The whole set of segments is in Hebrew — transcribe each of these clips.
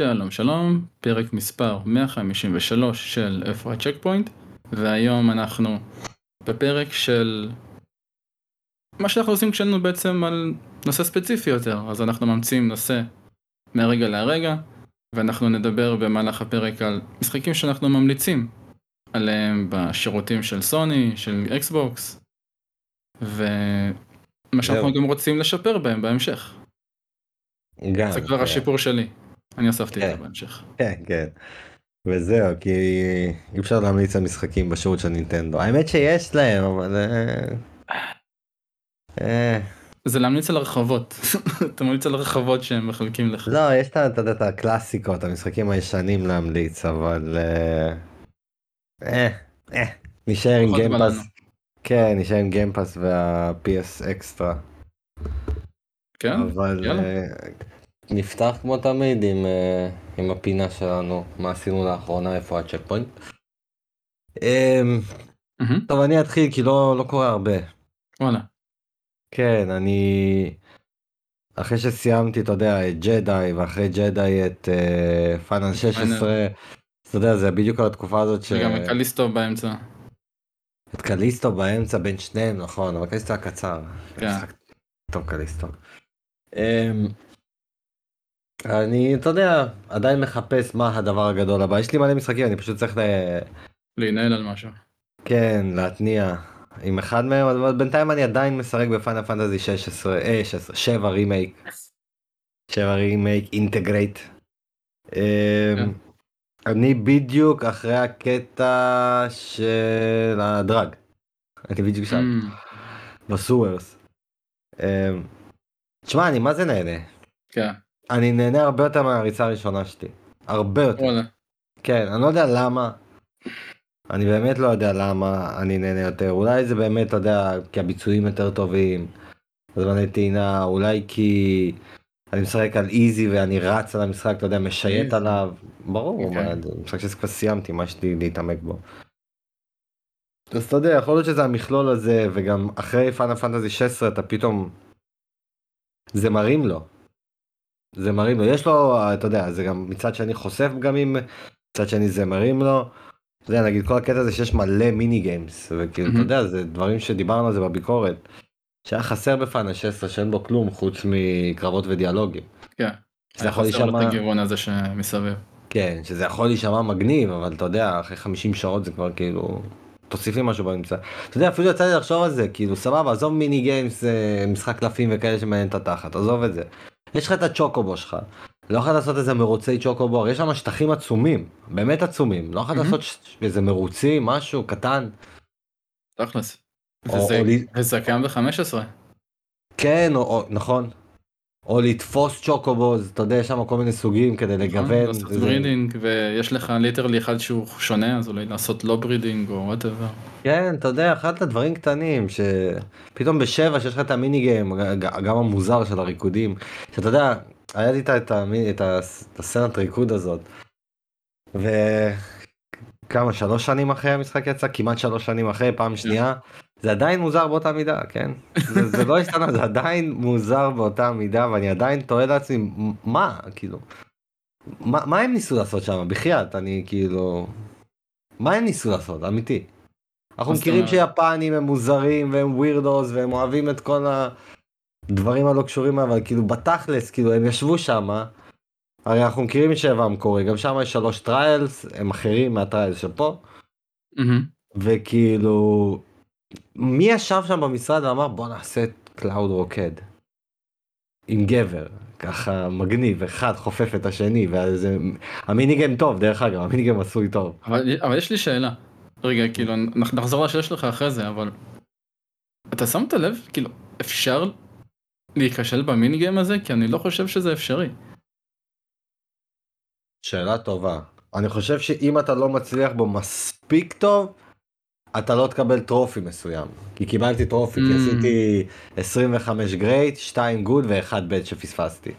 שלום שלום, פרק מספר 153 של איפה ה checkpoint והיום אנחנו בפרק של מה שאנחנו עושים כשאין לנו בעצם על נושא ספציפי יותר אז אנחנו ממציאים נושא מהרגע להרגע ואנחנו נדבר במהלך הפרק על משחקים שאנחנו ממליצים עליהם בשירותים של סוני, של אקסבוקס ומה שאנחנו גם רוצים לשפר בהם בהמשך. גם, זה כבר כן. השיפור שלי, אני הוספתי את כן. זה בהמשך. כן, כן. וזהו, כי אי אפשר להמליץ על משחקים בשירות של נינטנדו. האמת שיש להם, אבל... אה, אה, זה להמליץ על הרחבות, אתה ממליץ על הרחבות שהם מחלקים לך. לא, יש אתה יודע, את הקלאסיקות, המשחקים הישנים להמליץ, אבל... אה, נשאר עם Game Pass. כן, נשאר עם Game Pass וה-PS אקסטרה. כן? אבל נפתח כמו תמיד עם, אה, עם הפינה שלנו, מה עשינו לאחרונה, איפה ה checkpoint. אמ, מהמם. טוב, אני אתחיל כי לא, לא קורה הרבה. וואלה. כן, אני... אחרי שסיימתי, אתה יודע, את ג'די, ואחרי ג'די את Final 16, אתה יודע, זה בדיוק על התקופה הזאת ש... וגם Callisto באמצע. את Callisto באמצע בין שניהם, נכון, אבל Callisto היה קצר. כן. טוב Callisto. אמ, אני, אתה יודע, עדיין מחפש מה הדבר הגדול הבא. יש לי מלא משחקים, אני פשוט צריך ל... להינעל על משהו. כן, להתניע עם אחד מהם, אבל בינתיים אני עדיין משחק ב Final Fantasy 16, אה, 16, 7 רימייק, 7 רימייק אינטגרייט. אמ, אני בדיוק אחרי הקטע של הדרג. אני בדיוק שם, אמ, בסוורס. אמ, תשמע, אני מה זה נהנה. כן. אני נהנה הרבה יותר מהריצה הראשונה שלי. הרבה יותר. וואלה. כן, אני לא יודע למה. אני באמת לא יודע למה אני נהנה יותר. אולי זה באמת, אתה יודע, כי הביצועים יותר טובים, זמני טעינה, אולי כי אני משחק על easy ואני רץ על המשחק, אתה יודע, משייט easy. עליו. ברור, אוקיי. משחק שכבר סיימתי, מה יש לי להתעמק בו. אז אתה יודע, יכול להיות שזה המכלול הזה, וגם אחרי Final Fantasy 16 אתה פתאום... זה מרים לו. זה מרים לו. יש לו, אתה יודע, זה גם מצד שני חושף פגמים, מצד שני זה מרים לו. אתה יודע, נגיד כל הקטע הזה שיש מלא mini games, וכאילו, אתה מהמם. יודע, זה דברים שדיברנו על זה בביקורת. שהיה חסר בפאנל 16 שאין בו כלום חוץ מקרבות ודיאלוגים. כן. שזה יכול חסר להישמע, את הגיוון הזה שמסביב. כן, שזה יכול להישמע מגניב, אבל אתה יודע, אחרי 50 שעות זה כבר כאילו, תוסיף לי משהו באמצע. אתה יודע, אפילו יצא לי לחשוב על זה, כאילו, סבבה, עזוב מיני גיימס, אה, משחק קלפים וכאלה שמעניין את התחת, עזוב את זה. יש לך את הצ'וקובו שלך, לא יכול לעשות איזה מרוצי צ'וקובו, הרי יש שם שטחים עצומים, באמת עצומים, לא יכול. לעשות איזה מרוצים, משהו קטן. תכלס. וזה- קיים ב-15. כן, נכון. או לתפוס Chocobos, אתה יודע, יש שם כל מיני סוגים כדי לגוון. לעשות ברידינג ויש לך literally אחד שהוא שונה אז אולי לעשות לא breeding או whatever. כן, אתה יודע, אחד הדברים קטנים, שפתאום בשבע שיש לך את ה mini game, גם המוזר של הריקודים, שאתה יודע, היה לי את, הסצנת ריקוד הזאת, וכמה, שלוש שנים אחרי המשחק יצא, כמעט שלוש שנים אחרי, פעם שנייה, זה עדיין מוזר באותה מידה, כן? זה, זה לא השתנה, זה עדיין מוזר באותה מידה, ואני עדיין תוהה לעצמי, מה, כאילו, מה, מה הם ניסו לעשות שם? בחייאת, אני כאילו, מה הם ניסו לעשות, אמיתי? אנחנו מכירים? שיפנים הם מוזרים והם ווירדוס והם אוהבים את כל הדברים הלא קשורים אבל כאילו בתכלס כאילו הם ישבו שם הרי אנחנו מכירים שבע המקורי גם שם יש שלוש trials הם אחרים מה trials של פה מהמם. וכאילו מי ישב שם במשרד ואמר בוא נעשה את Cloud רוקד עם גבר ככה מגניב אחד חופף את השני וזה ה mini game טוב דרך אגב ה mini game עשוי טוב אבל אבל יש לי שאלה. רגע כאילו נח- נחזור לשאלה שלך אחרי זה אבל. אתה שמת לב כאילו אפשר להיכשל ב mini game הזה כי אני לא חושב שזה אפשרי. שאלה טובה. אני חושב שאם אתה לא מצליח בו מספיק טוב, אתה לא תקבל trophy מסוים. כי קיבלתי trophy, כי Mm. עשיתי 25 great, 2 good ו-1 bad שפספסתי.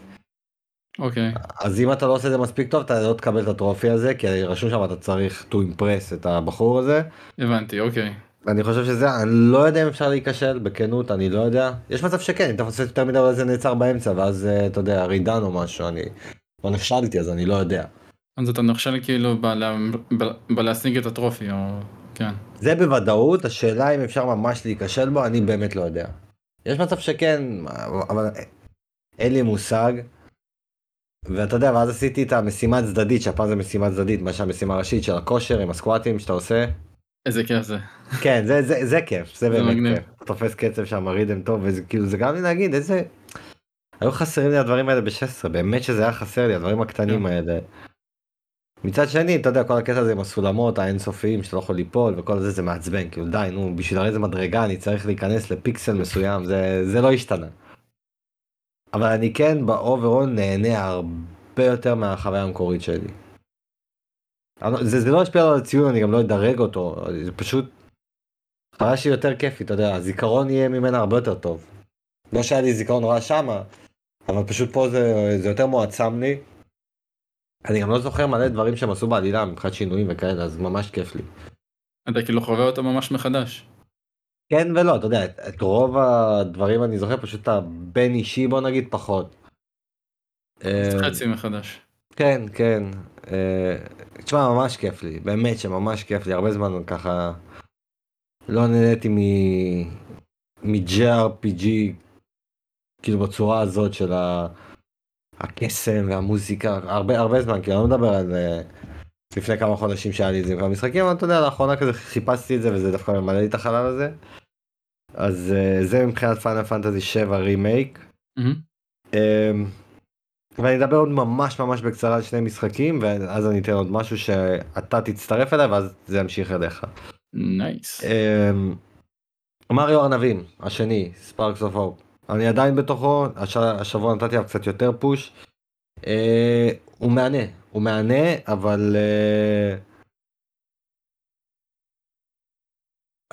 אוקיי. אז אם אתה לא עושה את זה מספיק טוב, אתה לא תקבל את ה trophy הזה, כי רשום שם אתה צריך to impress את הבחור הזה. הבנתי אוקיי. אני חושב שזה, אני לא יודע אם אפשר להיכשל, בכנות, אני לא יודע. יש מצב שכן, אם אתה עושה יותר מדי אולי זה נעצר באמצע, ואז אה, אתה יודע, רידן או משהו, אני לא נכשלתי אז אני לא יודע. אז אתה נכשל כאילו בלהשיג את הטרופי, או... כן. זה בוודאות, השאלה אם אפשר ממש להיכשל בו, אני באמת לא יודע. יש מצב שכן, אבל אין לי מושג. ואתה יודע, ואז עשיתי את המשימה הצדדית, שהפעם זה משימה צדדית, מה שהמשימה הראשית של הכושר עם הסקואטים שאתה עושה. איזה כיף זה. כן, זה, זה, זה כיף, זה באמת מגניב. כיף. תופס קצב שם, rhythm טוב, וזה כאילו, זה גם לי להגיד, איזה... היו חסרים לי הדברים האלה ב-16, באמת שזה היה חסר לי, הדברים הקטנים כן. האלה. מצד שני, אתה יודע, כל הקטע הזה עם הסולמות האינסופיים שאתה לא יכול ליפול וכל זה, זה מעצבן, כאילו די, נו, בשביל איזה מדרגה אני צריך להיכנס לפיקסל מסוים, זה, זה לא השתנה. אבל אני כן ב overall נהנה הרבה יותר מהחוויה המקורית שלי. אבל זה, זה לא ישפיע על הציון, אני גם לא אדרג אותו, זה פשוט חוויה שהיא יותר כיפית, אתה יודע, הזיכרון יהיה ממנה הרבה יותר טוב. לא שהיה לי זיכרון רע שמה, אבל פשוט פה זה, זה יותר מועצם לי. אני גם לא זוכר מלא דברים שהם עשו בעלילה מבחינת שינויים וכאלה, אז ממש כיף לי. אתה כאילו חווה אותה ממש מחדש. כן ולא, אתה יודע, את, את רוב הדברים אני זוכר, פשוט הבין אישי בוא נגיד פחות. אה, חצי מחדש. כן, כן. אה, תשמע, ממש כיף לי, באמת שממש כיף לי, הרבה זמן ככה לא נהניתי מ... מ-JRPG, כאילו בצורה הזאת של ה... הקסם והמוזיקה, הרבה הרבה זמן, כאילו אני לא מדבר על אה, לפני כמה חודשים שהיה לי את זה במשחקים, אבל אתה יודע, לאחרונה כזה חיפשתי את זה וזה דווקא ממלא לי את החלל הזה. אז אה, זה מבחינת פיינל פנטזי 7 רימייק. ואני אדבר עוד ממש ממש בקצרה על שני משחקים ואז אני אתן עוד משהו שאתה תצטרף אליי ואז זה ימשיך אליך. nice. אמ, מריו ארנבים השני Sparks of Hope אני עדיין בתוכו הש... השבוע נתתי עליו קצת יותר push. אה, הוא מהנה הוא מהנה אבל אה,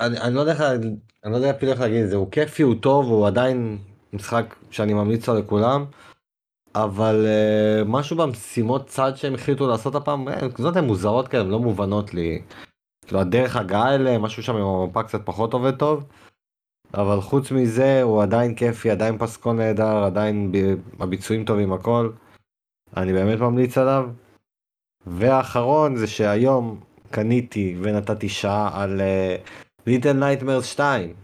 אני, אני לא יודע איך אני לא יודע אפילו איך להגיד את זה הוא כיפי הוא טוב הוא עדיין משחק שאני ממליץ לו לכולם. אבל uh, משהו במשימות צד שהם החליטו לעשות הפעם, אה, זאת הן מוזרות כאלה, הן לא מובנות לי. כאילו הדרך הגעה אליהם, משהו שם עם המפה קצת פחות עובד טוב. אבל חוץ מזה הוא עדיין כיפי, עדיין פסקול נהדר, עדיין ב- הביצועים טובים הכל. אני באמת ממליץ עליו. והאחרון זה שהיום קניתי ונתתי שעה על Little Nightmares 2.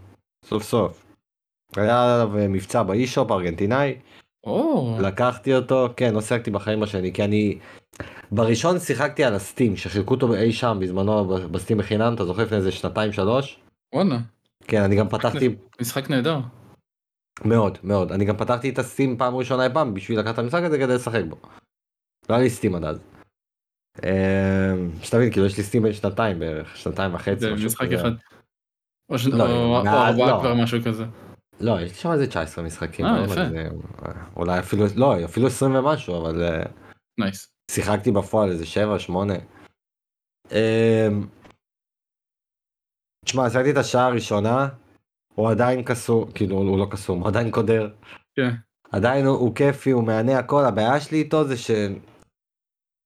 סוף סוף. היה עליו אה, מבצע ב eShop ארגנטינאי. או, לקחתי אותו, כן, לא שיחקתי בחיים בשני, כי אני... בראשון שיחקתי על ה Steam, שחילקו אותו אי שם בזמנו ב Steam בחינם, אתה זוכר לפני איזה שנתיים שלוש? וואלה. כן, אני גם פתחתי, משחק נהדר. מאוד, מאוד, אני גם פתחתי את ה Steam פעם ראשונה אי פעם בשביל לקחת את המשחק הזה כדי לשחק בו. לא היה לי Steam עד אז. אמ, שתבין, כאילו יש לי סטים בין שנתיים בערך, שנתיים וחצי, זה משחק. אחד. או לא, ארבעה לא. כבר משהו כזה. לא, יש לי שם איזה 19 משחקים. אה, לא. אולי אפילו, לא, אפילו 20 ומשהו, אבל... אה, נייס. שיחקתי בפועל איזה 7, 8. אמ, תשמע, עשיתי את השעה הראשונה, הוא עדיין קסום, כאילו הוא לא קסום, הוא עדיין קודר. כן. עדיין הוא, הוא כיפי, הוא מהנה הכל, הבעיה שלי איתו זה ש...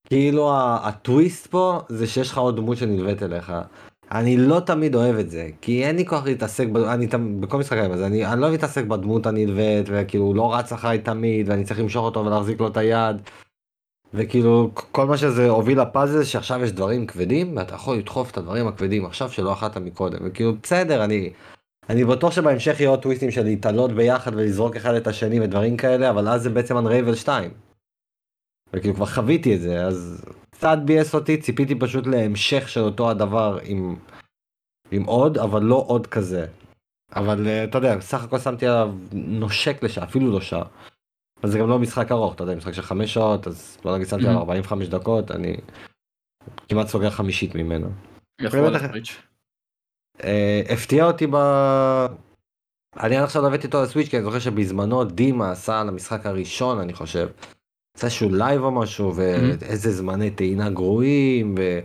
כאילו הטוויסט פה זה שיש לך עוד דמות שנלווית אליך. אני לא תמיד אוהב את זה, כי אין לי כוח להתעסק, ב... אני תמ- בכל משחק הזה, אני, אני לא אוהב להתעסק בדמות הנלווית, וכאילו הוא לא רץ אחריי תמיד, ואני צריך למשוך אותו ולהחזיק לו את היד. וכאילו כל מה שזה הוביל לפאזל שעכשיו יש דברים כבדים ואתה יכול לדחוף את הדברים הכבדים עכשיו שלא אכלת מקודם וכאילו בסדר אני אני בטוח שבהמשך יהיו עוד טוויסטים של להתעלות ביחד ולזרוק אחד את השני ודברים כאלה אבל אז זה בעצם אנרייבל 2. וכאילו כבר חוויתי את זה אז קצת ביאס אותי ציפיתי פשוט להמשך של אותו הדבר עם עם עוד אבל לא עוד כזה. אבל אה, אתה יודע סך הכל שמתי עליו נושק לשעה אפילו לא שעה. אז זה גם לא משחק ארוך, אתה יודע, משחק של חמש שעות, אז בוא נגיד שמתי על Mhm. 45 דקות, אני כמעט סוגר חמישית ממנו. אה, הפתיע אותי ב... אני עד עכשיו לא הבאתי אותו לסוויץ', כי אני זוכר שבזמנו דימה עשה על המשחק הראשון, אני חושב. עשה איזשהו live או משהו, ואיזה זמני טעינה גרועים, ו...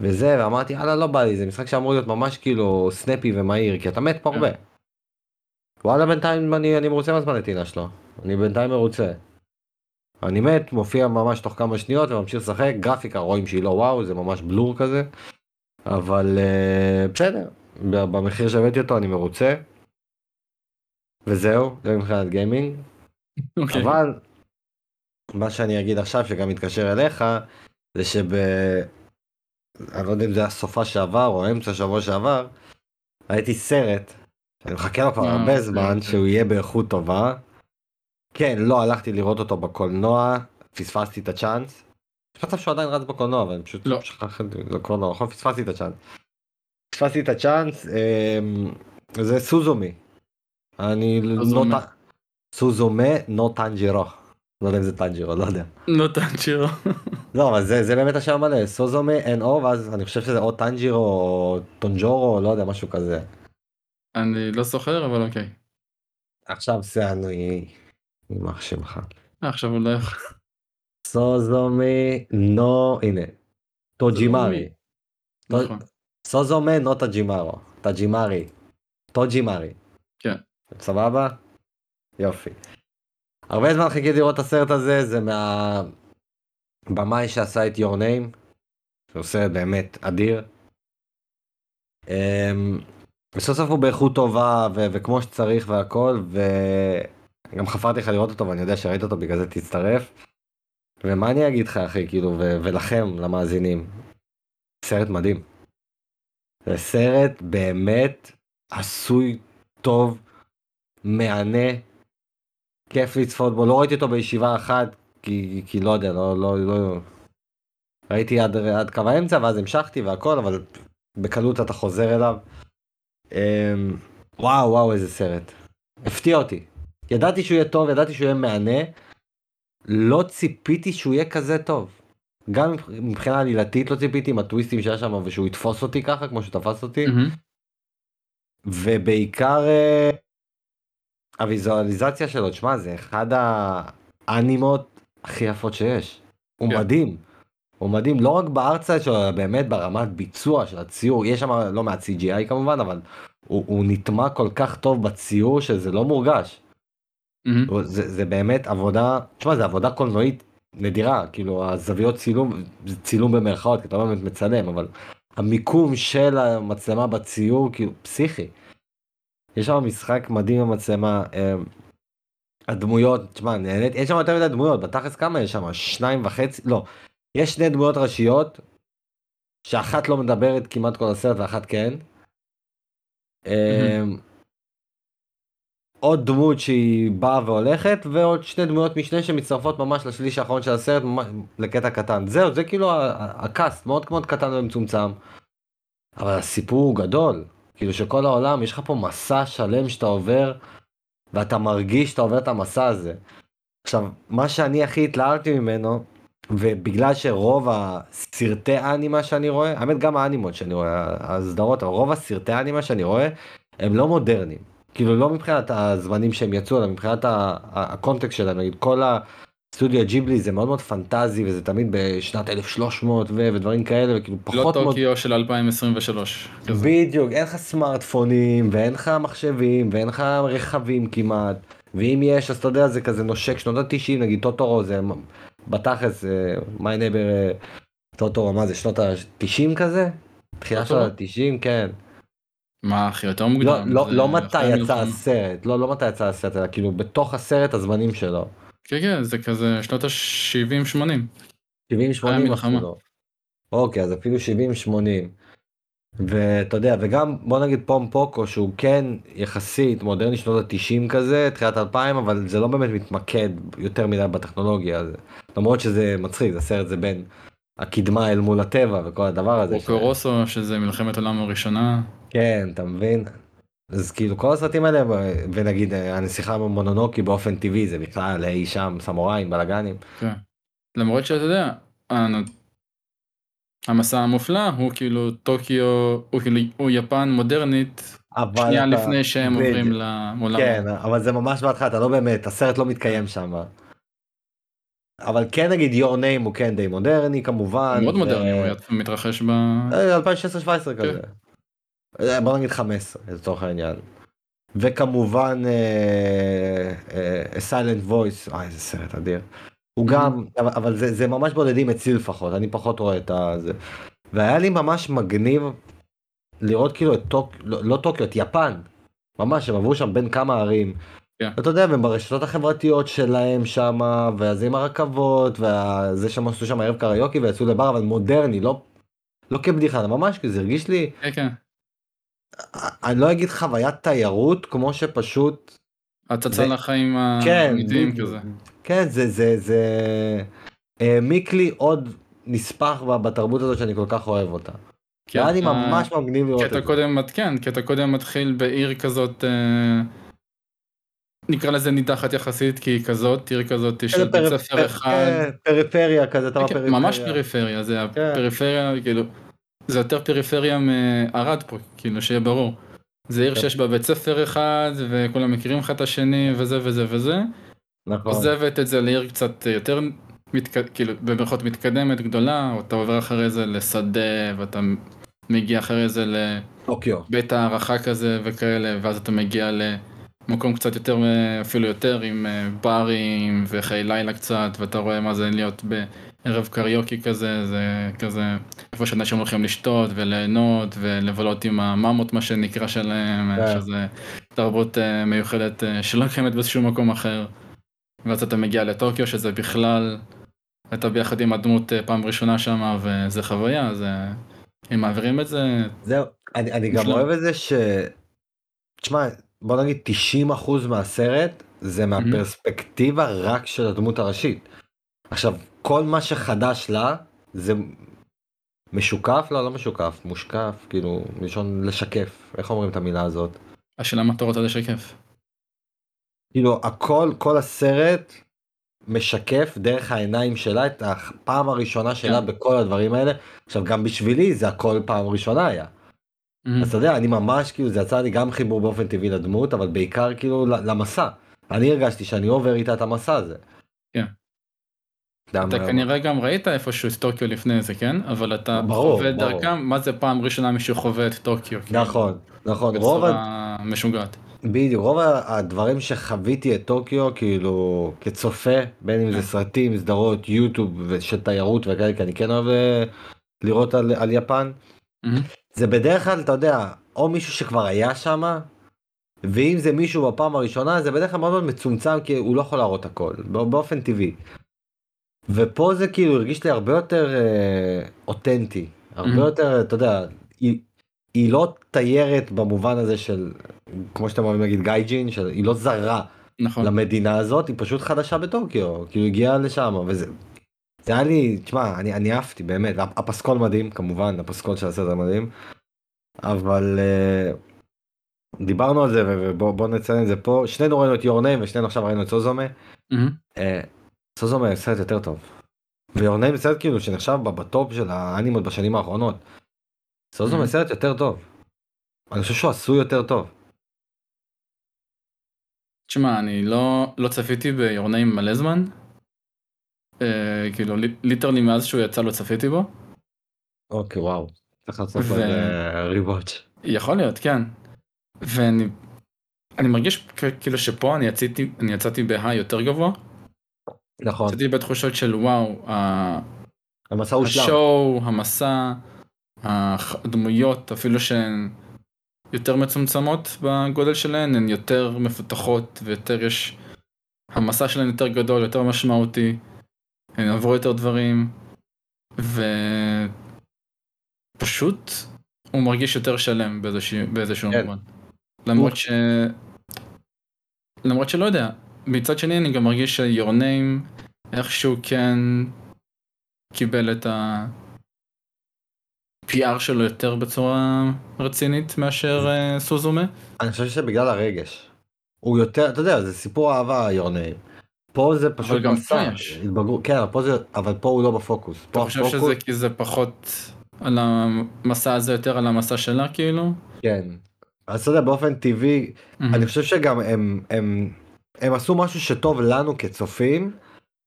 וזה, ואמרתי, יאללה, לא בא לי, זה משחק שאמור להיות ממש כאילו snappy ומהיר, כי אתה מת פה הרבה. וואלה, בינתיים אני, אני מרוצה מהזמני טעינה שלו. אני בינתיים מרוצה. אני מת, מופיע ממש תוך כמה שניות וממשיך לשחק, גרפיקה רואים שהיא לא וואו, זה ממש blur כזה. אבל uh, בסדר, במחיר שהבאתי אותו אני מרוצה. וזהו, זה מבחינת גיימינג. אוקיי. אבל מה שאני אגיד עכשיו שגם מתקשר אליך זה שב... אני לא יודע אם זה היה סופה שעבר או אמצע שבוע שעבר ראיתי סרט אני מחכה לו כבר אה, הרבה אוקיי, זמן. שהוא יהיה באיכות טובה. כן לא הלכתי לראות אותו בקולנוע פספסתי את הצ'אנס. יש מצב שהוא עדיין רץ בקולנוע אבל אני פשוט לא. שכחתי לקולנוע נכון פספסתי את הצ'אנס. פספסתי את הצ'אנס אמ, זה סוזומי. אני לא סוזומה. נו טנג'ירו. לא יודע אם זה טנג'ירו לא יודע. נותן שירו. לא אבל זה, זה באמת השם המלא סוזומה אין או ואז אני חושב שזה או טנג'ירו או טונג'ורו לא יודע משהו כזה. אני לא זוכר אבל אוקיי. עכשיו זה אני יימח שמך. אה, עכשיו הוא לא יכול. סוזומי נו הנה. טוג'ימארי. טו- נכון. סוזומה נו טג'ימארו. טג'ימארי. טוג'ימארי. כן. סבבה? יופי. הרבה זמן חיכיתי לראות את הסרט הזה זה מהבמאי שעשה את Your Name. שהוא סרט באמת אדיר. אמ, וסוף סוף הוא באיכות טובה ו- וכמו שצריך והכל וגם חפרתי לך לראות אותו ואני יודע שראית אותו בגלל זה תצטרף. ומה אני אגיד לך אחי כאילו ו- ולכם למאזינים. סרט מדהים. זה סרט באמת עשוי טוב, מהנה, כיף לצפות בו, לא ראיתי אותו בישיבה אחת כי, כי לא יודע, לא, לא, לא, ראיתי עד, עד קו האמצע ואז המשכתי והכל אבל בקלות אתה חוזר אליו. אמ, וואו וואו איזה סרט. הפתיע אותי. ידעתי שהוא יהיה טוב, ידעתי שהוא יהיה מהנה. לא ציפיתי שהוא יהיה כזה טוב. גם מבחינה עלילתית לא ציפיתי עם הטוויסטים שהיה שם ושהוא יתפוס אותי ככה כמו שתפס אותי. מהמם. ובעיקר אה, הוויזואליזציה שלו, תשמע זה אחד האנימות הכי יפות שיש. הוא כן. מדהים. הוא מדהים לא רק בארצה שלו אלא באמת ברמת ביצוע של הציור יש שם לא מעט CGI כמובן אבל הוא, הוא נטמע כל כך טוב בציור שזה לא מורגש. הוא- זה, זה באמת עבודה, תשמע זה עבודה קולנועית נדירה כאילו הזוויות צילום זה צילום במרכאות כי אתה באמת מצלם אבל המיקום של המצלמה בציור כאילו פסיכי. יש שם משחק מדהים במצלמה. אמ, הדמויות, תשמע, נהניתי, יש שם יותר מדי דמויות, בתכלס כמה יש שם? שניים וחצי? לא. יש שני דמויות ראשיות, שאחת לא מדברת כמעט כל הסרט ואחת כן. אמ, עוד דמות שהיא באה והולכת, ועוד שתי דמויות משנה שמצטרפות ממש לשליש האחרון של הסרט, ממש לקטע קטן. זהו, זה כאילו הקאסט, מאוד מאוד קטן ומצומצם. אבל הסיפור הוא גדול. כאילו שכל העולם, יש לך פה מסע שלם שאתה עובר, ואתה מרגיש שאתה עובר את המסע הזה. עכשיו, מה שאני הכי התלהבתי ממנו, ובגלל שרוב הסרטי האנימה שאני רואה, האמת גם האנימות שאני רואה, הסדרות, אבל רוב הסרטי האנימה שאני רואה, הם לא מודרניים. כאילו לא מבחינת הזמנים שהם יצאו, אלא מבחינת הקונטקסט שלהם, נגיד כל הסטודיו ג'יבלי זה מאוד מאוד פנטזי, וזה תמיד בשנת 1300 ו- ודברים כאלה, וכאילו לא פחות מאוד... טוקיו של 2023. כזה. בדיוק, אין לך סמארטפונים, ואין לך מחשבים, ואין לך רכבים כמעט, ואם יש אז אתה יודע זה כזה נושק שנות ה-90, נגיד טוטורו זה בתכלס, My Neighbor Totoro, מה זה שנות ה-90 כזה? שנות טוטורו? ה-90, כן. מה אחי יותר לא, מוקדם. לא, זה לא מתי יצא. הסרט, לא, לא מתי יצא הסרט, אלא כאילו בתוך הסרט הזמנים שלו. כן כן זה כזה שנות ה-70-80. 70-80 המלחמה. אפילו. אוקיי, אז אפילו 70-80. ואתה יודע, וגם בוא נגיד פום פוקו שהוא כן יחסית מודרני שנות ה-90 כזה, תחילת 2000, אבל זה לא באמת מתמקד יותר מדי בטכנולוגיה. אז, למרות שזה מצחיק, זה סרט זה בין הקדמה אל מול הטבע וכל הדבר הזה. רוקורוסו שזה מלחמת העולם הראשונה. כן, אתה מבין? אז כאילו כל הסרטים האלה, ונגיד אה, הנסיכה במונונוקי באופן טבעי זה בכלל אי שם סמוראים, בלאגנים. כן. למרות שאתה יודע. המסע המופלא הוא כאילו טוקיו הוא כאילו הוא יפן מודרנית אבל שנייה אתה- לפני שהם. עוברים לעולם. כן, אבל זה ממש בהתחלה, אתה לא באמת, הסרט לא מתקיים שם. אבל כן נגיד your name הוא כן די מודרני כמובן. הוא מאוד מודרני הוא יצ- מתרחש ב... אה, 2016-2017 כן. כזה. אה, בוא נגיד 15 לצורך העניין. וכמובן אה, אה, Silent Voice, אה איזה סרט אדיר. הוא גם, אבל, זה, זה ממש בודדים אצלי לפחות, אני פחות רואה את זה. והיה לי ממש מגניב לראות כאילו את טוק, לא, לא טוקיו, את יפן. ממש, הם עברו שם בין כמה ערים. כן. אתה יודע, והם ברשתות החברתיות שלהם שמה, וזה עם הרכבות, וזה שהם עשו שם ערב קריוקי ויצאו לבר, אבל מודרני, לא, לא כבדיחה, ממש, כי זה הרגיש לי, כן, כן. אני לא אגיד חוויית תיירות, כמו שפשוט, הצצה לחיים כן, האמיתיים. כזה. כן, זה, זה, זה העמיק לי עוד נספח בתרבות הזאת שאני כל כך אוהב אותה. כי היה לי ממש מגניב לראות כי את אתה זה. קודם, כן, כי אתה קודם מתחיל בעיר כזאת, אה, נקרא לזה נידחת יחסית, כי היא כזאת, עיר כזאת של בית ספר אחד. כן, פריפריה כזה, אתה כן, בפריפריה. ממש פריפריה, זה כן. הפריפריה, כאילו, זה יותר פריפריה מערד פה, כאילו, שיהיה ברור. זה עיר כן. שיש בה בית ספר אחד, וכולם מכירים אחד את השני, וזה וזה וזה. נכון. עוזבת את זה לעיר קצת יותר, מתק... כאילו, במרכאות מתקדמת, גדולה, אתה עובר אחרי זה לשדה, ואתה מגיע אחרי זה. לבית הערכה כזה וכאלה, ואז אתה מגיע למקום קצת יותר, אה, אפילו יותר, עם אה, ברים וחיי לילה קצת, ואתה רואה מה זה להיות בערב קריוקי כזה, זה כזה, איפה שאנשים הולכים לשתות וליהנות ולבלות עם הממות מה שנקרא שלהם, כן. שזה תרבות אה, מיוחדת שלא קיימת באיזשהו מקום אחר. ואז אתה מגיע לטוקיו שזה בכלל, אתה ביחד עם הדמות פעם ראשונה שם וזה חוויה, אז אה, אם מעבירים את זה, זהו, אני, אני גם. אוהב את זה ש... תשמע, בוא נגיד 90% מהסרט זה מהפרספקטיבה רק של הדמות הראשית. עכשיו, כל מה שחדש לה זה משוקף? לא, לא משוקף, מושקף, כאילו, מלשון לשקף, איך אומרים את המילה הזאת? השאלה מה אתה רוצה לשקף. כאילו, הכל, כל הסרט משקף דרך העיניים שלה את הפעם הראשונה שלה כן. בכל הדברים האלה. עכשיו, גם בשבילי זה הכל פעם ראשונה היה. אז אתה יודע, אני ממש, כאילו, זה יצא לי גם חיבור באופן טבעי לדמות, אבל בעיקר כאילו למסע. אני הרגשתי שאני עובר איתה את המסע הזה. כן. אתה כנראה גם ראית איפשהו את טוקיו לפני זה, כן? אבל אתה חווה. דרכם, מה זה פעם ראשונה מישהו חווה את טוקיו? כאילו, נכון, נכון, בצורה משוגעת. בדיוק, רוב הדברים שחוויתי את טוקיו, כאילו, כצופה, בין אם זה כן. סרטים, סדרות, יוטיוב של תיירות וכאלה, כי אני כן אוהב אה, לראות על, על יפן, מהמם. זה בדרך כלל, אתה יודע, או מישהו שכבר היה שם, ואם זה מישהו בפעם הראשונה, זה בדרך כלל מאוד מאוד מצומצם, כי הוא לא יכול להראות הכל, בא- באופן טבעי. ופה זה כאילו הרגיש לי הרבה יותר אה, אותנטי, הרבה Mhm. יותר, אתה יודע, היא, היא לא תיירת במובן הזה של, כמו שאתם אוהבים להגיד גייג'ין, היא לא זרה נכון. למדינה הזאת, היא פשוט חדשה בטוקיו, כאילו הגיעה לשם, וזה, זה היה לי, תשמע, אני, אני עפתי באמת, הפסקול מדהים, כמובן, הפסקול של הסרט מדהים, אבל אה, דיברנו על זה, ובוא בוא נציין את זה פה, שנינו ראינו את your name ושנינו עכשיו ראינו את סוזומה. אה, סוזומה סרט יותר טוב. ו Your זה סרט כאילו שנחשב בטופ של האנימות בשנים האחרונות. סוזומה סרט יותר טוב. אני חושב שהוא עשוי יותר טוב. תשמע, אני לא, לא צפיתי Name מלא זמן. אה, כאילו, לי- literally מאז שהוא יצא לא צפיתי בו. אוקיי וואו. צריך לעשות זה rewatch. יכול להיות, כן. ואני אני מרגיש כאילו שפה אני יצאתי, אני יצאתי בהיי יותר גבוה. נכון. יצאתי בתחושות של וואו, ה- המסע הושלם. השואו, המסע, הדמויות, אפילו שהן יותר מצומצמות בגודל שלהן, הן יותר מפותחות ויותר יש... המסע שלהן יותר גדול, יותר משמעותי, הן עברו יותר דברים, ופשוט הוא מרגיש יותר שלם באיזשהו, באיזשהו כן. מובן. למרות ש... למרות שלא יודע, מצד שני אני גם מרגיש ש-Your Name איכשהו כן קיבל את ה-PR שלו יותר בצורה רצינית מאשר אה, סוזומה. אני חושב שבגלל הרגש. הוא יותר, אתה יודע, זה סיפור אהבה your name. פה זה פשוט גם מסע. פה יש. כן, אבל פה זה, אבל פה הוא לא בפוקוס. אתה חושב הפוקוס, שזה כי זה פחות על המסע הזה יותר על המסע שלה כאילו? כן. אז אתה יודע, באופן טבעי, אני חושב שגם הם, הם, הם עשו משהו שטוב לנו כצופים,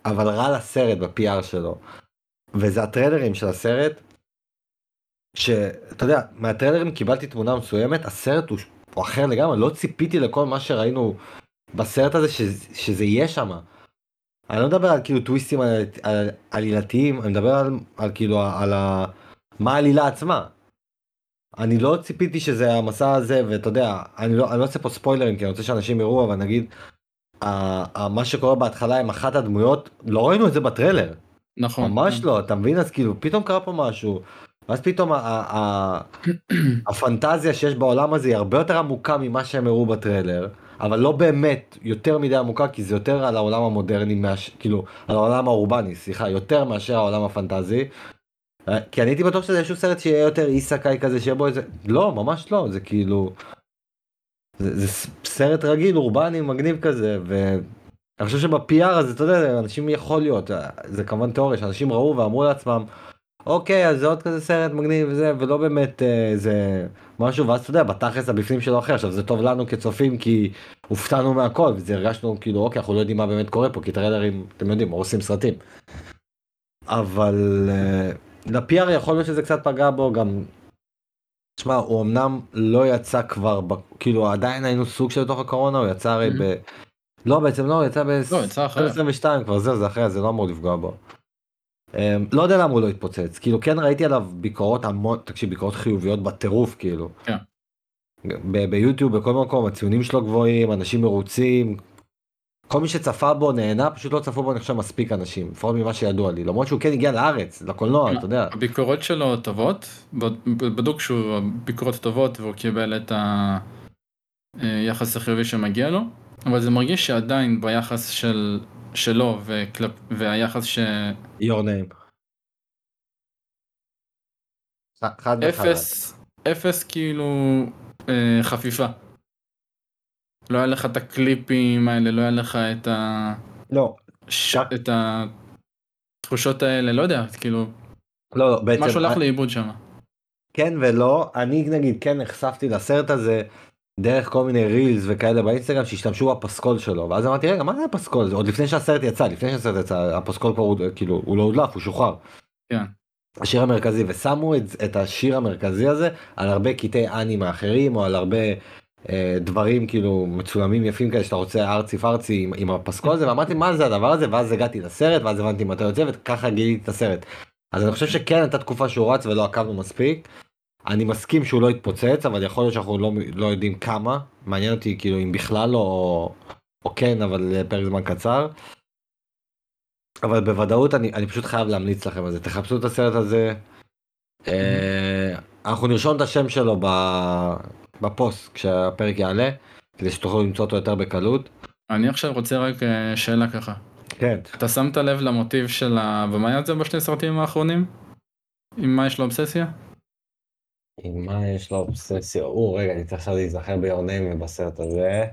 אבל רע לסרט ב-PR שלו. וזה הטריילרים של הסרט, שאתה יודע, מהטריילרים קיבלתי תמונה מסוימת, הסרט הוא, הוא אחר לגמרי, לא ציפיתי לכל מה שראינו בסרט הזה, ש, שזה יהיה שם. אני לא מדבר על כאילו טוויסטים על- על- עלילתיים, אני מדבר על, על כאילו על ה... מה העלילה עצמה. אני לא ציפיתי שזה המסע הזה, ואתה יודע, אני לא, אני לא עושה פה ספוילרים, כי אני רוצה שאנשים יראו, אבל נגיד, ה- ה- מה שקורה בהתחלה עם אחת הדמויות, לא ראינו את זה בטריילר. נכון. ממש כן. לא, אתה מבין? אז כאילו, פתאום קרה פה משהו, ואז פתאום ה- ה- ה- הפנטזיה שיש בעולם הזה היא הרבה יותר עמוקה ממה שהם הראו בטריילר, אבל לא באמת יותר מדי עמוקה, כי זה יותר על העולם המודרני, מאש... כאילו, על העולם האורבני, סליחה, יותר מאשר העולם הפנטזי. אה, כי אני הייתי בטוח שזה איזשהו סרט שיהיה יותר איסקאי כזה, שיהיה בו איזה... לא, ממש לא, זה כאילו... זה, זה סרט רגיל, אורבני, מגניב כזה, ואני חושב שב-PR הזה, אתה יודע, אנשים יכול להיות, אה, זה כמובן תיאוריה, שאנשים ראו ואמרו לעצמם, אוקיי, אז זה עוד כזה סרט מגניב וזה, ולא באמת אה, זה משהו, ואז אתה יודע, בתכלס הבפנים שלו אחר, עכשיו זה טוב לנו כצופים, כי הופתענו מהכל, וזה הרגשנו כאילו, אוקיי, אנחנו לא יודעים מה באמת קורה פה, כי טריילרים, אתם יודעים, הורסים סרטים. אבל אה, ל-PR יכול להיות שזה קצת פגע בו, גם תשמע, הוא אמנם לא יצא כבר, ב... כאילו עדיין היינו סוג של תוך הקורונה, הוא יצא הרי ב... לא בעצם לא, הוא יצא ב... לא, יצא אחרי. 2022 כבר זהו, זה אחרי, זה לא אמור לפגוע בו. Um, לא יודע למה הוא לא התפוצץ, כאילו כן ראיתי עליו ביקורות המון, תקשיב, ביקורות חיוביות בטירוף כאילו. כן. ב- ביוטיוב, בכל מקום, הציונים שלו גבוהים, אנשים מרוצים. כל מי שצפה בו נהנה, פשוט לא צפו בו אני חושב מספיק אנשים, לפחות ממה שידוע לי, למרות שהוא כן הגיע לארץ, לקולנוע, אתה יודע. הביקורות שלו טובות, בד- בדוק שהוא הביקורות טובות והוא קיבל את היחס החיובי שמגיע לו, אבל זה מרגיש שעדיין ביחס של, שלו וכלפ, והיחס ש... your name. חד. אפס, אפס כאילו אה, חפיפה. לא היה לך את הקליפים האלה, לא היה לך את ה... לא, ש... רק- את התחושות האלה, לא יודע, כאילו, לא, לא, בעצם, משהו הלך לאיבוד שם. כן ולא, אני נגיד כן נחשפתי לסרט הזה דרך כל מיני רילס וכאלה באינסטגרם שהשתמשו בפסקול שלו, ואז אמרתי רגע מה זה הפסקול, זה עוד לפני שהסרט יצא, לפני שהסרט יצא, הפסקול כבר, הוא- כאילו, הוא לא הודלף, הוא שוחרר. כן. השיר המרכזי, ושמו את, את השיר המרכזי הזה על הרבה קטעי אנימה אחרים, או על הרבה אה, דברים כאילו מצולמים יפים כאלה שאתה רוצה ארצי פרצי עם, עם הפסקול הזה, ואמרתי מה זה הדבר הזה, ואז הגעתי לסרט, ואז הבנתי מתי יוצא, וככה גיליתי את הסרט. אז אני חושב שכן הייתה תקופה שהוא רץ ולא עקבנו מספיק. אני מסכים שהוא לא התפוצץ, אבל יכול להיות שאנחנו לא, לא יודעים כמה. מעניין אותי כאילו אם בכלל או, או כן, אבל לפרק זמן קצר. אבל בוודאות אני, אני פשוט חייב להמליץ לכם על זה, תחפשו את הסרט הזה. אה, אנחנו נרשום את השם שלו ב- בפוסט כשהפרק יעלה, כדי שתוכלו למצוא אותו יותר בקלות. אני עכשיו רוצה רק אה, שאלה ככה. כן. אתה שמת לב למוטיב של הבמאי הזה בשני סרטים האחרונים? עם מה יש לו אובססיה? עם מה יש לו אובססיה? או, רגע, אני צריך עכשיו להיזכר ביורניים בסרט הזה.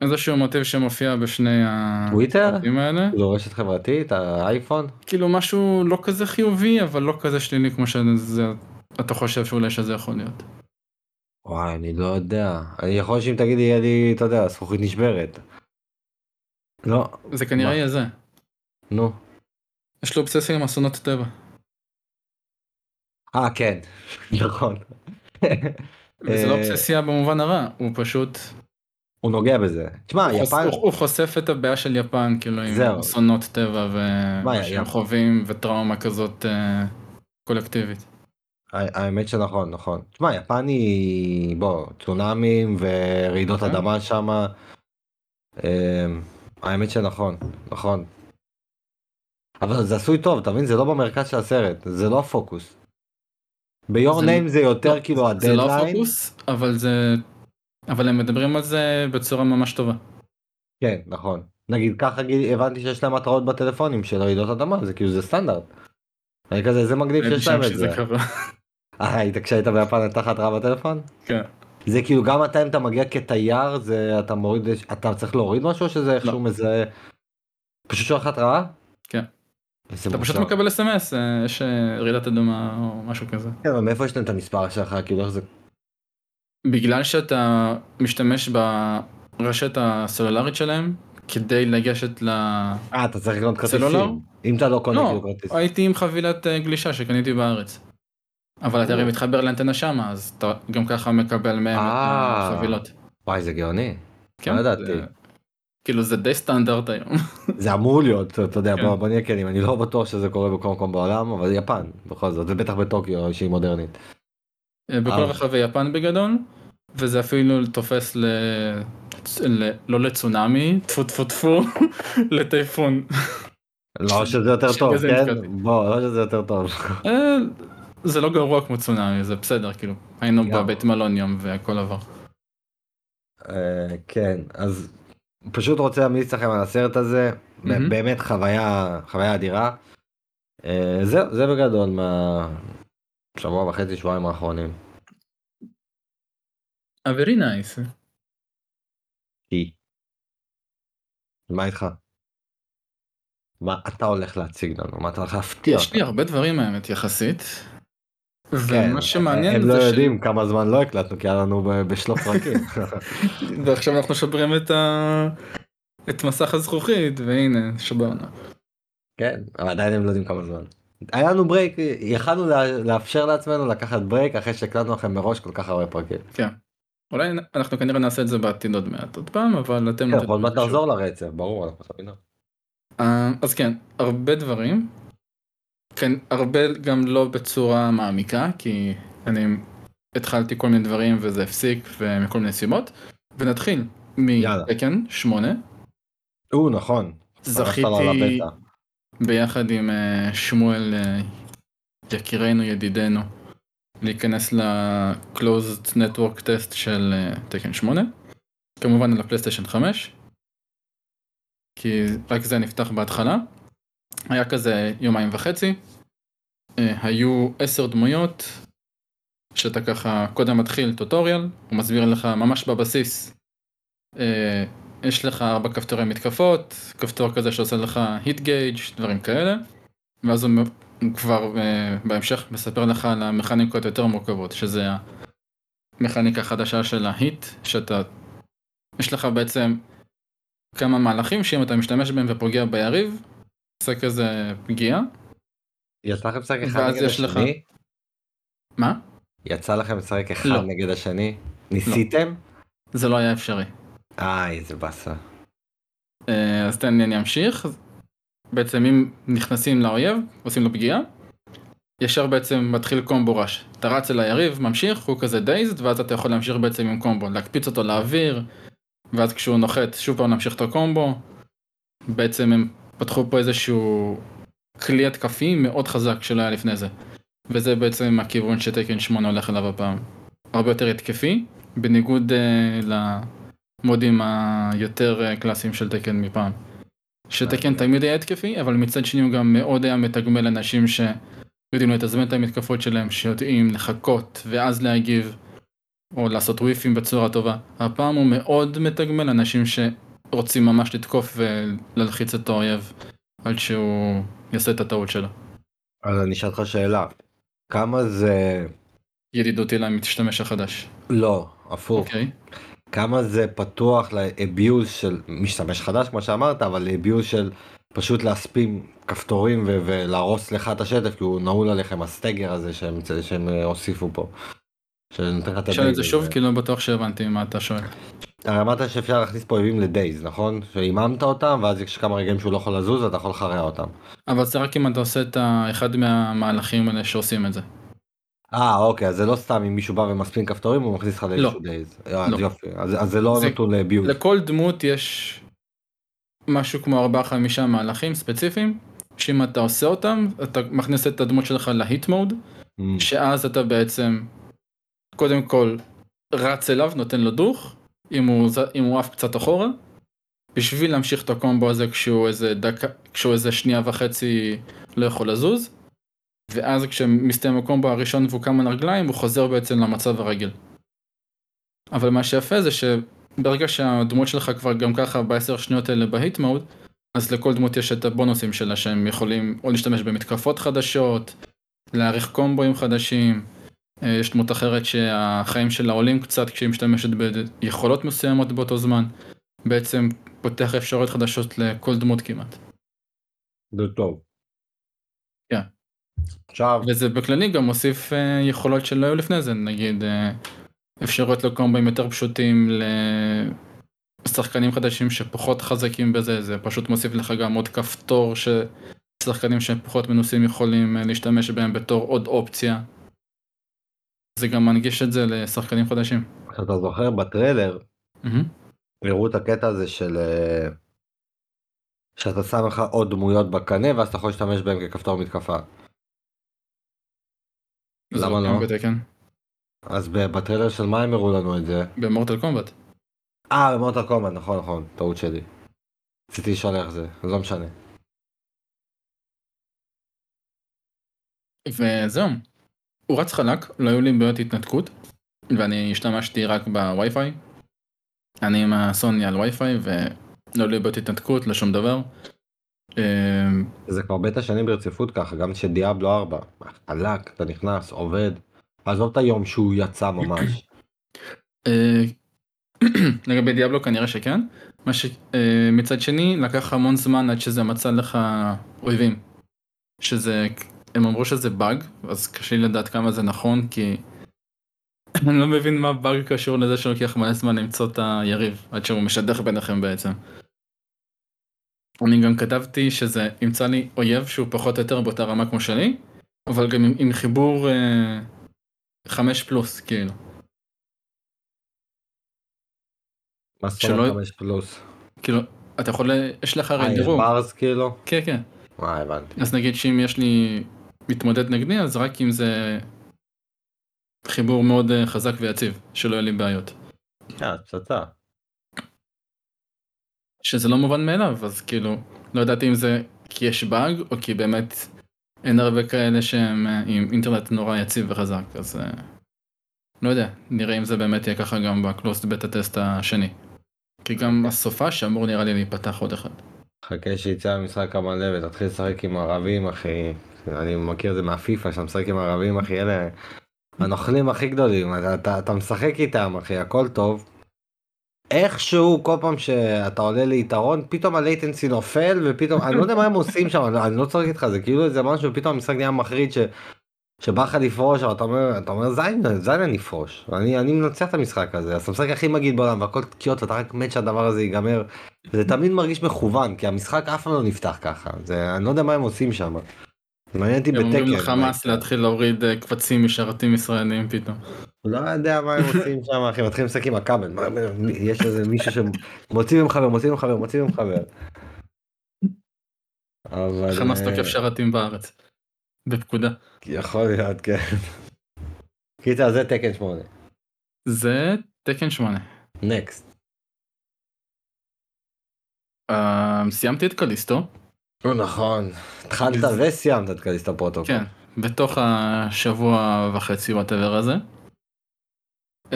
איזשהו מוטיב שמופיע בשני טוויטר? הסרטים האלה. כאילו רשת חברתית, האייפון? כאילו משהו לא כזה חיובי אבל לא כזה שלילי כמו שאתה חושב שאולי שזה יכול להיות. וואי, אני לא יודע. אני יכול שאם תגידי, יהיה לי, אתה יודע, זכוכית נשברת. לא, זה כנראה מה? יהיה זה. נו. יש לו אובססיה עם אסונות טבע. אה, כן. נכון. וזה לא אה, אובססיה במובן הרע, הוא פשוט... הוא נוגע בזה. תשמע, יפן... הוא- חושף את הבעיה של יפן כאילו עם. אסונות טבע מה, ומה שהם יפ- חווים וטראומה כזאת אה, קולקטיבית. האמת שנכון, נכון. תשמע, יפן היא, בוא, צונאמים ורעידות כן. אדמה שמה. אמ, האמת שנכון, נכון. אבל זה עשוי טוב, אתה מבין? זה לא במרכז של הסרט, זה לא הפוקוס. ביור ניים זה יותר לא, כאילו זה לא הדדליין. הפוקוס, אבל זה... אבל הם מדברים על זה בצורה ממש טובה. כן, נכון. נגיד ככה הבנתי שיש להם התראות בטלפונים של רעידות אדמה, זה כאילו זה סטנדרט. אני כזה, זה מגניב שיש להם את זה. אה, היית כשהיית ביפן הייתה לך התראה בטלפון? כן. זה כאילו גם אתה אם אתה מגיע כתייר זה אתה מוריד אתה צריך להוריד משהו שזה איכשהו מזהה. פשוט שולח התראה? כן. אתה פשוט. מקבל אס.אם.אס, יש אה, רעידת אדמה או משהו כזה. כן, אבל מאיפה יש להם את המספר שלך כאילו איך זה בגלל שאתה משתמש ברשת הסלולרית שלהם כדי לגשת ל... אה אתה צריך לקנות? כרטיסים אם אתה לא קונה לא, כאילו כרטיס. הייתי עם חבילת אה, גלישה שקניתי בארץ. אבל אתה הרי מתחבר לאנטנה שמה, אז אתה גם ככה מקבל מהם את אה. החבילות. וואי זה גאוני. כן, לא ידעתי. כאילו זה די סטנדרט היום. זה אמור להיות אתה יודע כן. בוא נהיה כנים אני לא בטוח שזה קורה בכל מקום בעולם אבל יפן בכל זאת זה בטח בטוקיו שהיא מודרנית. בכל אה. רחבי יפן בגדול, וזה אפילו תופס לא לצונאמי, טפו טפו טפו, לטייפון. לא שזה יותר טוב, כן? בוא, לא שזה יותר טוב. אה, זה לא גרוע כמו צונאמי, זה בסדר, כאילו, היינו בבית מלון יום והכל עבר. אה, כן, אז פשוט רוצה להמליץ לכם על הסרט הזה, באמת חוויה, חוויה אדירה. אה, זהו, זה בגדול מהשבוע וחצי, שבועיים האחרונים. Uh, very nice. מה איתך? מה אתה הולך להציג לנו? מה אתה הולך להפתיע? יש לי הרבה דברים האמת יחסית. כן, ומה שמעניין הם לא יודעים כמה זמן לא הקלטנו כי היה לנו בשלוף פרקים. ועכשיו אנחנו שוברים את, ה... את מסך הזכוכית והנה שברנו. כן, אבל עדיין הם לא יודעים כמה זמן. היה לנו break, יכלנו לאפשר לעצמנו לקחת break אחרי שהקלטנו לכם מראש כל כך הרבה פרקים. כן. אולי אנחנו כנראה נעשה את זה בעתיד עוד מעט עוד פעם אבל אתם... כן, עוד מעט נחזור לרצף, ברור. אה, אז כן, הרבה דברים. כן, הרבה גם לא בצורה מעמיקה כי אני התחלתי כל מיני דברים וזה הפסיק ומכל מיני סיבות. ונתחיל מתקן 8. או נכון. זכיתי ביחד עם אה, שמואל אה, יקירנו ידידנו. להיכנס ל-closed network test של אה, תקן 8 כמובן על הפלייסטיישן 5 כי רק זה נפתח בהתחלה היה כזה יומיים וחצי. אה, היו עשר דמויות שאתה ככה קודם מתחיל טוטוריאל הוא מסביר לך ממש בבסיס אה, יש לך ארבע כפתורי מתקפות כפתור כזה שעושה לך hit gauge דברים כאלה. ואז הוא כבר uh, בהמשך מספר לך על המכניקות יותר מורכבות, שזה המכניקה החדשה של ההיט, שאתה, יש לך בעצם כמה מהלכים שאם אתה משתמש בהם ופוגע ביריב, עושה כזה פגיעה. יצא לכם לשחק אחד נגד השני? לך... מה? יצא לכם לשחק אחד לא. נגד השני? ניסיתם? לא. זה לא היה אפשרי. אה, איזה באסה. אז תן לי אני אמשיך. בעצם אם נכנסים לאויב, עושים לו פגיעה, ישר בעצם מתחיל קומבו ראש. אתה רץ אל היריב, ממשיך, הוא כזה דייזד, ואז אתה יכול להמשיך בעצם עם קומבו, להקפיץ אותו לאוויר, ואז כשהוא נוחת שוב פעם להמשיך את הקומבו. בעצם הם פתחו פה איזשהו כלי התקפי מאוד חזק שלא היה לפני זה. וזה בעצם הכיוון שתקן 8 הולך אליו הפעם. הרבה יותר התקפי, בניגוד uh, למודים היותר uh, קלאסיים של תקן מפעם. שתקן תמיד היה התקפי, אבל מצד שני הוא גם מאוד היה מתגמל אנשים שיודעים לתזמן את המתקפות שלהם, שיודעים לחכות ואז להגיב, או לעשות וויפים בצורה טובה. הפעם הוא מאוד מתגמל אנשים שרוצים ממש לתקוף וללחיץ את האויב עד שהוא יעשה את הטעות שלו. אז אני אשאל אותך שאלה, כמה זה... ידידותי למשתמש החדש. לא, הפוך. Okay. אוקיי. כמה זה פתוח ל abuse של משתמש חדש כמו שאמרת אבל ל abuse של פשוט להספים כפתורים ולהרוס לך את השטף כי הוא נעול עליכם ה stagger הזה שהם, שהם הוסיפו פה. תשאל את זה שוב כי לא בטוח שהבנתי מה אתה שואל. הרי אמרת שאפשר להכניס פה אויבים ל daze נכון? שהיממת אותם ואז יש כמה רגעים שהוא לא יכול לזוז אתה יכול לקרוע אותם. אבל זה רק אם אתה עושה את אחד מהמהלכים האלה שעושים את זה. אה אוקיי אז זה לא סתם אם מישהו בא ומספין כפתורים הוא מכניס לך לאיזשהו דייז. אה, לא. יופי אז, אז זה לא. נתון לביוז. לכל דמות יש משהו כמו 4-5 מהלכים ספציפיים שאם אתה עושה אותם אתה מכניס את הדמות שלך להיט מוד mm. שאז אתה בעצם קודם כל רץ אליו נותן לו דוך אם הוא, אם הוא עף קצת אחורה בשביל להמשיך את הקומבו הזה כשהוא איזה דקה כשהוא איזה שנייה וחצי לא יכול לזוז. ואז כשמסתיים הקומבו הראשון והוא קם על הרגליים הוא חוזר בעצם למצב הרגיל. אבל מה שיפה זה שברגע שהדמות שלך כבר גם ככה בעשר שניות האלה בהיט מוד אז לכל דמות יש את הבונוסים שלה שהם יכולים או להשתמש במתקפות חדשות, להעריך קומבואים חדשים, יש דמות אחרת שהחיים שלה עולים קצת כשהיא משתמשת ביכולות מסוימות באותו זמן, בעצם פותח אפשרויות חדשות לכל דמות כמעט. זה טוב. כן. עכשיו... וזה בכללי גם מוסיף uh, יכולות שלא היו לפני זה, נגיד uh, אפשרויות לקומבים יותר פשוטים לשחקנים חדשים שפחות חזקים בזה, זה פשוט מוסיף לך גם עוד כפתור ששחקנים שהם פחות מנוסים יכולים להשתמש בהם בתור עוד אופציה. זה גם מנגיש את זה לשחקנים חדשים. אתה זוכר בטריילר. הראו את הקטע הזה של אה, שאתה שם לך עוד דמויות בקנה ואז אתה יכול להשתמש בהם ככפתור מתקפה. למה לא? בתקן. אז בטריילר של מה הם הראו לנו את זה? במורטל קומבט. אה, במוטר קומבט, נכון, נכון, טעות שלי. רציתי לשאול איך זה, לא משנה. וזהו. הוא רץ חלק, לא היו לי בעיות התנתקות, ואני השתמשתי רק בווי-פיי. אני עם הסוני על ווי-פיי, ולא היו לי בעיות התנתקות, לא שום דבר. אמ, זה כבר בטא שנים ברציפות ככה, גם שדיאבלו 4, חלק, אתה נכנס, עובד. עזוב את היום שהוא יצא ממש. אה, לגבי דיאבלו כנראה שכן. מה שמצד שני לקח המון זמן עד שזה מצא לך אויבים. שזה, הם אמרו שזה באג, אז קשה לי לדעת כמה זה נכון כי אני לא מבין מה באג קשור לזה שלוקח מלא זמן למצוא את היריב עד שהוא משדך ביניכם בעצם. אני גם כתבתי שזה ימצא לי אויב שהוא פחות או יותר באותה רמה כמו שלי, אבל גם עם, עם חיבור אה, 5 פלוס כאילו. מה זאת אומרת 5 פלוס? כאילו, אתה יכול, יש לך אה, הרי יש דירוג. ברס כאילו? כן, כן. אה, הבנתי. אז נגיד שאם יש לי מתמודד נגדי, אז רק אם זה חיבור מאוד אה, חזק ויציב, שלא יהיה לי בעיות. אה, פצצה. שזה לא מובן מאליו, אז כאילו, לא ידעתי אם זה כי יש באג, או כי באמת אין הרבה כאלה שהם אה, עם אינטרנט נורא יציב וחזק, אז אה, לא יודע, נראה אם זה באמת יהיה ככה גם בקלוסט בטה טסט השני. כי גם הסופה שאמור נראה לי להיפתח עוד אחד. חכה שיצא המשחק המלא ותתחיל לשחק עם ערבים אחי. אני מכיר את זה מהפיפא שאתה משחק עם ערבים אחי אלה הנוכלים הכי גדולים אתה, אתה, אתה משחק איתם אחי הכל טוב. איכשהו כל פעם שאתה עולה ליתרון פתאום הלייטנסי נופל ופתאום אני לא יודע מה הם עושים שם אני, לא צוחק איתך זה כאילו איזה משהו פתאום המשחק נהיה מחריד ש... שבא לך לפרוש אבל אתה אומר אתה אומר זין זין אני אפרוש אני אני מנצח את המשחק הזה אז אתה משחק הכי מגעיל בעולם והכל תקיעות ואתה רק מת שהדבר הזה ייגמר. זה תמיד מרגיש מכוון כי המשחק אף פעם לא נפתח ככה זה אני לא יודע מה הם עושים שם. מעניין אותי הם אומרים בתקן. לחמאס להתחיל להוריד אה, קבצים משרתים ישראלים פתאום. לא יודע מה הם עושים שם אחי מתחילים לשחק עם הכבל יש איזה מישהו שמוציא ממך חבר מוציא ממך חבר מוציא ממך חמאס אה, תוקף שרתים בארץ. בפקודה. יכול להיות כן. קיצר זה תקן 8. זה תקן 8. Next. Uh, סיימתי את Callisto, נכון. התחלת וסיימת את Callisto Protocol. כן, בתוך השבוע וחצי whatever הזה. Uh,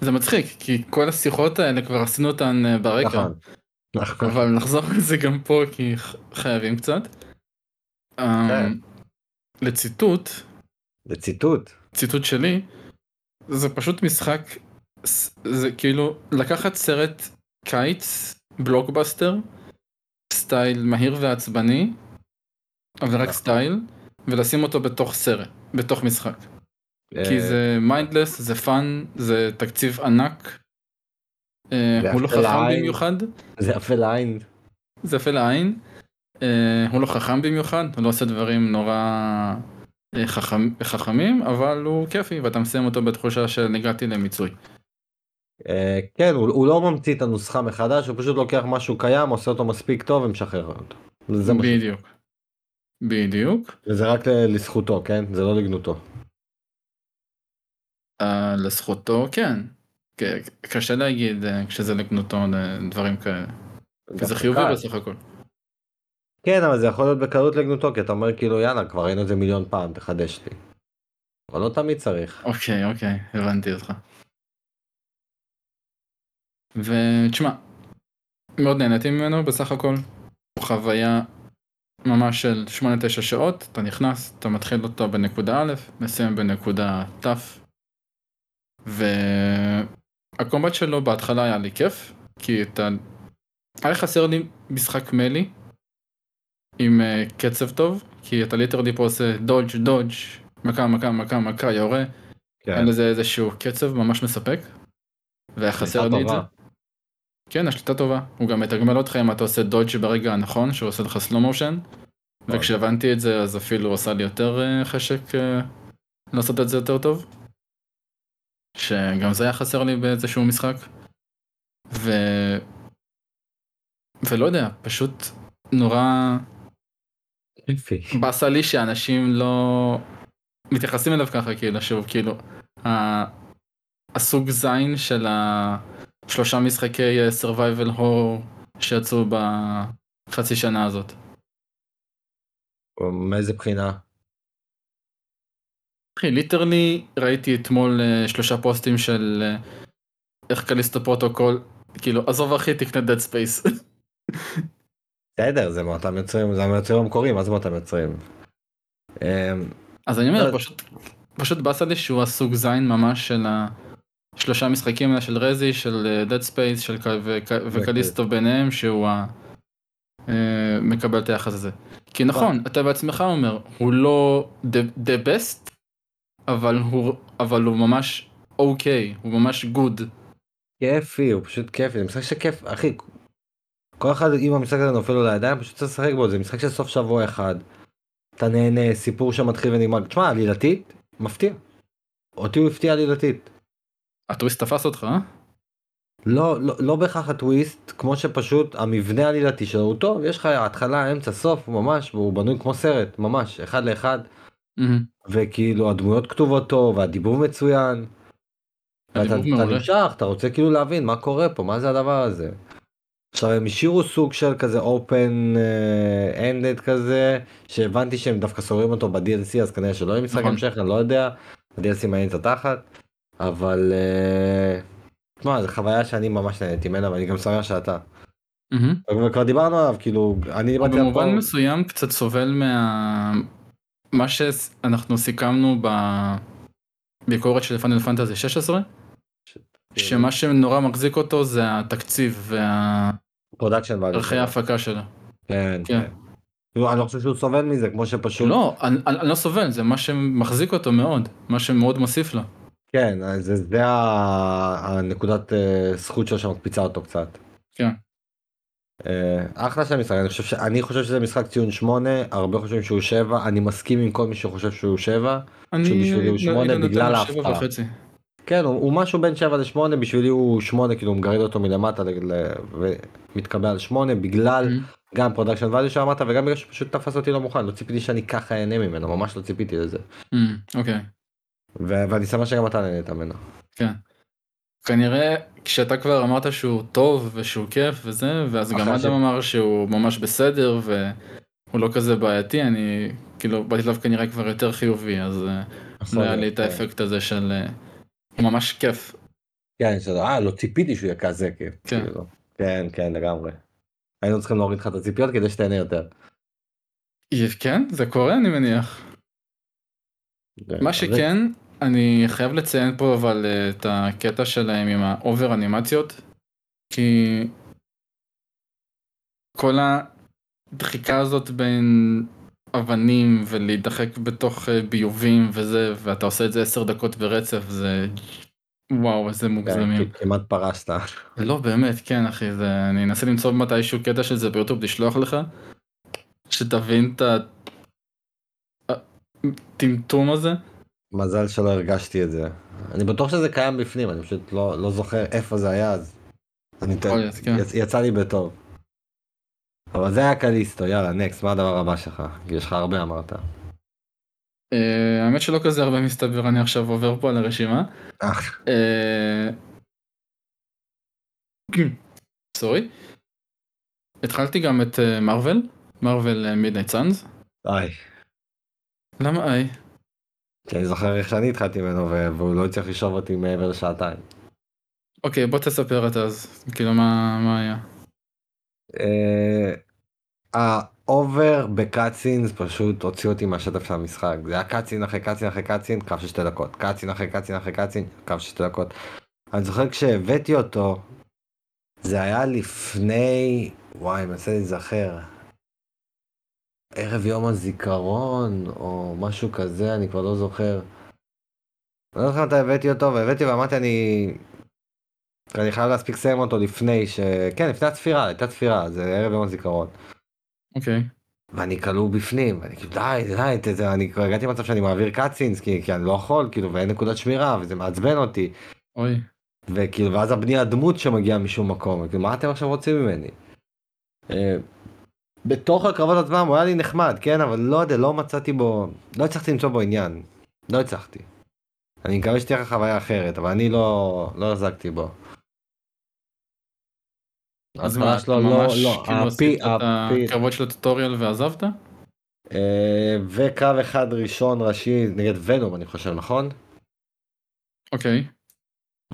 זה מצחיק, כי כל השיחות האלה כבר עשינו אותן אה, ברקע, נכון. נכון. אבל נחזור לזה גם פה כי חייבים קצת. Um, כן. לציטוט, לציטוט. ציטוט שלי, זה פשוט משחק, זה כאילו לקחת סרט קיץ, blockbuster, style מהיר ועצבני, אבל רק נכון. style, ולשים אותו בתוך סרט, בתוך משחק. כי אה, זה mindless, זה fun, זה תקציב ענק. אה, הוא לא חכם. במיוחד, זה יפה לעין. זה יפה לעין. אה, הוא לא חכם במיוחד, הוא לא עושה דברים נורא אה, חכם, חכמים, אבל הוא כיפי, ואתה מסיים אותו בתחושה של הגעתי למיצוי. אה, כן הוא הוא לא ממציא את הנוסחה מחדש הוא פשוט לוקח משהו קיים עושה אותו מספיק טוב ומשחרר אותו. זה בדיוק. בדיוק. וזה רק לזכותו כן זה לא לגנותו. אה, לזכותו כן. קשה להגיד כשזה לגנותו דברים כאלה. זה חיובי. בסך הכל. כן אבל זה יכול להיות בקלות לגנותו כי אתה אומר כאילו יאללה כבר ראינו את זה מיליון פעם תחדש לי. אבל לא תמיד צריך. אוקיי, אוקיי, הבנתי אותך. ותשמע, מאוד נהניתי ממנו בסך הכל. הוא חוויה ממש של 8-9 שעות, אתה נכנס, אתה מתחיל אותו בנקודה א', מסיים בנקודה ת', והקומבט שלו בהתחלה היה לי כיף, כי אתה... היה חסר לי משחק מלי עם אה, קצב טוב, כי אתה ליטרלי פה עושה דודג' דודג', מכה מכה מכה מכה יורה, כן. אין לזה איזשהו קצב ממש מספק. והיה חסר לי את זה. כן, השליטה טובה. הוא גם מתגמל אותך אם אתה עושה דודג' ברגע הנכון, שהוא עושה לך סלו מושן. וכשהבנתי את זה, אז אפילו הוא עשה לי יותר אה, חשק אה, לעשות את זה יותר טוב. שגם זה היה חסר לי באיזשהו משחק. ו... ולא יודע, פשוט נורא. באסה לי שאנשים לא מתייחסים אליו ככה, כאילו, שוב, כאילו, ה- הסוג זין של השלושה משחקי אה, survival horror שיצאו בחצי שנה הזאת. מאיזה בחינה? אחי, literally ראיתי אתמול אה, שלושה פוסטים של אה, איך Callisto Protocol, כאילו, עזוב אחי, תקנה Dead Space. בסדר, זה מאותם יוצרים, זה מהיוצרים המקוריים, מה זה מאותם יוצרים? אמ, אז אני אומר, לא. פשוט, פשוט באסה לי שהוא הסוג זין ממש של השלושה משחקים האלה של רזי, של אה, dead space, של וקליסטו ביניהם, שהוא ה... אה, מקבל את היחס הזה. כי נכון, אתה בעצמך אומר, הוא לא the, the best, אבל הוא, אבל הוא ממש אוקיי, הוא ממש גוד. כיפי, הוא פשוט כיפי, זה משחק שכיף, אחי. כל אחד, אם המשחק הזה נופל לו לידיים, פשוט צריך לשחק בו, זה משחק של סוף שבוע אחד. אתה נהנה, סיפור שמתחיל ונגמר. תשמע, עלילתית, מפתיע. אותי הוא הפתיע עלילתית. הטוויסט תפס אותך, אה? לא, לא, לא בהכרח הטוויסט, כמו שפשוט המבנה העלילתי שלו הוא טוב, יש לך התחלה, אמצע, סוף, ממש, והוא בנוי כמו סרט, ממש, אחד לאחד, מהמם. וכאילו הדמויות כתובות טוב, והדיבור מצוין. הדיבור אתה. נמשך, אתה רוצה כאילו להבין מה קורה פה, מה זה הדבר הזה. עכשיו הם השאירו סוג של כזה open uh, ended כזה, שהבנתי שהם דווקא סוגרים אותו ב-DLC, אז כנראה שלא יהיה משחק נכון. המשך, אני לא יודע, ה-DLC מעניין את התחת, אבל... Uh, תשמע, זו חוויה שאני ממש נהניתי ממנה, ואני גם שמח שאתה. וכבר דיברנו עליו, כאילו, אני דיברתי עליו במובן מסוים קצת סובל מה... מה שאנחנו סיכמנו בביקורת של פאנל פנטזי 16, שמה שנורא מחזיק אותו זה התקציב וערכי production value. ההפקה שלו. כן, כן. כן. כאילו, אני לא חושב שהוא סובל מזה, כמו שפשוט... לא, אני אני לא סובל, זה מה שמחזיק אותו מאוד, מה שמאוד מוסיף לו. כן, זה, זה הנקודת אה, זכות שלו שמקפיצה אותו קצת. כן. אה, אחלה של משחק, אני חושב, ש... אני חושב שזה משחק ציון 8, הרבה חושבים שהוא 7, אני מסכים עם כל מי שחושב שהוא 7. אני שבשבילי הוא שמונה אני נותן בגלל ההפתעה. כן, הוא, הוא משהו בין 7 ל-8, בשבילי הוא 8, כאילו הוא מגרד אותו מלמטה ל... ל... ומתקבע על 8, בגלל מהמם. גם production value שאמרת, וגם בגלל שפשוט תפס אותי לא מוכן, לא ציפיתי שאני ככה אהנה ממנו, ממש לא ציפיתי לזה. אוקיי. ו... ואני שמח שגם אתה נהנית ממנו. כן. כנראה כשאתה כבר אמרת שהוא טוב ושהוא כיף וזה, ואז גם אחרי ש- אדם אמר שהוא ממש בסדר והוא לא כזה בעייתי, אני כאילו באתי אליו כנראה כבר יותר חיובי, אז אה, לא היה לי את כן. האפקט הזה של... ממש כיף. כן, שזה, אה, לא ציפיתי שהוא יהיה כזה כיף. כן. כאילו. כן, כן, לגמרי. היינו צריכים להוריד לך את הציפיות כדי שתהנה יותר. כן, זה קורה אני מניח. מה שכן, אני חייב לציין פה אבל אה, את הקטע שלהם עם האובר אנימציות, כי כל הדחיקה הזאת בין אבנים ולהידחק בתוך אה, ביובים וזה, ואתה עושה את זה עשר דקות ברצף, זה וואו איזה כן, מוגזמים. כמעט פרשת. לא באמת, כן אחי, זה... אני אנסה למצוא מתישהו קטע של זה ביוטיוב לשלוח לך, שתבין את הטמטום הזה. מזל שלא הרגשתי את זה. אני בטוח שזה קיים בפנים, אני פשוט לא, לא זוכר איפה זה היה, אז... אני להיות, כן. יצ... יצא לי בטוב. אבל זה היה קליסטו, יאללה, נקסט, מה הדבר הבא שלך? כי יש לך הרבה אמרת. אה, האמת שלא כזה הרבה מסתבר, אני עכשיו עובר פה על הרשימה. אה, אה, סורי. התחלתי גם את מארוול, מארוול מידנייט סאנס. איי. למה איי? כי אני זוכר איך שאני התחלתי ממנו והוא לא הצליח לשאוב אותי מעבר לשעתיים. אוקיי בוא תספר את אז, כאילו מה היה. אה, ה over ב cutscenes פשוט הוציא אותי מהשטף של המשחק. זה היה cutscene אחרי cutscene אחרי cutscene, קו של שתי דקות. cutscene אחרי cutscene אחרי cutscene, קו של שתי דקות. אני זוכר כשהבאתי אותו, זה היה לפני, וואי, מנסה להיזכר. ערב יום הזיכרון, או משהו כזה, אני כבר לא זוכר. אני לא זוכר מתי הבאתי אותו, והבאתי ואמרתי אני... אני חייב להספיק לסיים אותו לפני ש... כן, לפני הצפירה, הייתה צפירה, זה ערב יום הזיכרון. אוקיי. ואני כלוא בפנים, ואני כאילו די, די, די, די, אני כבר הגעתי למצב שאני מעביר קאצינס, כי, כי אני לא יכול, כאילו, ואין נקודת שמירה, וזה מעצבן אותי. אוי. וכאילו, ואז הבנייה דמות שמגיעה משום מקום, כאילו, מה אתם עכשיו רוצים ממני? אה, בתוך הקרבות עצמם הוא היה לי נחמד, כן, אבל לא יודע, לא מצאתי בו, לא הצלחתי למצוא בו עניין. לא הצלחתי. אני מקווה שתהיה לך חוויה אחרת, אבל אני לא, לא החזקתי בו. אז מה, אתה לא, ממש לא, כאילו הפי, עשית את הפי, הקרבות של הטוטוריאל ועזבת? אה, וקרב אחד ראשון ראשי נגד ונום אני חושב, נכון? אוקיי.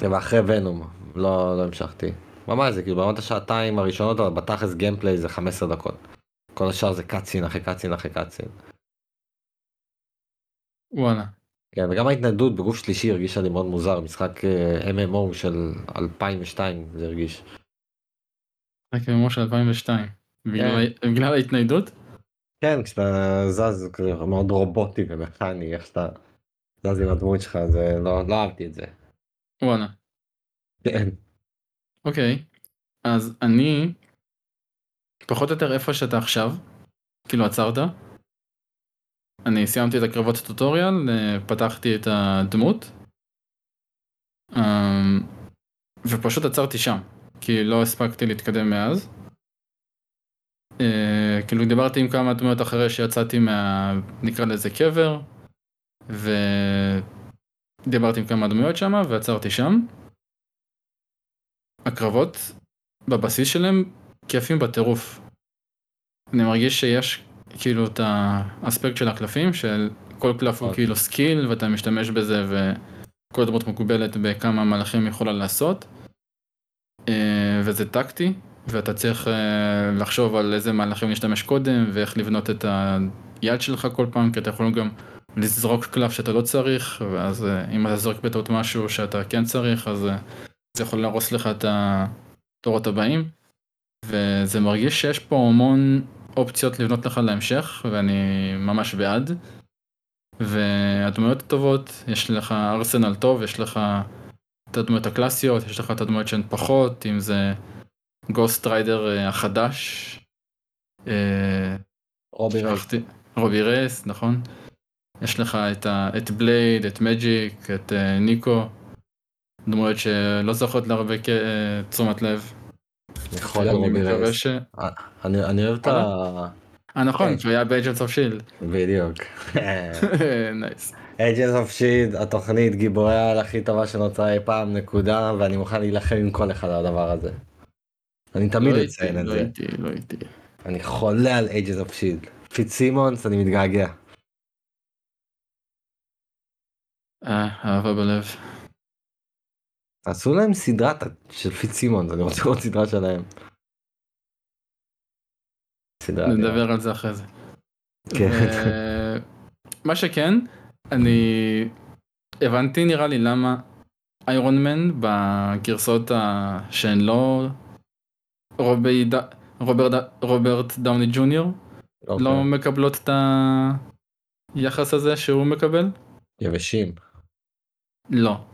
ואחרי ונום, לא, לא המשכתי. ממש זה כאילו ברמת השעתיים הראשונות, אבל בתכלס גיימפליי זה 15 דקות. כל השאר זה קאצין אחרי קאצין אחרי קאצין. וואלה. כן, וגם ההתנגדות בגוף שלישי הרגישה לי מאוד מוזר, משחק אה, MMO של 2002 זה הרגיש. רק כמו של 2002. בגלל- בגלל ההתניידות? כן, כשאתה זז כזה מאוד רובוטי ומכני, איך שאתה זז עם הדמות שלך, זה לא, לא אהבתי את זה. וואלה. כן. אוקיי. אז אני פחות או יותר איפה שאתה עכשיו. כאילו עצרת. אני סיימתי את הקרבות הטוטוריאל, אה, פתחתי את הדמות. אמ, ופשוט עצרתי שם. כי לא הספקתי להתקדם מאז. אה, כאילו דיברתי עם כמה דמויות אחרי שיצאתי מה... נקרא לזה קבר. ודיברתי עם כמה דמויות שם ועצרתי שם. הקרבות בבסיס שלהם כיפים בטירוף. אני מרגיש שיש כאילו את האספקט של הקלפים, של כל קלף הוא אוקיי. כאילו skill ואתה משתמש בזה וכל דמות מקובלת בכמה מהלכים יכולה לעשות. אה, וזה טקטי, ואתה צריך אה, לחשוב על איזה מהלכים להשתמש קודם ואיך לבנות את היד שלך כל פעם, כי אתה יכול גם לזרוק קלף שאתה לא צריך, ואז אה, אם אתה זורק בטעות משהו שאתה כן צריך, אז זה יכול להרוס לך את התורות הבאים. וזה מרגיש שיש פה המון אופציות לבנות לך להמשך, ואני ממש בעד. והדמויות הטובות, יש לך ארסנל טוב, יש לך את הדמויות הקלאסיות, יש לך את הדמויות שהן פחות, אם זה Ghost Rider החדש. אה, רובי רייס. רובי רייס, נכון? יש לך את, ה, את בלייד, את מג'יק, את אה, ניקו, דמויות שלא זוכות להרבה אה, תשומת לב. יכול להיות אני רובי רייס. ש... אני אני אוהב את ה... אה נכון, כן. שהוא היה ב-Agents of Shield. בדיוק. Nice. Agents of Shield, התוכנית גיבורי העל הכי טובה שנוצרה אי פעם, נקודה, ואני מוכן להילחם עם כל אחד על הדבר הזה. אני תמיד לא אציין איתי, את לא זה. איתי, לא איתי. אני חולה על Agents of Shield. פיצסימונס, אני מתגעגע. אה, אהבה בלב. עשו להם סדרה של פיצסימונס, אני רוצה לראות סדרה שלהם. סדרה. נדבר על זה אחרי זה. כן. מה שכן, אני הבנתי נראה לי למה איירון מן בגרסאות שהן לא רוברט דאוני ג'וניור אוקיי. לא מקבלות את היחס הזה שהוא מקבל? יבשים. לא.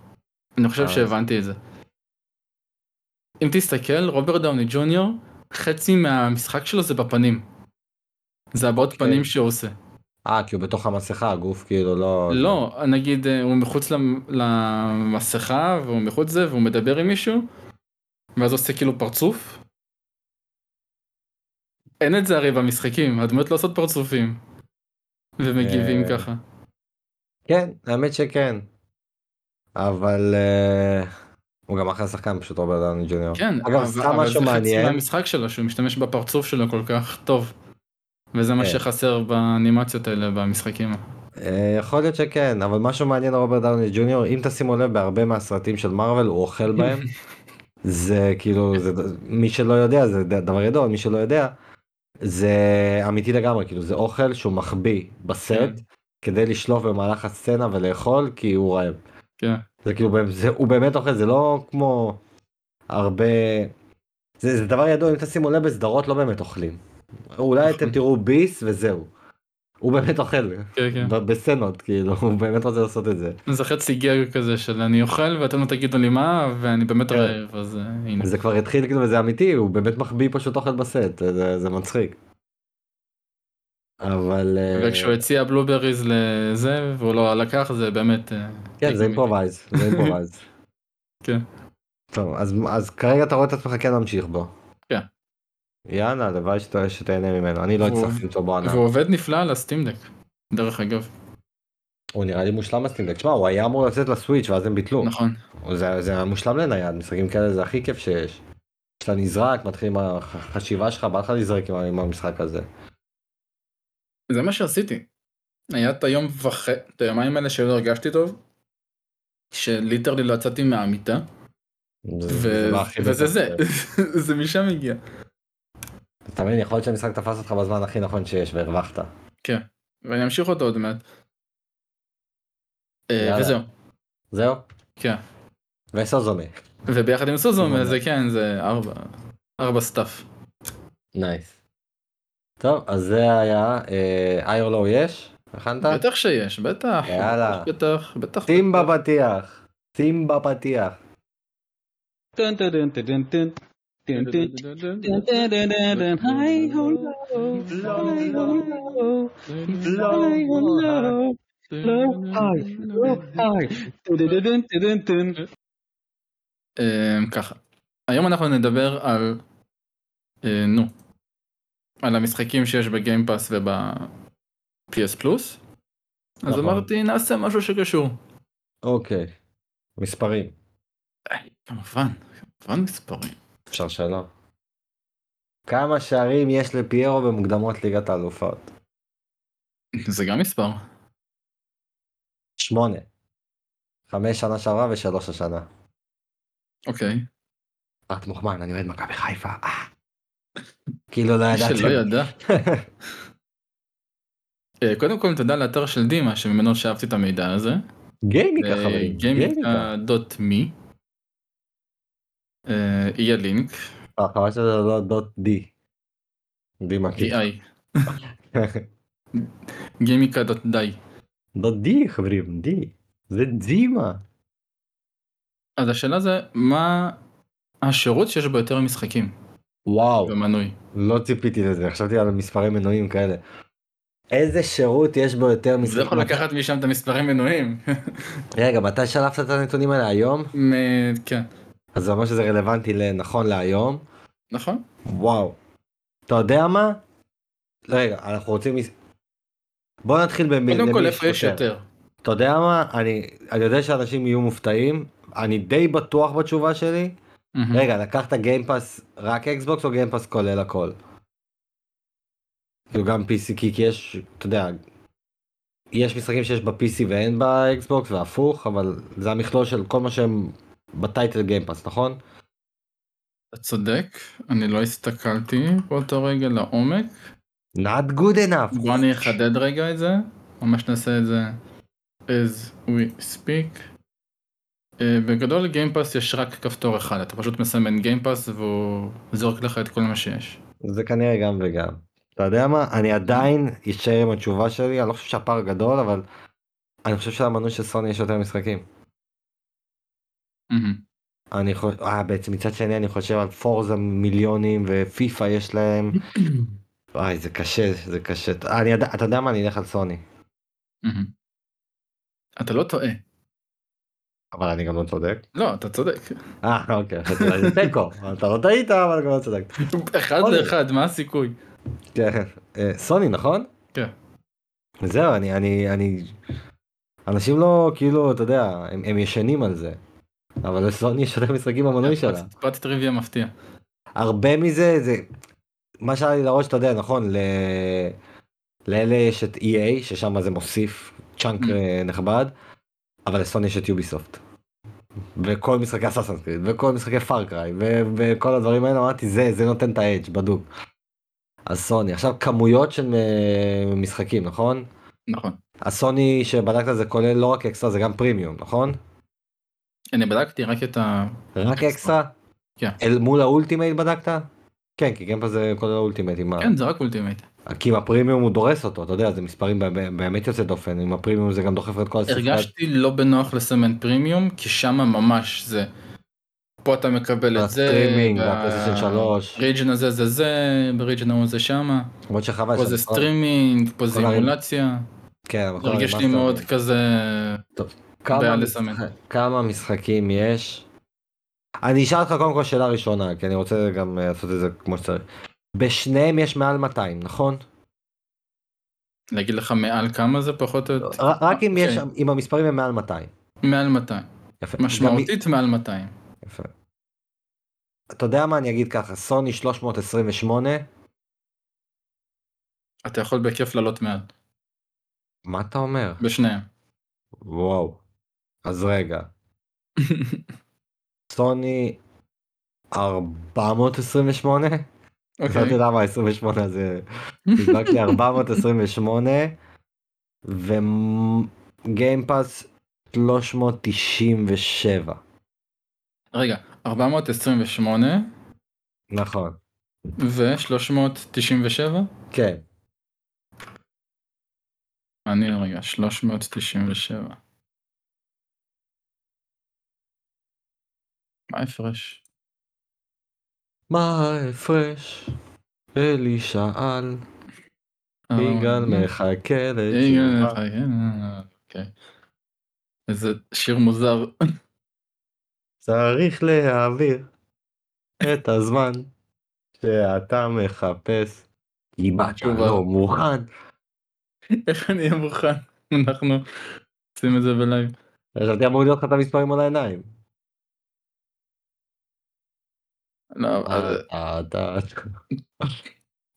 אני חושב אה. שהבנתי את זה. אם תסתכל, רוברט דאוני ג'וניור, חצי מהמשחק שלו זה בפנים. זה הבעות אוקיי. פנים שהוא עושה. אה, כי הוא בתוך המסכה, הגוף כאילו לא... לא, נגיד אה, הוא מחוץ למ- למסכה והוא מחוץ זה והוא מדבר עם מישהו ואז עושה כאילו פרצוף. אין את זה הרי במשחקים, הדמויות לא עושות פרצופים. ומגיבים אה, ככה. כן, האמת שכן. אבל אה, הוא גם אחלה שחקן פשוט רוברט דאוני ג'וניור. כן, אגב, אבל, אבל זה חצי. מהמשחק שלו שהוא משתמש בפרצוף שלו כל כך טוב. וזה מה כן. שחסר באנימציות האלה במשחקים. אה, יכול להיות שכן, אבל משהו מעניין רוברט דאוני ג'וניור, אם תשימו לב בהרבה מהסרטים של מארוול הוא אוכל בהם. זה כאילו, זה, מי שלא יודע, זה דבר ידוע, מי שלא יודע, זה אמיתי לגמרי, כאילו זה אוכל שהוא מחביא בסט כן. כדי לשלוף במהלך הסצנה ולאכול כי הוא רעב. כן. זה כאילו, זה, הוא באמת אוכל, זה לא כמו הרבה... זה, זה דבר ידוע, אם תשימו לב בסדרות לא באמת אוכלים. אולי אתם תראו ביס וזהו. הוא באמת אוכל, כן, כן. בסצנות, כאילו, הוא באמת רוצה לעשות את זה. זה חצי גג כזה של אני אוכל ואתם לא תגידו לי מה ואני באמת כן. רעב אז אה, הנה. זה כבר התחיל כאילו וזה אמיתי, הוא באמת מחביא פשוט אוכל בסט, זה, זה מצחיק. אבל... אה, וכשהוא הציע blueberries לזה והוא לא לקח זה באמת. אה, כן, זה גיג improvise, זה improvise. כן. טוב, אז, אז כרגע אתה רואה את עצמך כן ממשיך בו. כן. יאללה, הלוואי שתהנה ממנו. אני לא הצלחתי למצוא בו ענק. והוא עובד נפלא על ה Steam Deck. דרך אגב. הוא נראה לי מושלם ה Steam Deck. שמע, הוא היה אמור לצאת לסוויץ' ואז הם ביטלו. נכון. זה, זה היה מושלם לנייד, משחקים כאלה זה הכי כיף שיש. כשאתה נזרק, מתחיל עם החשיבה שלך, בא לך להזרק עם, עם המשחק הזה. זה מה שעשיתי. היה את היום וחצי, את היומיים האלה שלא הרגשתי טוב. שליטרלי לא יצאתי מהמיטה. ו- וזה. זה. זה משם הגיע. אתה מבין, יכול להיות שהמשחק תפס אותך בזמן הכי נכון שיש והרווחת. כן. ואני אמשיך אותו עוד מעט. אה. וזהו. זהו? כן. וסוזומי. וביחד עם סוזום ממש. זה כן זה ארבע. ארבע סטאפ. נייס. טוב, אז זה היה, איי או לא יש? הכנת? בטח שיש, בטח. יאללה. בטח, בטח. טים בפתיח. טים בפתיח. ככה היום אנחנו נדבר על נו על המשחקים שיש בגיימפאס וב-PS פלוס. אז נכון. אמרתי נעשה משהו שקשור. אוקיי. מספרים. כמובן, כמובן מספרים. אפשר שלא. כמה שערים יש לפיירו במוקדמות ליגת האלופות? זה גם מספר. שמונה. חמש שנה שעברה ושלוש השנה. אוקיי. את מוחמן, אני אוהד מכבי חיפה. אה. כאילו לא ידעתי. שלא ידע. אה, קודם כל תודה לאתר של דימה שממנו שאבתי את המידע הזה. גיימיקה אה, חברים. גיימיקה. גיימיקה.מי. אה, יהיה לינק. החברה שלו לא דוט די. די מכיר. DI. גיימיקה.די. דוט די חברים די. זה דימה. אז השאלה זה מה השירות שיש בו יותר משחקים וואו. במנוי. לא ציפיתי לזה חשבתי על מספרי מנויים כאלה. איזה שירות יש בו יותר זה משחקים? יכול לקחת משם את המספרים מנויים. רגע מתי שלפת את הנתונים האלה היום? כן. אז זה אומר שזה רלוונטי לנכון להיום. נכון. וואו. אתה יודע מה? רגע אנחנו רוצים... בוא נתחיל במי... קודם כל איפה יש יותר. אתה יודע מה? אני, אני יודע שאנשים יהיו מופתעים. אני די בטוח בתשובה שלי. מהמם. רגע, לקחת Game Pass רק אקסבוקס או Game Pass כולל הכל? כאילו גם PC כי כי יש, אתה יודע, יש משחקים שיש ב-PC ואין באקסבוקס והפוך, אבל זה המכלול של כל מה שהם ב title Game Pass, נכון? אתה צודק אני לא הסתכלתי באותו רגע לעומק. Not good enough. בוא אני אחדד רגע את זה. ממש נעשה את זה as we speak. אה, בגדול Game Pass יש רק כפתור אחד אתה פשוט מסמן Game Pass והוא זורק לך את כל מה שיש. זה כנראה גם וגם. אתה יודע מה? אני עדיין אשאר עם התשובה שלי, אני לא חושב שהפער גדול, אבל אני חושב שלמנוי של סוני יש יותר משחקים. אני חושב, אה, בעצם מצד שני אני חושב על פורזה מיליונים ופיפא יש להם. וואי זה קשה זה קשה אני אתה יודע מה אני אלך על סוני. אתה לא טועה. אבל אני גם לא צודק. לא אתה צודק. אה אוקיי זה תיקו אתה לא טעית אבל גם לא צודק. אחד. לאחד מה הסיכוי. כן, אה, סוני נכון? כן. זהו אני אני אני אנשים לא כאילו אתה יודע הם, הם ישנים על זה. אבל לסוני יש יותר משחקים במנוי שלה. פרט טריוויה מפתיע. הרבה מזה זה מה שהיה לי לראש אתה יודע נכון ל... לאלה יש את EA ששם זה מוסיף chunk Mm. אה, נכבד אבל לסוני יש את Ubisoft. וכל משחקי Assassin's Creed וכל משחקי Far Cry וכל הדברים האלה אמרתי זה זה נותן את ה edge בדוק. אז סוני עכשיו כמויות של אה, משחקים נכון? נכון. הסוני שבדקת זה כולל לא רק אקסטרה זה גם פרימיום נכון? אני בדקתי רק את ה... רק אקסטרה? כן. אל מול האולטימייט בדקת? כן כי גיימפאס זה כולל האולטימייט עם ה... כן זה רק אולטימייט. כי עם הפרימיום הוא דורס אותו, אתה יודע, זה מספרים באמת- יוצא דופן, עם הפרימיום זה גם דוחף את כל הספרד. הרגשתי לא בנוח לסמן פרימיום כי שם ממש זה. פה אתה מקבל את זה. הסטרימינג, והפלייסטיישן 3. ריג'ן הזה זה זה בריג'ן ההוא זה שמה. למרות שחבל פה זה? סטרימינג פה זה כל אימולציה. כן, אבל כל הרגיש לי מאוד כזה. כמה משחקים יש אני אשאל אותך קודם כל שאלה ראשונה, כי אני רוצה גם אה, לעשות את זה כמו שצריך. בשניהם יש מעל 200, נכון? להגיד לך מעל כמה זה פחות או יותר? רק אם יש, אוקיי, אם המספרים הם מעל 200. מעל 200. יפה. משמעותית מעל 200. גם- יפה. אתה יודע מה אני אגיד ככה, סוני 328, אתה יכול בכיף לעלות מעל. מה אתה אומר? בשניהם. וואו. אז רגע, סוני 428? לא אוקיי. יודע למה 28 זה נדבק לי 428 וגיימפאס 397 רגע, 428 נכון ו-397? כן אני רגע, 397. מה ההפרש? מה ההפרש? אלי שאל אה, יגאל מחכה לתשובה מחכה, אוקיי. איזה שיר מוזר. צריך להעביר את הזמן שאתה מחפש אם אתה. לא מוכן איך אני אהיה מוכן? אנחנו עושים את זה בלייב. חשבתי אמור להיות לך את המספרים על העיניים לא, אז- אתה אתה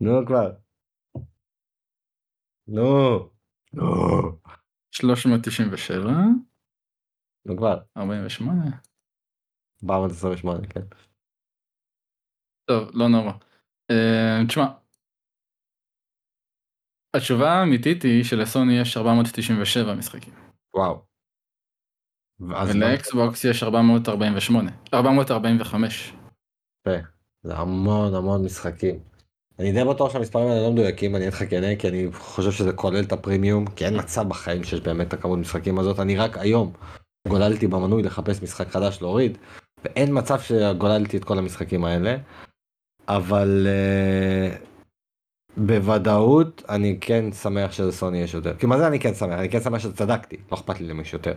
נו כבר. נו. נו. 397, נו כבר. 48. 428 כן. טוב, לא נורא. אה, תשמע, התשובה האמיתית היא שלסוני יש 497 משחקים, וואו. ולאקסבוקס יש 448, 445. זה המון המון משחקים. אני די בטוח שהמספרים האלה לא מדויקים, אני לך כן, כי אני חושב שזה כולל את הפרימיום, כי אין מצב בחיים שיש באמת את הכמות משחקים הזאת, אני רק היום גוללתי במנוי לחפש משחק חדש להוריד, ואין מצב שגוללתי את כל המשחקים האלה, אבל uh, בוודאות אני כן שמח שלסוני יש יותר. כי מה זה אני כן שמח? אני כן שמח שצדקתי, לא אכפת לי למי יש יותר.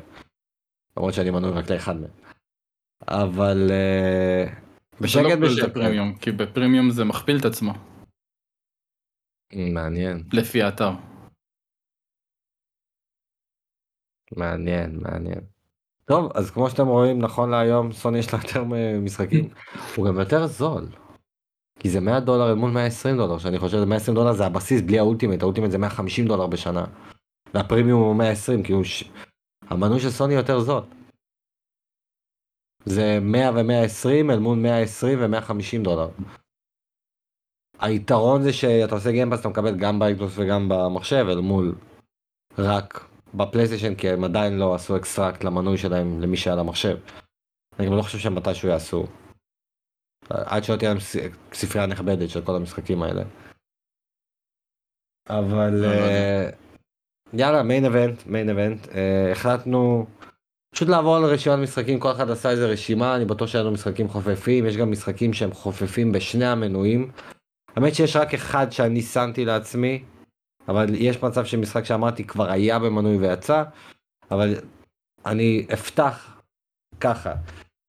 למרות שאני מנוי רק לאחד מהם. אבל uh, זה לא בשקט כולל את בשקט. הפרימיום, כי בפרימיום זה מכפיל את עצמו, מעניין. לפי האתר. מעניין, מעניין. טוב, אז כמו שאתם רואים, נכון להיום, סוני יש לה יותר משחקים. הוא גם יותר זול. כי זה 100 דולר אל מול 120 דולר, שאני חושב 120 דולר זה הבסיס בלי האולטימט, האולטימט זה 150 דולר בשנה. והפרימיום הוא 120, כי הוא ש... המנוי של סוני יותר זול. זה 100 ו-120 אל מול 120 ו-150 דולר. היתרון זה שאתה עושה Game Pass אתה מקבל גם באקסבוקס וגם במחשב אל מול רק בפלייסטיישן כי הם עדיין לא עשו extract למנוי שלהם למי שהיה למחשב. אני גם לא חושב שהם מתישהו יעשו. עד שלא תהיה להם ספרייה נכבדת של כל המשחקים האלה. אבל לא, לא. אה, יאללה מיין אבנט מיין אבנט החלטנו פשוט לעבור על רשימת משחקים כל אחד עשה איזה רשימה אני בטוח שהיה לנו משחקים חופפים יש גם משחקים שהם חופפים בשני המנויים. האמת שיש רק אחד שאני שמתי לעצמי אבל יש מצב שמשחק שאמרתי כבר היה במנוי ויצא אבל אני אפתח ככה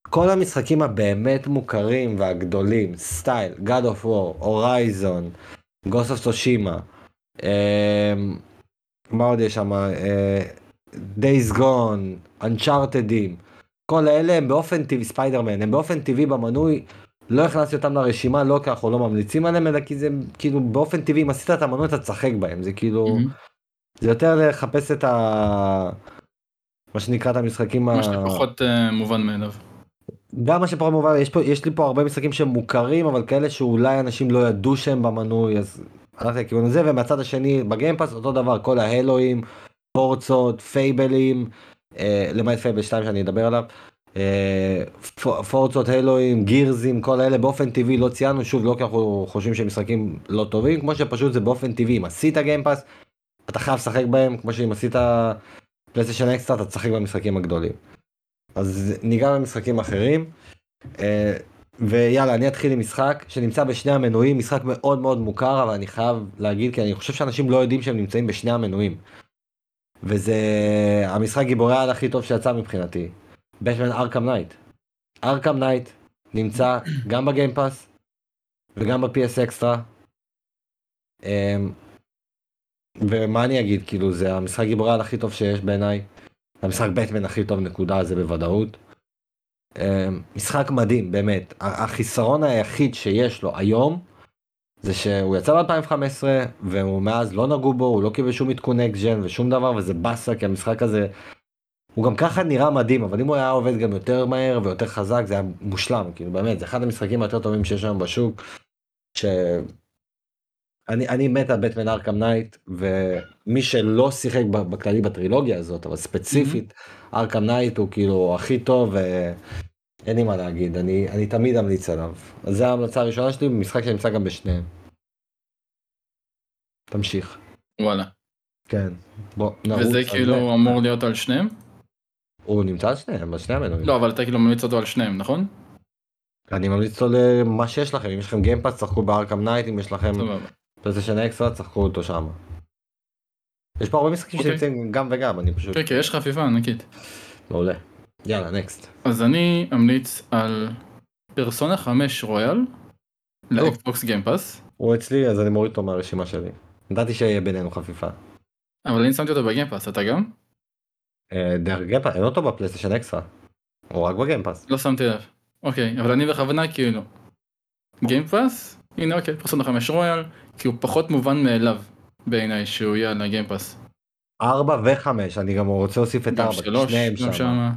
כל המשחקים הבאמת מוכרים והגדולים סטייל God of War, הורייזון, Ghost of Tsushima, אמ, מה עוד יש שם? אה, Days Gone, Uncharted'ים, כל אלה הם באופן טבעי, ספיידרמן, הם באופן טבעי במנוי, לא הכנסתי אותם לרשימה, לא כי אנחנו לא ממליצים עליהם, אלא כי זה כאילו באופן טבעי, אם עשית את המנוי אתה תשחק בהם, זה כאילו, מהמם. זה יותר לחפש את ה... מה שנקרא את המשחקים ה... מה שפחות אה, מובן מאליו. גם מה שפחות מובן, יש, פה, יש לי פה הרבה משחקים שהם מוכרים, אבל כאלה שאולי אנשים לא ידעו שהם במנוי, אז הלכתי לכיוון הזה, ומהצד השני ב-Game Pass אותו דבר, כל ההלואים, פורצות, פייבלים, אה, למעט Fable 2 שאני אדבר עליו, אה, פורצות, הלואים, גירזים, כל אלה באופן טבעי לא ציינו, שוב לא כי אנחנו חושבים שהם משחקים לא טובים, כמו שפשוט זה באופן טבעי, אם עשית Game Pass, אתה חייב לשחק בהם, כמו שאם עשית פלייסטיישן אקסטרה, אתה תשחק במשחקים הגדולים. אז ניגע במשחקים אחרים. אה, ויאללה, אני אתחיל עם משחק שנמצא בשני המנויים, משחק מאוד מאוד מוכר, אבל אני חייב להגיד, כי אני חושב שאנשים לא יודעים שהם נמצאים בשני המנויים. וזה המשחק גיבורי העל הכי טוב שיצא מבחינתי. בטמן Arkham Knight. Arkham Knight נמצא גם ב-Game Pass וגם ב-PS אקסטרה. אמ, ומה אני אגיד, כאילו זה המשחק גיבורי על הכי טוב שיש בעיניי. המשחק בטמן הכי טוב נקודה זה בוודאות. אמ, משחק מדהים באמת, החיסרון היחיד שיש לו היום זה שהוא יצא ב-2015 והוא מאז לא נגעו בו, הוא לא קיבל שום עדכון next gen ושום דבר וזה באסה כי המשחק הזה הוא גם ככה נראה מדהים אבל אם הוא היה עובד גם יותר מהר ויותר חזק זה היה מושלם כאילו באמת זה אחד המשחקים היותר טובים שיש היום בשוק. ש... אני, אני מת על בטמן Arkham Knight ומי שלא שיחק בכללי בטרילוגיה הזאת אבל ספציפית Arkham Knight הוא כאילו הכי טוב ואין לי מה להגיד אני, אני תמיד אמליץ עליו אז זו ההמלצה הראשונה שלי במשחק שנמצא גם בשניהם. תמשיך. וואלה. כן. בוא נרוץ. וזה כאילו זה. אמור להיות על שניהם? הוא נמצא על שניהם, על שני המנויים. לא אבל אתה כאילו ממליץ אותו על שניהם נכון? אני ממליץ לו למה שיש לכם אם יש לכם Game Pass תשחקו ב-Arkham Knight אם יש לכם פלייסטיישן אקסטרה תשחקו אותו שם. יש פה הרבה משחקים okay. אוקיי. שנמצאים גם וגם אני פשוט. כן, okay, יש חפיפה ענקית. מעולה. יאללה next. אז אני אמליץ על פרסונה 5 Royal לאקסבוקס Game Pass. הוא אצלי אז אני מוריד אותו מהרשימה שלי. ידעתי שיהיה בינינו חפיפה. אבל אני שמתי אותו ב-Game Pass אתה גם? אה, דרך Game Pass אין אותו בפלייסטיישן אקסטרה. הוא רק ב-Game Pass. לא שמתי לב. אוקיי אבל אני בכוונה כאילו. Game Pass הנה אוקיי פרסונה 5 Royal כי הוא פחות מובן מאליו בעיניי שהוא יהיה על ה-Game Pass. 4 ו-5 אני גם רוצה להוסיף את 4 שניהם שם.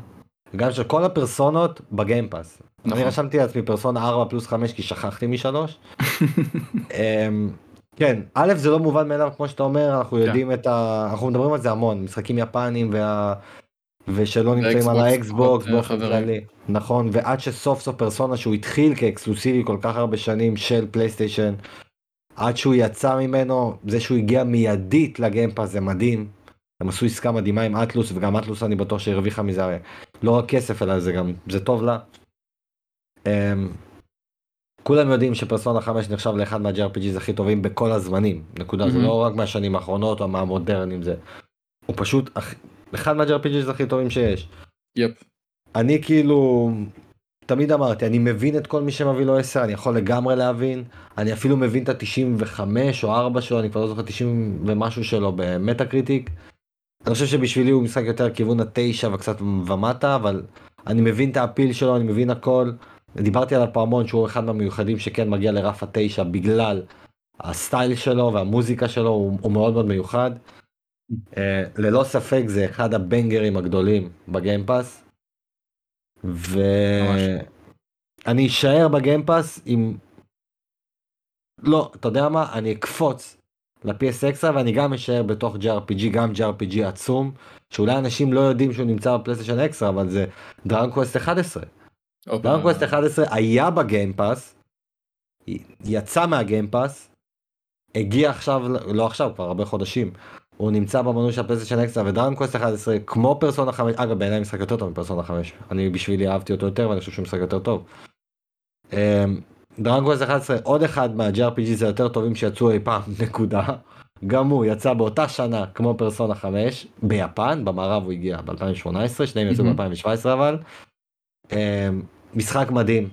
גם של כל הפרסונות ב-Game Pass. נכון. אני רשמתי לעצמי פרסונה 4 פלוס 5 כי שכחתי משלוש. אמ, כן א' זה לא מובן מאליו כמו שאתה אומר אנחנו כן. יודעים את ה... אנחנו מדברים על זה המון משחקים יפנים וה... ושלא נמצאים על האקסבוקס באופן כללי. נכון ועד שסוף סוף פרסונה שהוא התחיל כאקסקלוסיבי כל כך הרבה שנים של פלייסטיישן. עד שהוא יצא ממנו זה שהוא הגיע מיידית לגיימפאס זה מדהים. הם עשו עסקה מדהימה עם אטלוס וגם אטלוס אני בטוח שהרוויחה מזה הרי לא רק כסף אלא זה גם זה טוב לה. Um, כולם יודעים שפרסונה 5 נחשב לאחד מה-JRPGs הכי טובים בכל הזמנים נקודה mm-hmm. זה לא רק מהשנים האחרונות או מהמודרנים זה. הוא פשוט אחד מה-JRPGs הכי טובים שיש. יפ. אני כאילו תמיד אמרתי אני מבין את כל מי שמביא לו 10 אני יכול לגמרי להבין אני אפילו מבין את ה-95 או 4 שלו אני כבר לא זוכר 90 ומשהו שלו ב-Metacritic. אני חושב שבשבילי הוא משחק יותר כיוון התשע וקצת ומטה אבל אני מבין את ה-appeal שלו אני מבין הכל. דיברתי עליו פה המון שהוא אחד מהמיוחדים שכן מגיע לרף התשע בגלל הסטייל שלו והמוזיקה שלו הוא, הוא מאוד מאוד מיוחד. Uh, ללא ספק זה אחד הבנגרים הגדולים ב-Game Pass. ואני אשאר ב-Game Pass עם... לא, אתה יודע מה? אני אקפוץ ל-PS אקסטרה ואני גם אשאר בתוך JRPG, גם JRPG עצום, שאולי אנשים לא יודעים שהוא נמצא בפלייסטיישן אקסטרה, אבל זה דראגון קווסט 11. דראגון קווסט 11 היה בגיימפאס, יצא מהגיימפאס, הגיע עכשיו, לא עכשיו, כבר הרבה חודשים, הוא נמצא במנוי של הפלייסטיישן Extra ו-Dragon Quest 11 כמו פרסונה 5 אגב בעיניי משחק יותר טוב מפרסונה 5 אני בשבילי אהבתי אותו יותר ואני חושב שהוא משחק יותר טוב. דראגון קווסט 11 עוד אחד מה-JRPG זה יותר טובים שיצאו אי פעם נקודה. גם הוא יצא באותה שנה כמו פרסונה 5 ביפן במערב הוא הגיע ב2018 שניהם יצאו ב2017 אבל. אמ, משחק מדהים.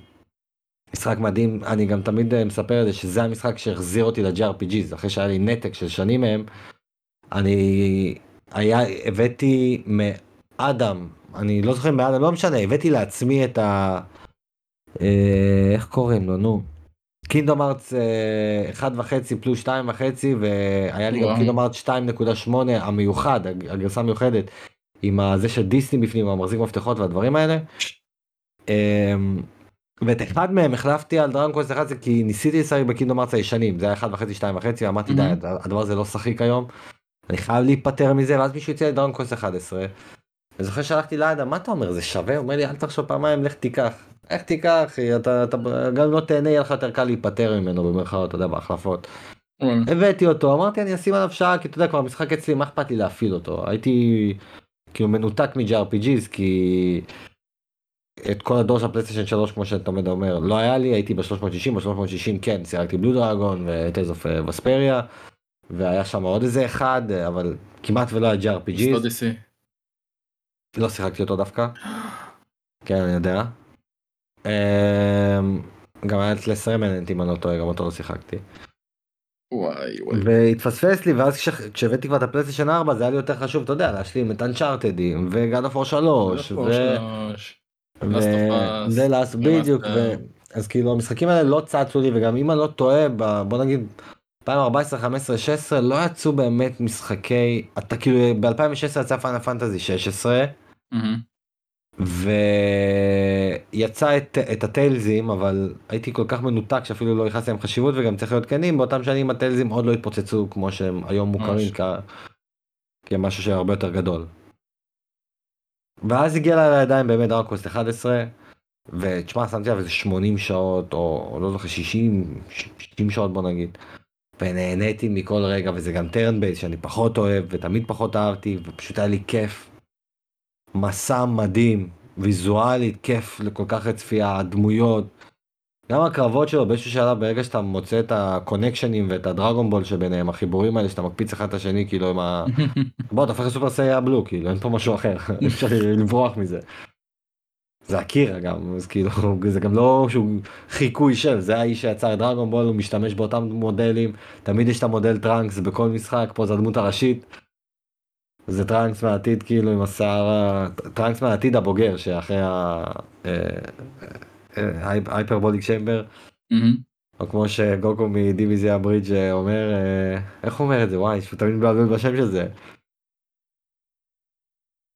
משחק מדהים אני גם תמיד אה, מספר את זה שזה המשחק שהחזיר אותי ל-JRPGs אחרי שהיה לי נתק של שנים מהם. אני היה הבאתי מאדם אני לא זוכר מאדם לא משנה הבאתי לעצמי את ה... אה, איך קוראים לו נו. Kingdom Hearts 1 וחצי פלוס 2 וחצי והיה לי גם Kingdom Hearts 2.8 המיוחד הגרסה המיוחדת עם זה של דיסני בפנים המחזיק מפתחות והדברים האלה. אמ, ואת אחד מהם החלפתי על Dragon Quest 11 כי ניסיתי לשחק ב-Kingdom Hearts הישנים זה היה 1 וחצי 2 וחצי אמרתי די הדבר הזה לא שחיק היום. אני חייב להיפטר מזה ואז מישהו הציע לי Dragon Quest 11. אני זוכר שהלכתי לאדם מה אתה אומר זה שווה הוא אומר לי אל תחשוב פעמיים לך תיקח איך תיקח אתה, אתה גם אם לא תהנה יהיה לך יותר קל להיפטר ממנו במרכאות אתה יודע בהחלפות. הבאתי אותו אמרתי אני אשים עליו שעה כי אתה יודע כבר המשחק אצלי מה אכפת לי להפעיל אותו הייתי כאילו מנותק מ-JRPGs כי את כל הדור של הפלייסטיישן 3 כמו שאתה תמיד אומר לא היה לי הייתי ב-360 ב-360 כן שיחקתי Blue Dragon ו-Tales of Vesperia והיה שם עוד איזה אחד אבל כמעט ולא היה JRPGs. לא שיחקתי אותו דווקא. כן אני יודע. אמ, גם היה את לס רמננט אם אני לא טועה, גם אותו לא שיחקתי. וואי וואי. והתפספס לי ואז כש- כשהבאתי כבר את הפלייסטיישן 4 זה היה לי יותר חשוב אתה יודע להשלים את אנצ'ארטדים וגד אוף 3 פה שלוש. Last of Us, זה לאסט בדיוק. אז כאילו המשחקים האלה לא צצו לי וגם אם אני לא טועה ב- בוא נגיד 2014 15 16 לא יצאו באמת משחקי אתה כאילו ב2016 יצא פאנל פנטזי 16 מהמם. ויצא את, את הטיילזים אבל הייתי כל כך מנותק שאפילו לא ייחסתי להם חשיבות וגם צריך להיות כנים באותם שנים הטיילזים עוד לא התפוצצו כמו שהם היום מוכרים. כ... כמשהו שהרבה יותר גדול. ואז הגיע לה לידיים באמת דרקווסט 11 ותשמע שמתי עליו איזה 80 שעות או, או לא זוכר 60 60 שעות בוא נגיד. ונהניתי מכל רגע וזה גם turn based שאני פחות אוהב ותמיד פחות אהבתי ופשוט היה לי כיף. מסע מדהים ויזואלית כיף לכל כך לצפייה הדמויות. גם הקרבות שלו באיזשהו שלב ברגע שאתה מוצא את הקונקשנים ואת ה-Dragon Ball שביניהם החיבורים האלה שאתה מקפיץ אחד את השני כאילו עם ה... בוא אתה הופך ל-Super Saiyan Blue כאילו אין פה משהו אחר אי אפשר לברוח מזה. זה אקירה גם אז כאילו זה גם לא שהוא חיקוי של זה האיש שיצר את Dragon Ball הוא משתמש באותם מודלים תמיד יש את המודל טראנקס בכל משחק פה זה הדמות הראשית. זה טראנקס מהעתיד כאילו עם השיער טראנקס מהעתיד הבוגר שאחרי ה-Hyperbolic Chamber מהמם. או כמו שגוקו מ-DBZ Abridged אומר אה, איך הוא אומר את זה וואי הוא תמיד מבלבל בשם של זה.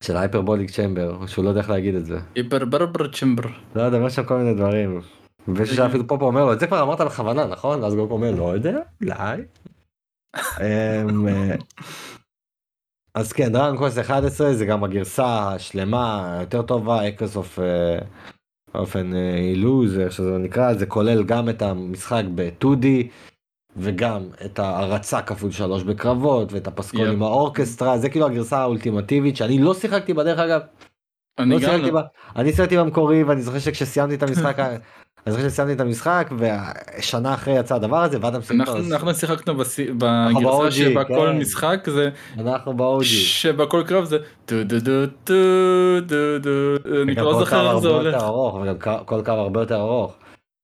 של ה hyperbolic chamber שהוא לא יודע איך להגיד את זה. היפר ברבר chamber. לא יודע, אומר שם כל מיני דברים. ושאפילו פופו אומר לו, את זה כבר אמרת בכוונה, נכון? ואז גוקו אומר, לא יודע, אולי. אה, אז כן, Dragon Quest 11 זה גם הגרסה השלמה, יותר טובה, Echoes of an Elusive, איך שזה נקרא, זה כולל גם את המשחק ב-2D, וגם את ההרצה כפול שלוש בקרבות, ואת הפסקול יפ. עם האורקסטרה, זה כאילו הגרסה האולטימטיבית, שאני לא שיחקתי בה דרך אגב, אני לא גם שיחקתי לא. בה, אני שיחקתי במקורי ואני זוכר שכשסיימתי את המשחק, אני זוכר שסיימתי את המשחק ושנה אחרי יצא הדבר הזה ואדם אנחנו סינטוס, אנחנו שיחקנו בגרסה שבה כל כן. משחק זה אנחנו ב OG. שבה כל קרב זה טו דו דו טו דו דו אני כבר לא זוכר איך זה הולך. וגם כל קו הרבה יותר ארוך.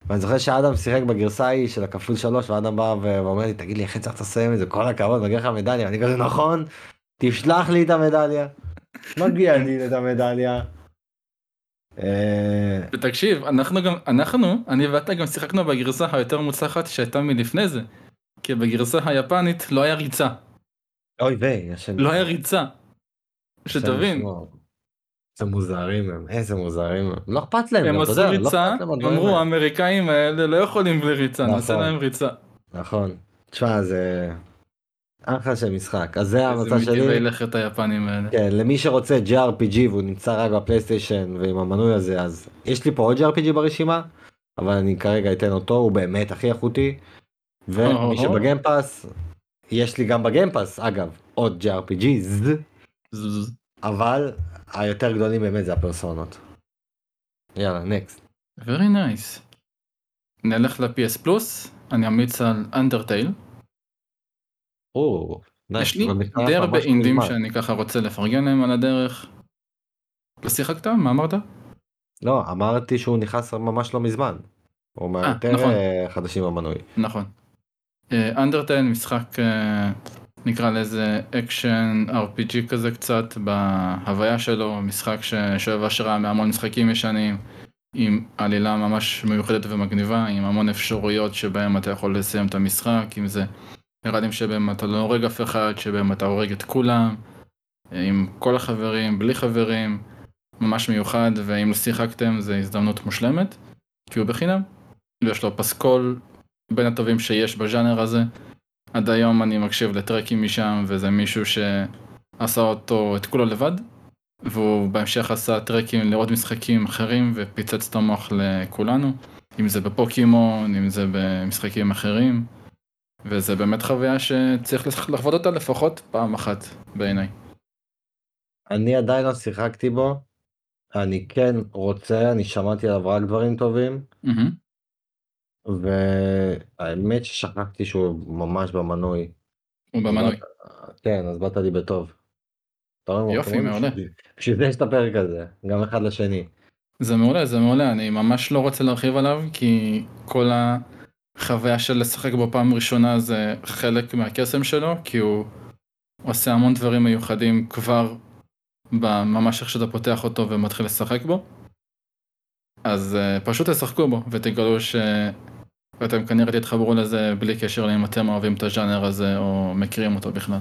ואני זוכר שאדם שיחק בגרסה ההיא של הכפול שלוש ואדם בא ואומר לי תגיד לי איך הצלחת לסיים את זה כל הכבוד מגיע לך מדליה אני כזה נכון תשלח לי את המדליה. מגיע לי את המדליה. אה, ותקשיב אנחנו גם אנחנו אני ואתה גם שיחקנו בגרסה היותר מוצלחת שהייתה מלפני זה. כי בגרסה היפנית לא היה ריצה אוי ויי. השם- לא היה ריצה. שתבין. איזה מוזרים הם איזה מוזרים הם לא אכפת להם הם עשו לא ריצה אמרו. האמריקאים האלה לא יכולים בלי ריצה נעשה נכון. להם ריצה. נכון. תשמע זה אחלה של משחק אז זה איזה ההמלצה שלי. מטבעי לכת היפנים האלה. כן, למי שרוצה JRPG והוא נמצא רק בפלייסטיישן ועם המנוי הזה אז יש לי פה עוד JRPG ברשימה אבל אני כרגע אתן אותו הוא באמת הכי איכותי ומי. שבגיימפאס יש לי גם בגיימפאס אגב עוד JRPGs. אבל היותר גדולים באמת זה הפרסונות. יאללה נקסט. very nice. נלך ל- PS Plus אני אמליץ על Undertale. יש לי די הרבה אינדים שאני ככה רוצה לפרגן להם על הדרך. לא שיחקת? מה אמרת? לא אמרתי שהוא נכנס ממש לא מזמן. הוא מהיותר נכון. אה, חדשים במנוי. נכון. Undertale משחק אה, נקרא לזה אקשן RPG כזה קצת בהוויה שלו משחק ששואב השראה מהמון משחקים ישנים עם עלילה ממש מיוחדת ומגניבה עם המון אפשרויות שבהם אתה יכול לסיים את המשחק אם זה נראה שבהם אתה לא הורג אף אחד שבהם אתה הורג את כולם אה, עם כל החברים בלי חברים ממש מיוחד ואם לא שיחקתם זה הזדמנות מושלמת כי הוא בחינם ויש לו פסקול בין הטובים שיש בז'אנר הזה. עד היום אני מקשיב לטרקים משם וזה מישהו שעשה אותו את כולו לבד והוא בהמשך עשה טרקים לעוד משחקים אחרים ופיצץ את המוח לכולנו אם זה בפוקימון אם זה במשחקים אחרים וזה באמת חוויה שצריך לחוות אותה לפחות פעם אחת בעיניי. אני עדיין לא שיחקתי בו. אני כן רוצה, אני שמעתי עליו רק דברים טובים, מהמם. והאמת ששכחתי שהוא ממש במנוי. הוא במנוי. כן, אז באת לי בטוב. יופי, מעולה. בשביל- זה יש את הפרק הזה, גם אחד לשני. זה מעולה, זה מעולה, אני ממש לא רוצה להרחיב עליו, כי כל החוויה של לשחק בו פעם ראשונה זה חלק מהקסם שלו, כי הוא עושה המון דברים מיוחדים כבר ממש איך שאתה פותח אותו ומתחיל לשחק בו. אז uh, פשוט תשחקו בו ותגלו שאתם כנראה תתחברו לזה בלי קשר לאם אתם אוהבים את הז'אנר הזה או מכירים אותו בכלל.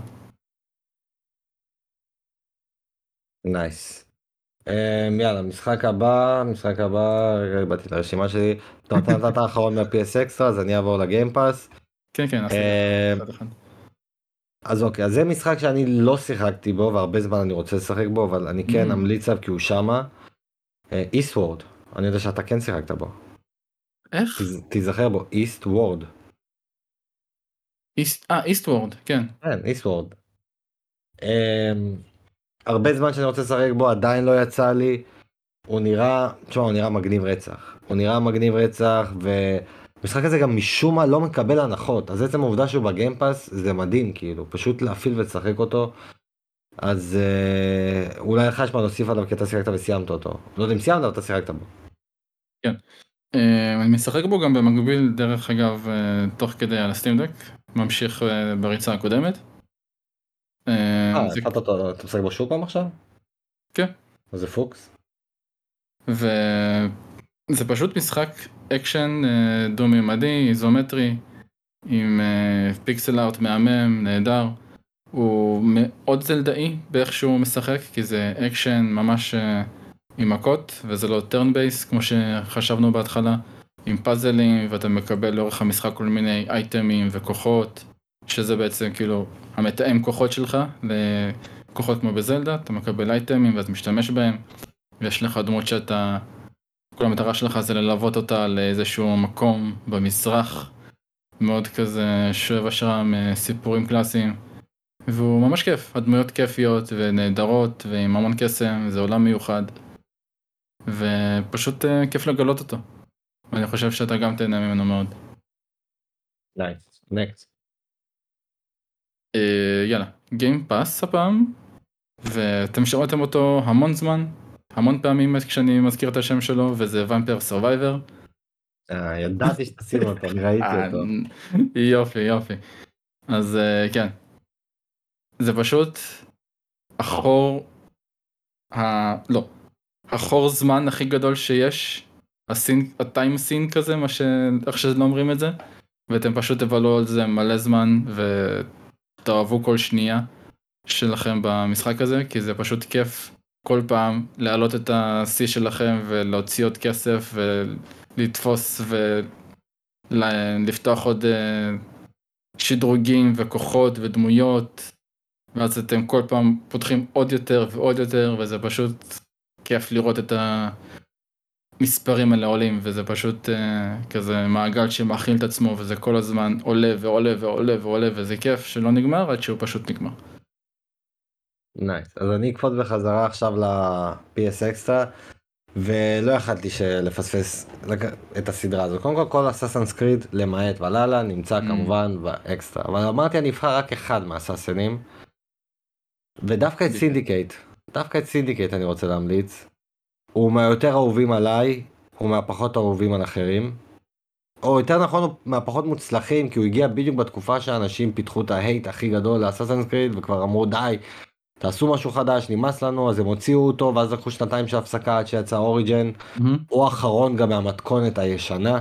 Nice. Um, יאללה, משחק הבא, משחק הבא, רגע, איבדתי את הרשימה שלי. אתה נתת האחרון מה-PS אקסטרה, אז אני אעבור ל Game Pass. כן, כן, אמ, אז אוקיי, אז זה משחק שאני לא שיחקתי בו, והרבה זמן אני רוצה לשחק בו, אבל אני כן Mm. אמליץ עליו כי הוא שמה. Eastward, אני יודע שאתה כן שיחקת בו. איך? תז- תיזכר בו. איסט, אה, Eastward, כן. כן, Eastward. אמ, הרבה זמן שאני רוצה לשחק בו, עדיין לא יצא לי. הוא נראה, תשמע, הוא נראה מגניב רצח. הוא נראה מגניב רצח, והמשחק הזה גם משום מה לא מקבל הנחות. אז עצם העובדה שהוא בגיימפאס זה מדהים, כאילו, פשוט להפעיל ולשחק אותו. אז אה, אולי לך יש מה להוסיף עליו כי אתה שיחקת וסיימת אותו. לא יודע אם סיימת, אבל אתה שיחקת בו. אה, אני משחק בו גם במקביל, דרך אגב, אה, תוך כדי על הסטימדק, ממשיך אה, בריצה הקודמת. אה, אה, זה- התחלת אותו, אתה משחק בו שוב פעם עכשיו? כן. זה פוקס? וזה פשוט משחק אקשן אה, דו-מימדי, איזומטרי, עם אה, pixel art מהמם, נהדר. הוא מאוד זלדאי באיך שהוא משחק, כי זה אקשן ממש אה, עם מכות, וזה לא turn based כמו שחשבנו בהתחלה, עם פאזלים, ואתה מקבל לאורך המשחק כל מיני אייטמים וכוחות, שזה בעצם כאילו המתאם כוחות שלך לכוחות כמו בזלדה, אתה מקבל אייטמים ואז משתמש בהם. ויש לך דמות שאתה, כל המטרה שלך זה ללוות אותה לאיזשהו מקום במזרח, מאוד כזה שואב השראה מסיפורים קלאסיים, והוא ממש כיף, הדמויות כיפיות ונהדרות ועם המון קסם, זה עולם מיוחד, ופשוט אה, כיף לגלות אותו, ואני חושב שאתה גם תהנה ממנו מאוד. Nice, next. אה, יאללה, Game Pass הפעם, ואתם שמעתם אותו המון זמן, המון פעמים כשאני מזכיר את השם שלו, וזה Vampire Survivor. אה, ידעתי שתשים אותו, אני ראיתי אותו. יופי יופי. אז אה, כן. זה פשוט החור, ה... לא, החור זמן הכי גדול שיש, הסין, הטיים סין כזה, מה ש... איך שלא אומרים את זה, ואתם פשוט תבלו על זה מלא זמן ותאהבו כל שנייה שלכם במשחק הזה, כי זה פשוט כיף כל פעם להעלות את השיא שלכם ולהוציא עוד כסף ולתפוס ולפתוח עוד אה, שדרוגים וכוחות ודמויות. ואז אתם כל פעם פותחים עוד יותר ועוד יותר וזה פשוט כיף לראות את המספרים האלה עולים וזה פשוט אה, כזה מעגל שמאכיל את עצמו וזה כל הזמן עולה ועולה ועולה ועולה וזה כיף שלא נגמר עד שהוא פשוט נגמר. Nice, אז אני אקפוץ בחזרה עכשיו ל-PS אקסטרה, ולא יכלתי לפספס את הסדרה הזו. קודם כל, כל Assassin's Creed, למעט ולאלה, נמצא Mm. כמובן באקסטרה. אבל אמרתי, אני אבחר רק אחד מהאסאסנים, ודווקא את Syndicate, דווקא את Syndicate אני רוצה להמליץ. הוא מהיותר אהובים עליי, הוא מהפחות אהובים על אחרים. או יותר נכון, הוא מהפחות מוצלחים, כי הוא הגיע בדיוק בתקופה שאנשים פיתחו את ה hate הכי גדול ל Assassin's Creed, וכבר אמרו די, תעשו משהו חדש, נמאס לנו, אז הם הוציאו אותו, ואז לקחו שנתיים של הפסקה עד שיצא Origin. הוא האחרון גם מהמתכונת הישנה.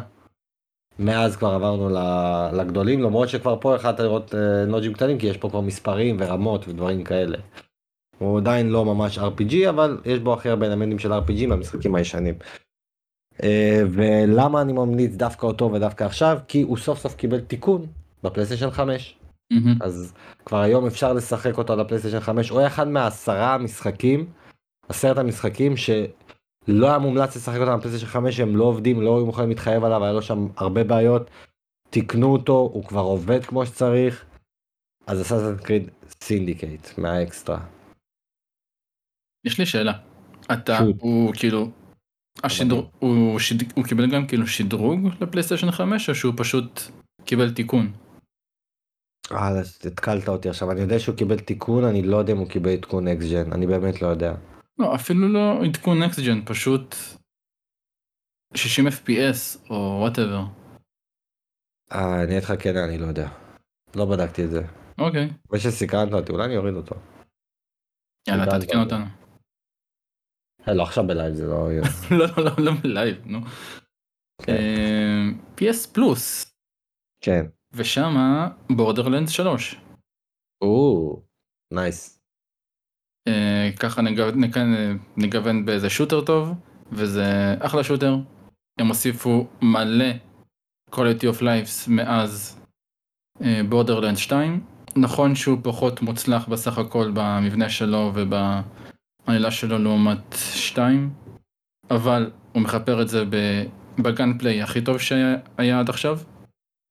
מאז כבר עברנו ל- לגדולים, למרות שכבר פה יכלת לראות אה, נוג'ים קטנים, כי יש פה כבר מספרים ורמות ודברים כאלה. הוא עדיין לא ממש RPG, אבל יש בו הכי הרבה אלמנטים של RPG מהמשחקים הישנים. אה, ולמה אני ממליץ דווקא אותו ודווקא עכשיו? כי הוא סוף סוף קיבל תיקון בפלייסטיישן 5. מהמם. אז כבר היום אפשר לשחק אותו על הפלייסטיישן 5, הוא היה אחד מהעשרה המשחקים, עשרת המשחקים שלא היה מומלץ לשחק אותם על ה PlayStation 5, הם לא עובדים, לא היו מוכנים להתחייב עליו, היה לו שם הרבה בעיות, תיקנו אותו, הוא כבר עובד כמו שצריך, אז Assassin's Creed Syndicate מה Extra. יש לי שאלה. אתה. הוא כאילו, השדרוג, הוא, שד... הוא קיבל גם כאילו שדרוג ל PlayStation 5 או שהוא פשוט קיבל תיקון? אה, אז התקלת אותי עכשיו, אני יודע שהוא קיבל תיקון, אני לא יודע אם הוא קיבל עדכון next gen, אני באמת לא יודע. לא, אפילו לא עדכון next gen, פשוט 60 FPS או whatever. אה, אני איתך כן, אני לא יודע. לא בדקתי את זה. אוקיי. אחרי שסקרנת אותי, אולי אני אוריד אותו. יאללה, ניתן תעדכן. אותנו. אה, לא עכשיו ב live זה לא יהיה. לא, לא, לא, לא ב live, נו. כן. אה, PS Plus, כן. ושמה Borderlands 3. או, nice. אה, ככה נגוון באיזה shooter טוב, וזה אחלה shooter. הם הוסיפו מלא quality of life מאז Borderlands 2. נכון שהוא פחות מוצלח בסך הכל במבנה שלו ובעלילה שלו לעומת 2, אבל הוא מכפר את זה ב gunplay הכי טוב שהיה עד עכשיו,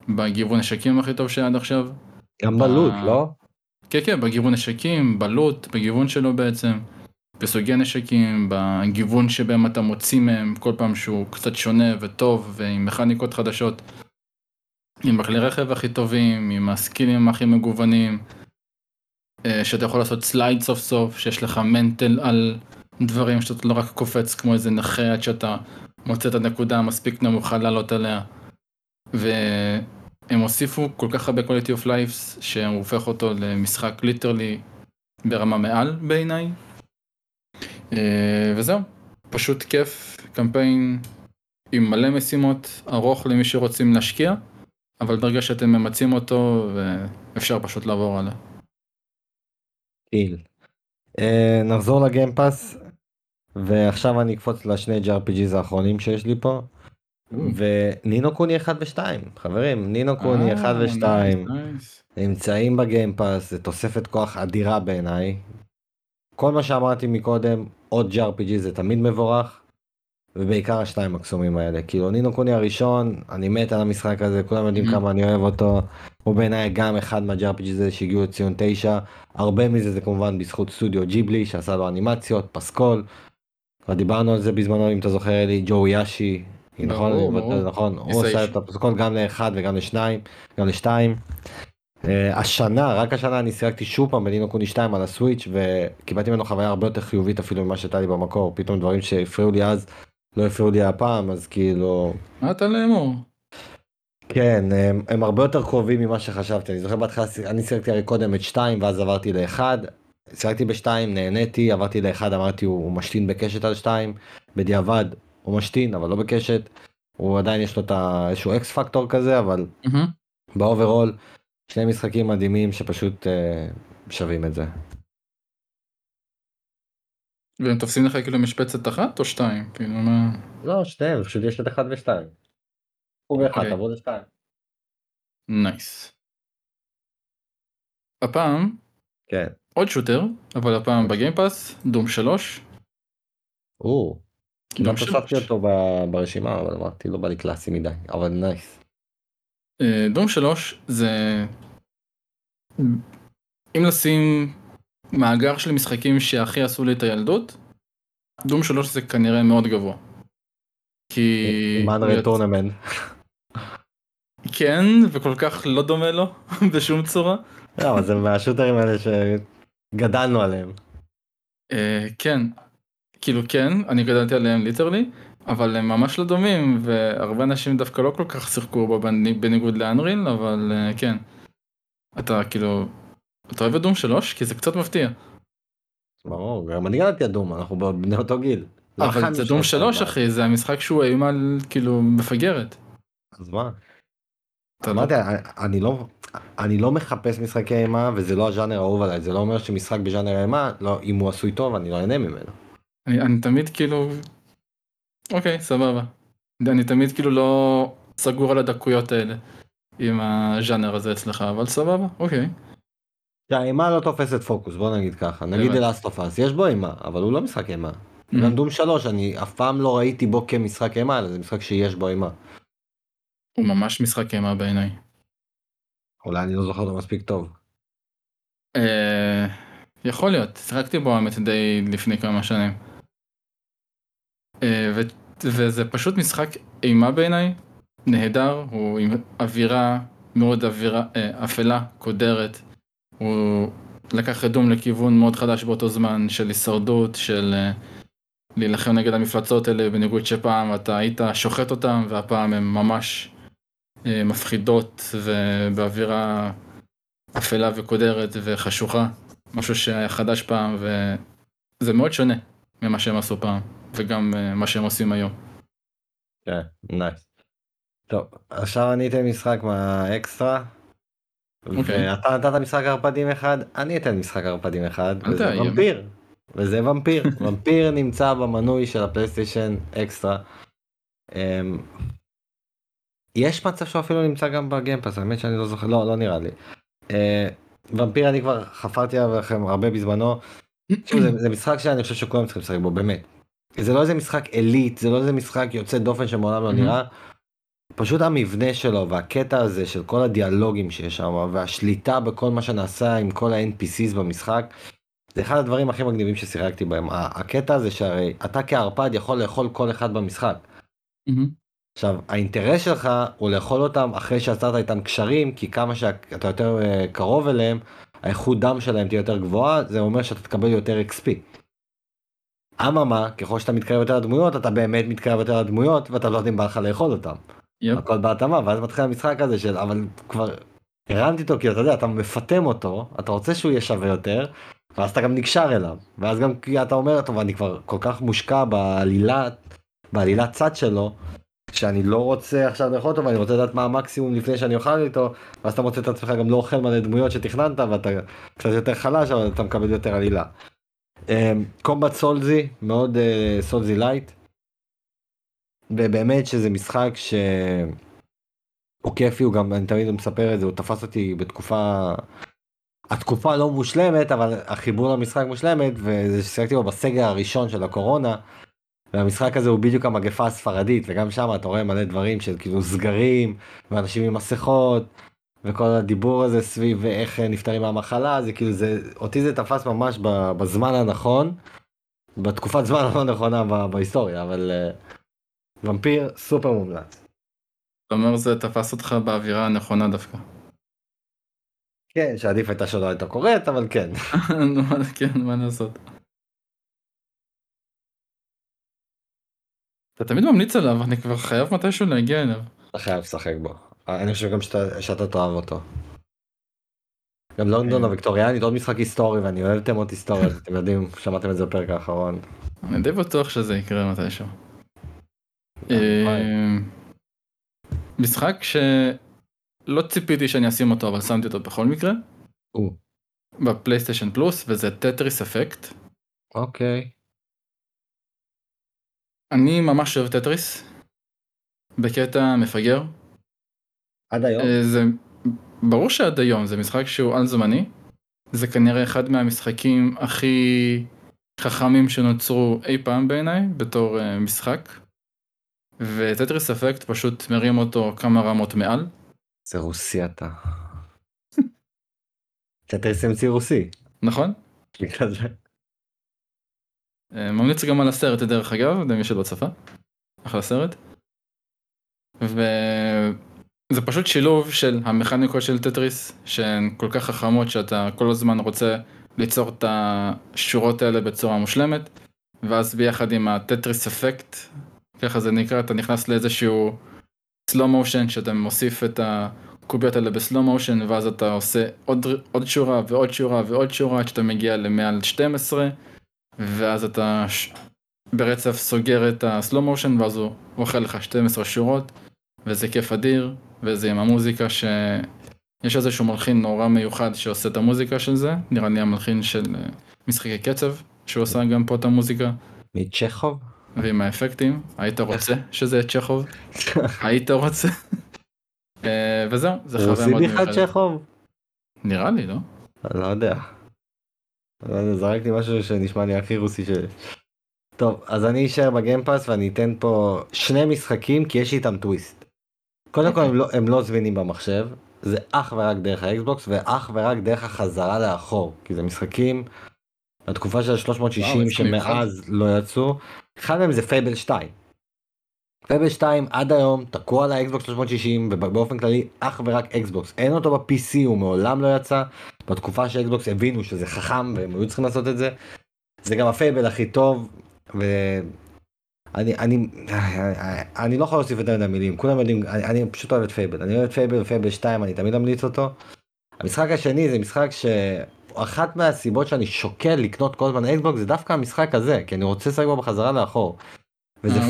בגיוון נשקים הכי טוב שהיה עד עכשיו. גם בלוט, אה, לא? כן כן בגיוון נשקים, בלוט, בגיוון שלו בעצם, בסוגי נשקים, בגיוון שבהם אתה מוציא מהם כל פעם שהוא קצת שונה וטוב ועם מכניקות חדשות. עם הכלי רכב הכי טובים, עם הסקילים הכי מגוונים, שאתה יכול לעשות סלייד סוף סוף, שיש לך מנטל על דברים שאתה לא רק קופץ כמו איזה נכה עד שאתה מוצא את הנקודה המספיק נמוכה לעלות עליה. והם הוסיפו כל כך הרבה quality of lives שהוא הופך אותו למשחק ליטרלי ברמה מעל בעיניי. אה, וזהו, פשוט כיף, קמפיין עם מלא משימות, ארוך למי שרוצים להשקיע, אבל ברגע שאתם ממצים אותו אפשר פשוט לעבור עליה. קיל. אה, נחזור ל Game Pass, ועכשיו אני אקפוץ לשני JRPGs האחרונים שיש לי פה. ו Ni no Kuni 1 ו-2 חברים Ni no Kuni 1 אה, ו-2 nice, nice. נמצאים ב Game Pass זה תוספת כוח אדירה בעיניי. כל מה שאמרתי מקודם עוד JRPG זה תמיד מבורך. ובעיקר השתיים הקסומים האלה כאילו Ni no Kuni הראשון אני מת על המשחק הזה כולם יודעים Mhm. כמה אני אוהב אותו. הוא בעיניי גם אחד מה-JRPG הזה שהגיעו לציון 9 הרבה מזה זה כמובן בזכות סטודיו ג'יבלי שעשה לו אנימציות פסקול. כבר דיברנו על זה בזמנו אם אתה זוכר לי ג'ו יאשי. נכון. נכון, הוא עשה. את הפסקול גם לאחד וגם לשניים, גם לשתיים. אה, השנה, רק השנה אני שיחקתי שוב פעם בנינו קוני 2 על הסוויץ' וקיבלתי ממנו חוויה הרבה יותר חיובית אפילו ממה שהייתה לי במקור, פתאום דברים שהפריעו לי אז לא הפריעו לי הפעם, אז כאילו, מה אתה לאמור? כן, הם, הם הרבה יותר קרובים ממה שחשבתי, אני זוכר בהתחלה, אני שיחקתי הרי קודם את 2 ואז עברתי ל-1, שיחקתי ב-2, נהניתי, עברתי ל-1, אמרתי הוא, הוא משתין בקשת על 2, בדיעבד הוא משתין אבל לא בקשת, הוא עדיין יש לו את איזשהו X factor כזה, אבל מהמם. ב overall שני משחקים מדהימים שפשוט אה, שווים את זה. והם תופסים לך כאילו משבצת אחת או שתיים? כאילו מה? לא, שניהם, פשוט יש את אחד ושתיים. הוא באחד, אוקיי. תעבור לשתיים. nice. הפעם כן. עוד shooter, אבל הפעם ב Game Pass, Doom 3. או. גם 3. הוספתי אותו ברשימה, אבל אמרתי לא בא לי קלאסי מדי, אבל nice. אה, Doom 3 זה... אם לשים מאגר של משחקים שהכי עשו לי את הילדות, Doom 3 זה כנראה מאוד גבוה. כי... Unreal Tournament. כן, וכל כך לא דומה לו בשום צורה. לא, אבל זה מהשוטרים האלה שגדלנו עליהם. אה, כן, כאילו כן, אני גדלתי עליהם literally, אבל הם ממש לא דומים, והרבה אנשים דווקא לא כל כך שיחקו בו בני- בניגוד ל Unreal, אבל אה, כן. אתה כאילו, אתה אוהב את דום 3? כי זה קצת מפתיע. ברור, גם אני גדלתי אדום, אנחנו בני אותו גיל. לא אבל זה דום 3 ארבע. אחי, זה המשחק שהוא אימה על כאילו מפגרת. אז מה? אתה אמרתי, לא- אני- אני לא, אני לא מחפש משחקי אימה וזה לא הז'אנר האהוב עליי, זה לא אומר שמשחק בז'אנר אימה, לא, אם הוא עשוי טוב אני לא אהנה ממנו. אני, אני תמיד כאילו, אוקיי, סבבה. אני תמיד כאילו לא סגור על הדקויות האלה עם הז'אנר הזה אצלך, אבל סבבה, אוקיי. האימה לא תופסת פוקוס, בוא נגיד ככה, נגיד Us, יש בו אימה, אבל הוא לא משחק אימה. Mhm. גם דום 3, אני אף פעם לא ראיתי בו כמשחק אימה, אלא זה משחק שיש בו אימה. הוא ממש משחק אימה בעיניי. אולי אני לא זוכר אותו מספיק טוב. אה, יכול להיות, שיחקתי בו האמת די לפני כמה שנים. אה, וזה פשוט משחק אימה בעיניי, נהדר, הוא עם אווירה מאוד אווירה, אה, אפלה, קודרת. הוא לקח את דום לכיוון מאוד חדש באותו זמן של הישרדות, של אה, להילחם נגד המפלצות האלה בניגוד שפעם אתה היית שוחט אותם והפעם הם ממש אה, מפחידות ובאווירה אפלה וקודרת וחשוכה, משהו שהיה חדש פעם וזה מאוד שונה ממה שהם עשו פעם וגם אה, מה שהם עושים היום. כן, nice. טוב, עכשיו אני אתן משחק מהאקסטרה. אוקיי. ואתה נתת משחק ערפדים אחד, אני אתן משחק ערפדים אחד, וזה. Vampyr. וזה Vampyr. Vampyr נמצא במנוי של ה PlayStation Extra. אמ, יש מצב שהוא אפילו נמצא גם ב Game Pass, האמת שאני לא זוכר, לא, לא נראה לי. אה, ומפיר אני כבר חפרתי עליכם הרבה בזמנו. זה, זה משחק שאני חושב שכולם צריכים לשחק בו, באמת. זה לא איזה משחק עילית, זה לא איזה משחק יוצא דופן שמעולם לא. נראה. פשוט המבנה שלו והקטע הזה של כל הדיאלוגים שיש שם והשליטה בכל מה שנעשה עם כל ה-NPCs במשחק. זה אחד הדברים הכי מגניבים ששיחקתי בהם. הקטע הזה שהרי אתה כערפד יכול לאכול כל אחד במשחק. מהמם. עכשיו האינטרס שלך הוא לאכול אותם אחרי שיצרת איתם קשרים כי כמה שאתה יותר אה, קרוב אליהם האיכות דם שלהם תהיה יותר גבוהה זה אומר שאתה תקבל יותר XP. אממה ככל שאתה מתקרב יותר לדמויות אתה באמת מתקרב יותר לדמויות ואתה לא יודע אם בא לך לאכול אותם. יפ. הכל בהתאמה ואז מתחיל המשחק הזה של אבל כבר הרמתי אותו כי אתה יודע אתה מפטם אותו אתה רוצה שהוא יהיה שווה יותר ואז אתה גם נקשר אליו ואז גם כי אתה אומר טוב אני כבר כל כך מושקע בעלילה בעלילת צד שלו שאני לא רוצה עכשיו לאכול אותו ואני רוצה לדעת מה המקסימום לפני שאני אוכל איתו ואז אתה מוצא את עצמך גם לא אוכל מלא דמויות שתכננת ואתה קצת יותר חלש אבל אתה מקבל יותר עלילה. אמ, combat soulsy מאוד אה, soulsy light. ובאמת שזה משחק ש... הוא כיפי הוא גם אני תמיד מספר את זה הוא תפס אותי בתקופה התקופה לא מושלמת אבל החיבור למשחק מושלמת וזה ששיחקתי בו בסגר הראשון של הקורונה. והמשחק הזה הוא בדיוק המגפה הספרדית וגם שם אתה רואה מלא דברים של כאילו סגרים ואנשים עם מסכות וכל הדיבור הזה סביב איך נפטרים מהמחלה זה כאילו זה אותי זה תפס ממש בזמן הנכון בתקופת זמן הלא נכונה בהיסטוריה אבל אה, ומפיר סופר מומלץ. אתה אומר זה תפס אותך באווירה הנכונה דווקא. כן שעדיף הייתה שלא הייתה קורית אבל כן. נו, כן, מה לעשות. אתה תמיד ממליץ עליו, אני כבר חייב מתישהו להגיע אליו. אתה חייב לשחק בו. אני חושב גם שאתה, שאתה תאהב אותו. גם לונדון הוויקטוריאנית עוד משחק היסטורי ואני אוהב תמות היסטוריות אתם יודעים שמעתם את זה בפרק האחרון. אני די בטוח שזה יקרה מתישהו. אה, משחק שלא ציפיתי שאני אשים אותו אבל שמתי אותו בכל מקרה ב PlayStation Plus וזה Tetris Effect. אוקיי. אני ממש אוהב טטריס. בקטע מפגר. עד היום. אה, זה ברור שעד היום זה משחק שהוא על זמני. זה כנראה אחד מהמשחקים הכי חכמים שנוצרו אי פעם בעיניי בתור אה, משחק. ו Tetris Effect פשוט מרים אותו כמה רמות מעל. זה רוסי אתה. טטריס המציא רוסי. נכון? אה, ממליץ גם על הסרט דרך אגב, למי שלא צפה. אחלה סרט. וזה פשוט שילוב של המכניקות של טטריס שהן כל כך חכמות שאתה כל הזמן רוצה ליצור את השורות האלה בצורה מושלמת ואז ביחד עם ה Tetris Effect ככה זה נקרא אתה נכנס לאיזשהו סלו מושן שאתה מוסיף את הקוביות האלה בסלו מושן ואז אתה עושה עוד, עוד שורה ועוד שורה ועוד שורה עד שאתה מגיע למעל 12 ואז אתה ש... ברצף סוגר את הסלו מושן ואז הוא אוכל לך 12 שורות וזה כיף אדיר וזה עם המוזיקה שיש איזשהו מלחין נורא מיוחד שעושה את המוזיקה של זה נראה לי המלחין של אה, משחקי קצב שהוא עושה גם פה את המוזיקה מצ'כוב? ועם האפקטים היית רוצה שזה יהיה צ'כוב היית רוצה אה, וזהו זה חוויה מאוד בכלל מיוחדת צ'כוב? נראה לי לא לא יודע. לא יודע, זרקתי משהו שנשמע לי הכי רוסי ש... טוב, אז אני אשאר ב Game Pass ואני אתן פה שני משחקים כי יש איתם טוויסט. קודם כל אוקיי. הם לא, הם לא זמינים במחשב, זה אך ורק דרך ה Xbox ואך ורק דרך החזרה לאחור, כי זה משחקים התקופה של וואו, ה-360 איזה שמאז לא יצאו. אחד מהם זה Fable 2. Fable 2 עד היום תקוע על ה Xbox 360 ובאופן כללי אך ורק Xbox אין אותו ב-PC הוא מעולם לא יצא בתקופה ש Xbox הבינו שזה חכם והם היו צריכים לעשות את זה. זה גם ה Fable הכי טוב ואני אני, אני לא יכול להוסיף יותר מדי מילים, כולם יודעים, אני, אני פשוט אוהב את Fable, אני אוהב את Fable ו Fable 2, אני תמיד אמליץ אותו. המשחק השני זה משחק שאחת מהסיבות שאני שוקל לקנות כל הזמן Xbox זה דווקא המשחק הזה, כי אני רוצה לשחק בו בחזרה לאחור. וזה.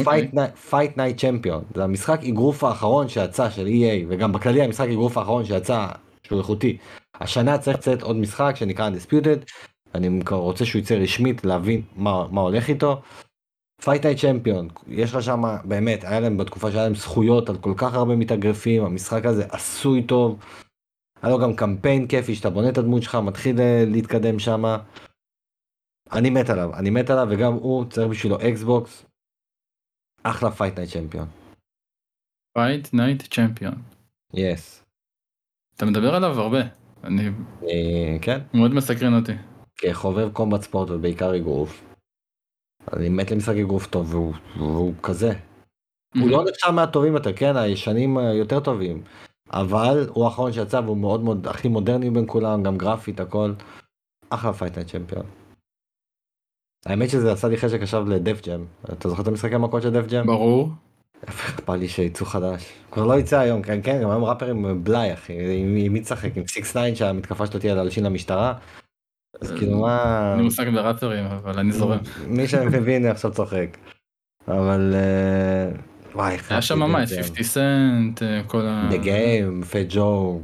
Fight Night Champion, זה המשחק אגרוף האחרון שיצא של EA, וגם בכללי המשחק אגרוף האחרון שיצא, שהוא איכותי. השנה צריך לצאת עוד משחק שנקרא Undisputed, אני רוצה שהוא יצא רשמית להבין מה, מה הולך איתו. Fight Night Champion, יש לך שם באמת, היה להם בתקופה שהיה להם זכויות על כל כך הרבה מתאגרפים, המשחק הזה עשוי טוב. היה לו גם קמפיין כיפי שאתה בונה את הדמות שלך, מתחיל אה, להתקדם שם. אני מת עליו, אני מת עליו וגם הוא צריך בשבילו Xbox. אחלה פייט נייט צ'מפיון. פייט נייט Champion. Yes. אתה מדבר עליו הרבה. אני... אה, כן. מאוד מסקרן אותי. כחובב combat sport ובעיקר אגרוף. אני מת למשחק אגרוף טוב והוא, והוא כזה. הוא לא נחשב מהטובים יותר, כן, הישנים יותר טובים. אבל הוא האחרון שיצא והוא מאוד מאוד הכי מודרני בין כולם, גם גרפית, הכל. אחלה Fight Night Champion. האמת שזה עשה לי חשק עכשיו ל Def Jam. אתה זוכר את המשחקי המכות של Def Jam? ברור. אכפת לי שיצאו חדש. כבר לא יצא היום, כן, כן, גם היום ראפרים בלאי אחי, עם מי תשחק? עם Six Nine שהמתקפה שלו תהיה להלשין למשטרה? אז כאילו מה... אין לי מושג בראפרים, אבל אני זורם. מי שמבין עכשיו צוחק. אבל... אה, וואי, היה שם ממש 50 סנט, אה, כל ה... The Game, Fat Joe,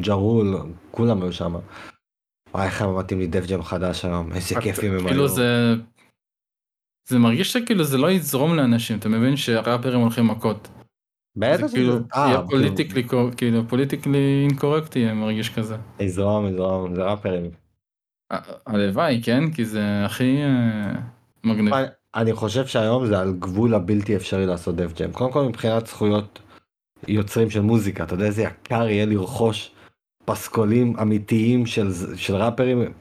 Ja Rule, כולם היו שם. וואי, איך מתאים לי Def Jam חדש היום, איזה כיפים הם היו. כאילו זה... זה מרגיש שכאילו זה לא יזרום לאנשים, אתה מבין שהראפרים הולכים מכות. בטח שזה כאילו, יהיה politically, כאילו politically incorrect יהיה מרגיש כזה. יזרום, יזרום, זה ראפרים. הלוואי, כן? כי זה הכי מגניב. אני חושב שהיום זה על גבול הבלתי אפשרי לעשות דף ג'ם. קודם כל מבחינת זכויות יוצרים של מוזיקה, אתה יודע איזה יקר יהיה לרכוש פסקולים אמיתיים של, של ראפרים,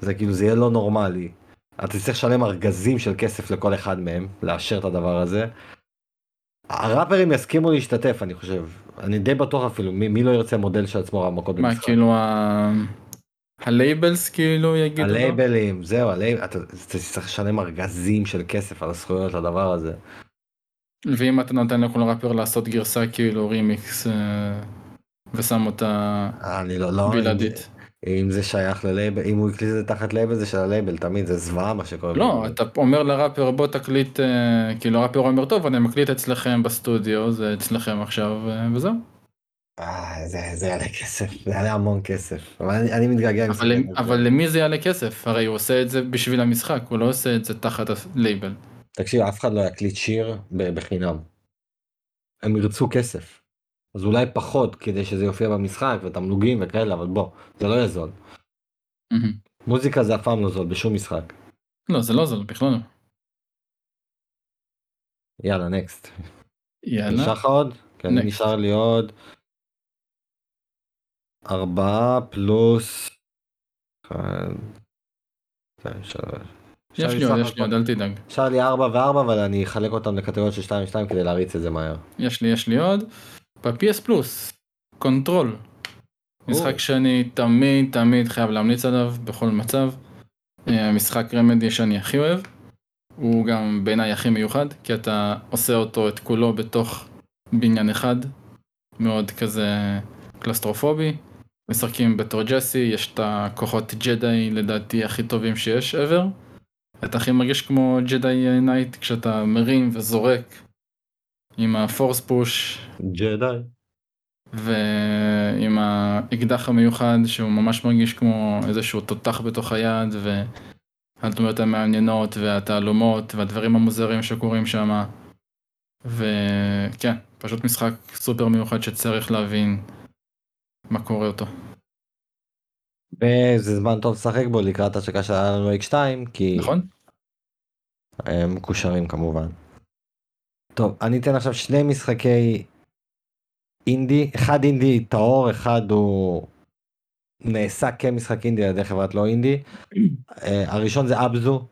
זה כאילו זה יהיה לא נורמלי. אתה תצטרך לשלם ארגזים של כסף לכל אחד מהם, לאשר את הדבר הזה. הראפרים יסכימו להשתתף אני חושב, אני די בטוח אפילו, מי, מי לא ירצה מודל של עצמו רמקות במשחק. מה כאילו ה... ה labels כאילו יגידו לו? הלייבלים, זהו, הלייב... אתה צריך לשלם ארגזים של כסף על הזכויות לדבר הזה. ואם אתה נותן לכל ראפר לעשות גרסה כאילו רימיקס אה, ושם אותה אני לא, לא, בלעדית. אם זה שייך ללייבל, אם הוא הקליט את זה תחת לייבל זה של הלייבל, תמיד זה זוועה מה שקורה. לא, אתה אומר לראפר בוא תקליט, אה, כאילו הראפר אומר טוב אני מקליט אצלכם בסטודיו, זה אצלכם עכשיו אה, וזהו. אה, זה, זה יעלה כסף, זה יעלה המון כסף, אבל אני, אני מתגעגע עם אבל, אבל למי זה יעלה כסף? הרי הוא עושה את זה בשביל המשחק, הוא לא עושה את זה תחת הלייבל. תקשיב, אף אחד לא יקליט שיר בחינם. הם ירצו כסף. אז אולי פחות כדי שזה יופיע במשחק ותמלוגים וכאלה, אבל בוא, זה לא יהיה זול. Mm-hmm. מוזיקה זה אף פעם לא זול בשום משחק. לא, זה לא זול, בכלל לא. יאללה, next. יאללה. נשאר לך עוד? כן, נשאר לי עוד. ארבעה פלוס... יש לי עוד, יש לי עוד, אל תדאג. נשאר לי ארבע וארבע, אבל אני אחלק אותם לקטגוריות של שתיים ושתיים כדי להריץ את זה מהר. יש לי, יש לי עוד. ב-PS Plus, Control. משחק שאני תמיד תמיד חייב להמליץ עליו בכל מצב. אה, משחק Remedy שאני הכי אוהב. הוא גם בעיניי הכי מיוחד, כי אתה עושה אותו את כולו בתוך בניין אחד. מאוד כזה קלסטרופובי. משחקים בתור ג'סי, יש את הכוחות ג'די לדעתי הכי טובים שיש ever. אתה הכי מרגיש כמו Jedi Knight כשאתה מרים וזורק עם ה Force Push. ג'די. ועם האקדח המיוחד שהוא ממש מרגיש כמו איזשהו תותח בתוך היד והדמויות המעניינות והתעלומות והדברים המוזרים שקורים שם. וכן, פשוט משחק סופר מיוחד שצריך להבין מה קורה אותו. וזה זמן טוב לשחק בו לקראת השקה שהיה לנו X2 כי נכון הם מקושרים כמובן. טוב אני אתן עכשיו שני משחקי אינדי אחד אינדי טהור אחד הוא נעשה כמשחק אינדי על ידי חברת לא אינדי הראשון זה אבזו.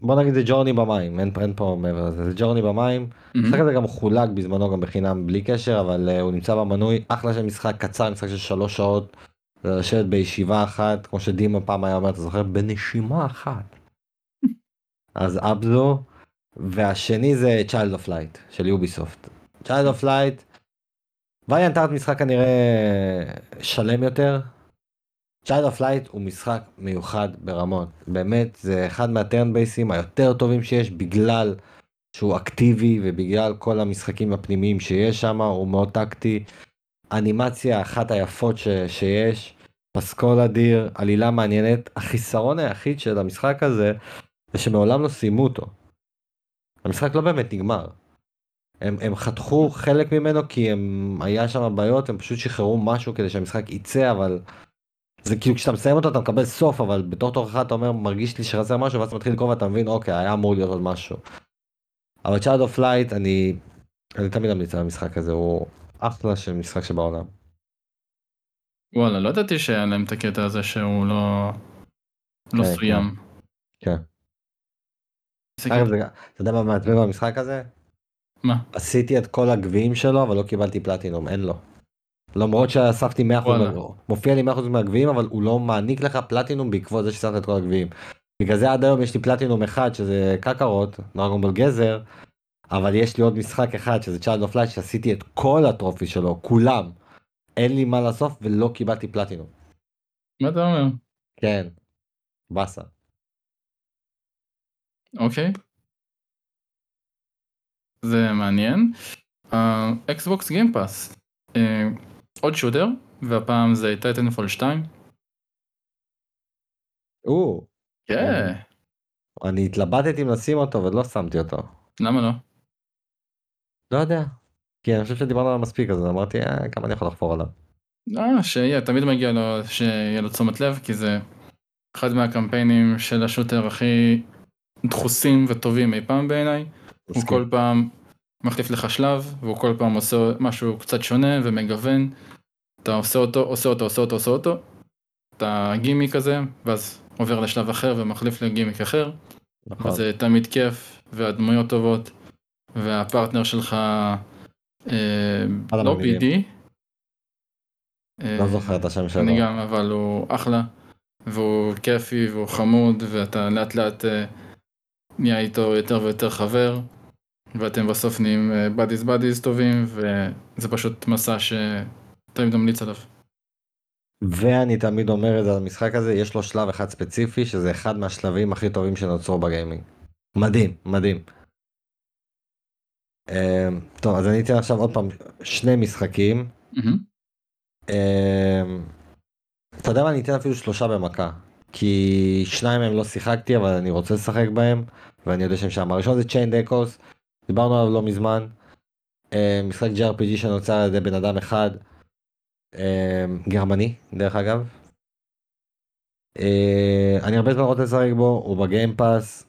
בוא נגיד זה ג'ורני במים אין, אין פה מעבר לזה זה ג'ורני במים. המשחק הזה גם חולק בזמנו גם בחינם בלי קשר אבל uh, הוא נמצא במנוי אחלה של משחק קצר משחק של שלוש שעות זה לשבת בישיבה אחת, כמו שדימה פעם היה אומר, אתה זוכר? בנשימה אחת. אז אבזו, והשני זה Child of Light של יוביסופט. Child of Light, וריאנט ארט משחק כנראה שלם יותר. Of Light הוא משחק מיוחד ברמות. באמת, זה אחד מהטרן בייסים היותר טובים שיש בגלל שהוא אקטיבי ובגלל כל המשחקים הפנימיים שיש שם, הוא מאוד טקטי. אנימציה אחת היפות ש, שיש, פסקול אדיר, עלילה מעניינת. החיסרון היחיד של המשחק הזה, זה שמעולם לא סיימו אותו. המשחק לא באמת נגמר. הם, הם חתכו חלק ממנו כי הם, היה שם בעיות, הם פשוט שחררו משהו כדי שהמשחק יצא, אבל זה כאילו כשאתה מסיים אותו אתה מקבל סוף, אבל בתור תורך אתה אומר מרגיש לי שחסר משהו, ואז אתה מתחיל לקרוא ואתה מבין אוקיי, היה אמור להיות עוד משהו. אבל Child of Light אני, אני תמיד אמליץ על המשחק הזה, הוא אחלה של משחק שבעולם. וואלה, לא ידעתי שהיה להם את הקטע הזה שהוא לא... לא כן, סוים. כן. זה אגב, אתה יודע מה מעצבן במשחק הזה? מה? עשיתי את כל הגביעים שלו, אבל לא קיבלתי פלטינום, אין לו. למרות שאספתי 100% וואלה. מה... מופיע לי 100% מהגביעים, אבל הוא לא מעניק לך פלטינום בעקבות זה ששמת את כל הגביעים. בגלל זה עד היום יש לי פלטינום אחד שזה קקרות, דרגון בול גזר, אבל יש לי עוד משחק אחד שזה Child of Light שעשיתי את כל הטרופי שלו, כולם. אין לי מה לאסוף ולא קיבלתי פלטינום. מה אתה אומר? כן. באסה. אוקיי. זה מעניין. Xbox Game Pass. עוד shooter, והפעם זה Titanfall 2. או, כן. אני התלבטתי אם לשים אותו ועוד לא שמתי אותו. למה לא? לא יודע. כי אני חושב שדיברנו עליו מספיק אז אמרתי אה, כמה אני יכול לחפור עליו. אה, שיהיה, תמיד מגיע לו, שיהיה לו תשומת לב, כי זה אחד מהקמפיינים של השוטר הכי דחוסים וטובים אי פעם בעיניי. הוא. כל פעם מחליף לך שלב, והוא כל פעם עושה משהו קצת שונה ומגוון. אתה עושה אותו, עושה אותו, עושה אותו, עושה אותו. אתה גימיק כזה, ואז עובר לשלב אחר ומחליף לגימיק אחר. נכון. זה תמיד כיף, והדמויות טובות, והפרטנר שלך אה, לא המגניבים. PD. אה, לא זוכר את השם שלו. אני גם, אבל הוא אחלה, והוא כיפי והוא חמוד, ואתה לאט לאט אה, נהיה איתו יותר ויותר חבר, ואתם בסוף נהיים בדיז בדיז טובים, וזה פשוט מסע שתמיד ממליץ עליו. ואני תמיד אומר את זה על המשחק הזה, יש לו שלב אחד ספציפי, שזה אחד מהשלבים הכי טובים שנוצרו בגיימינג. מדהים, מדהים. אמ, טוב, אז אני אתן עכשיו עוד פעם שני משחקים. מהמם. אמ, אתה יודע מה, אני אתן אפילו שלושה במכה. כי שניים מהם לא שיחקתי, אבל אני רוצה לשחק בהם, ואני יודע שהם שם. הראשון זה Chain Echoes, דיברנו עליו לא מזמן. אמ, משחק JRPG שנוצר על ידי בן אדם אחד. אמ, גרמני, דרך אגב. אה, אני הרבה זמן רוצה לשחק בו, הוא בגיימפאס,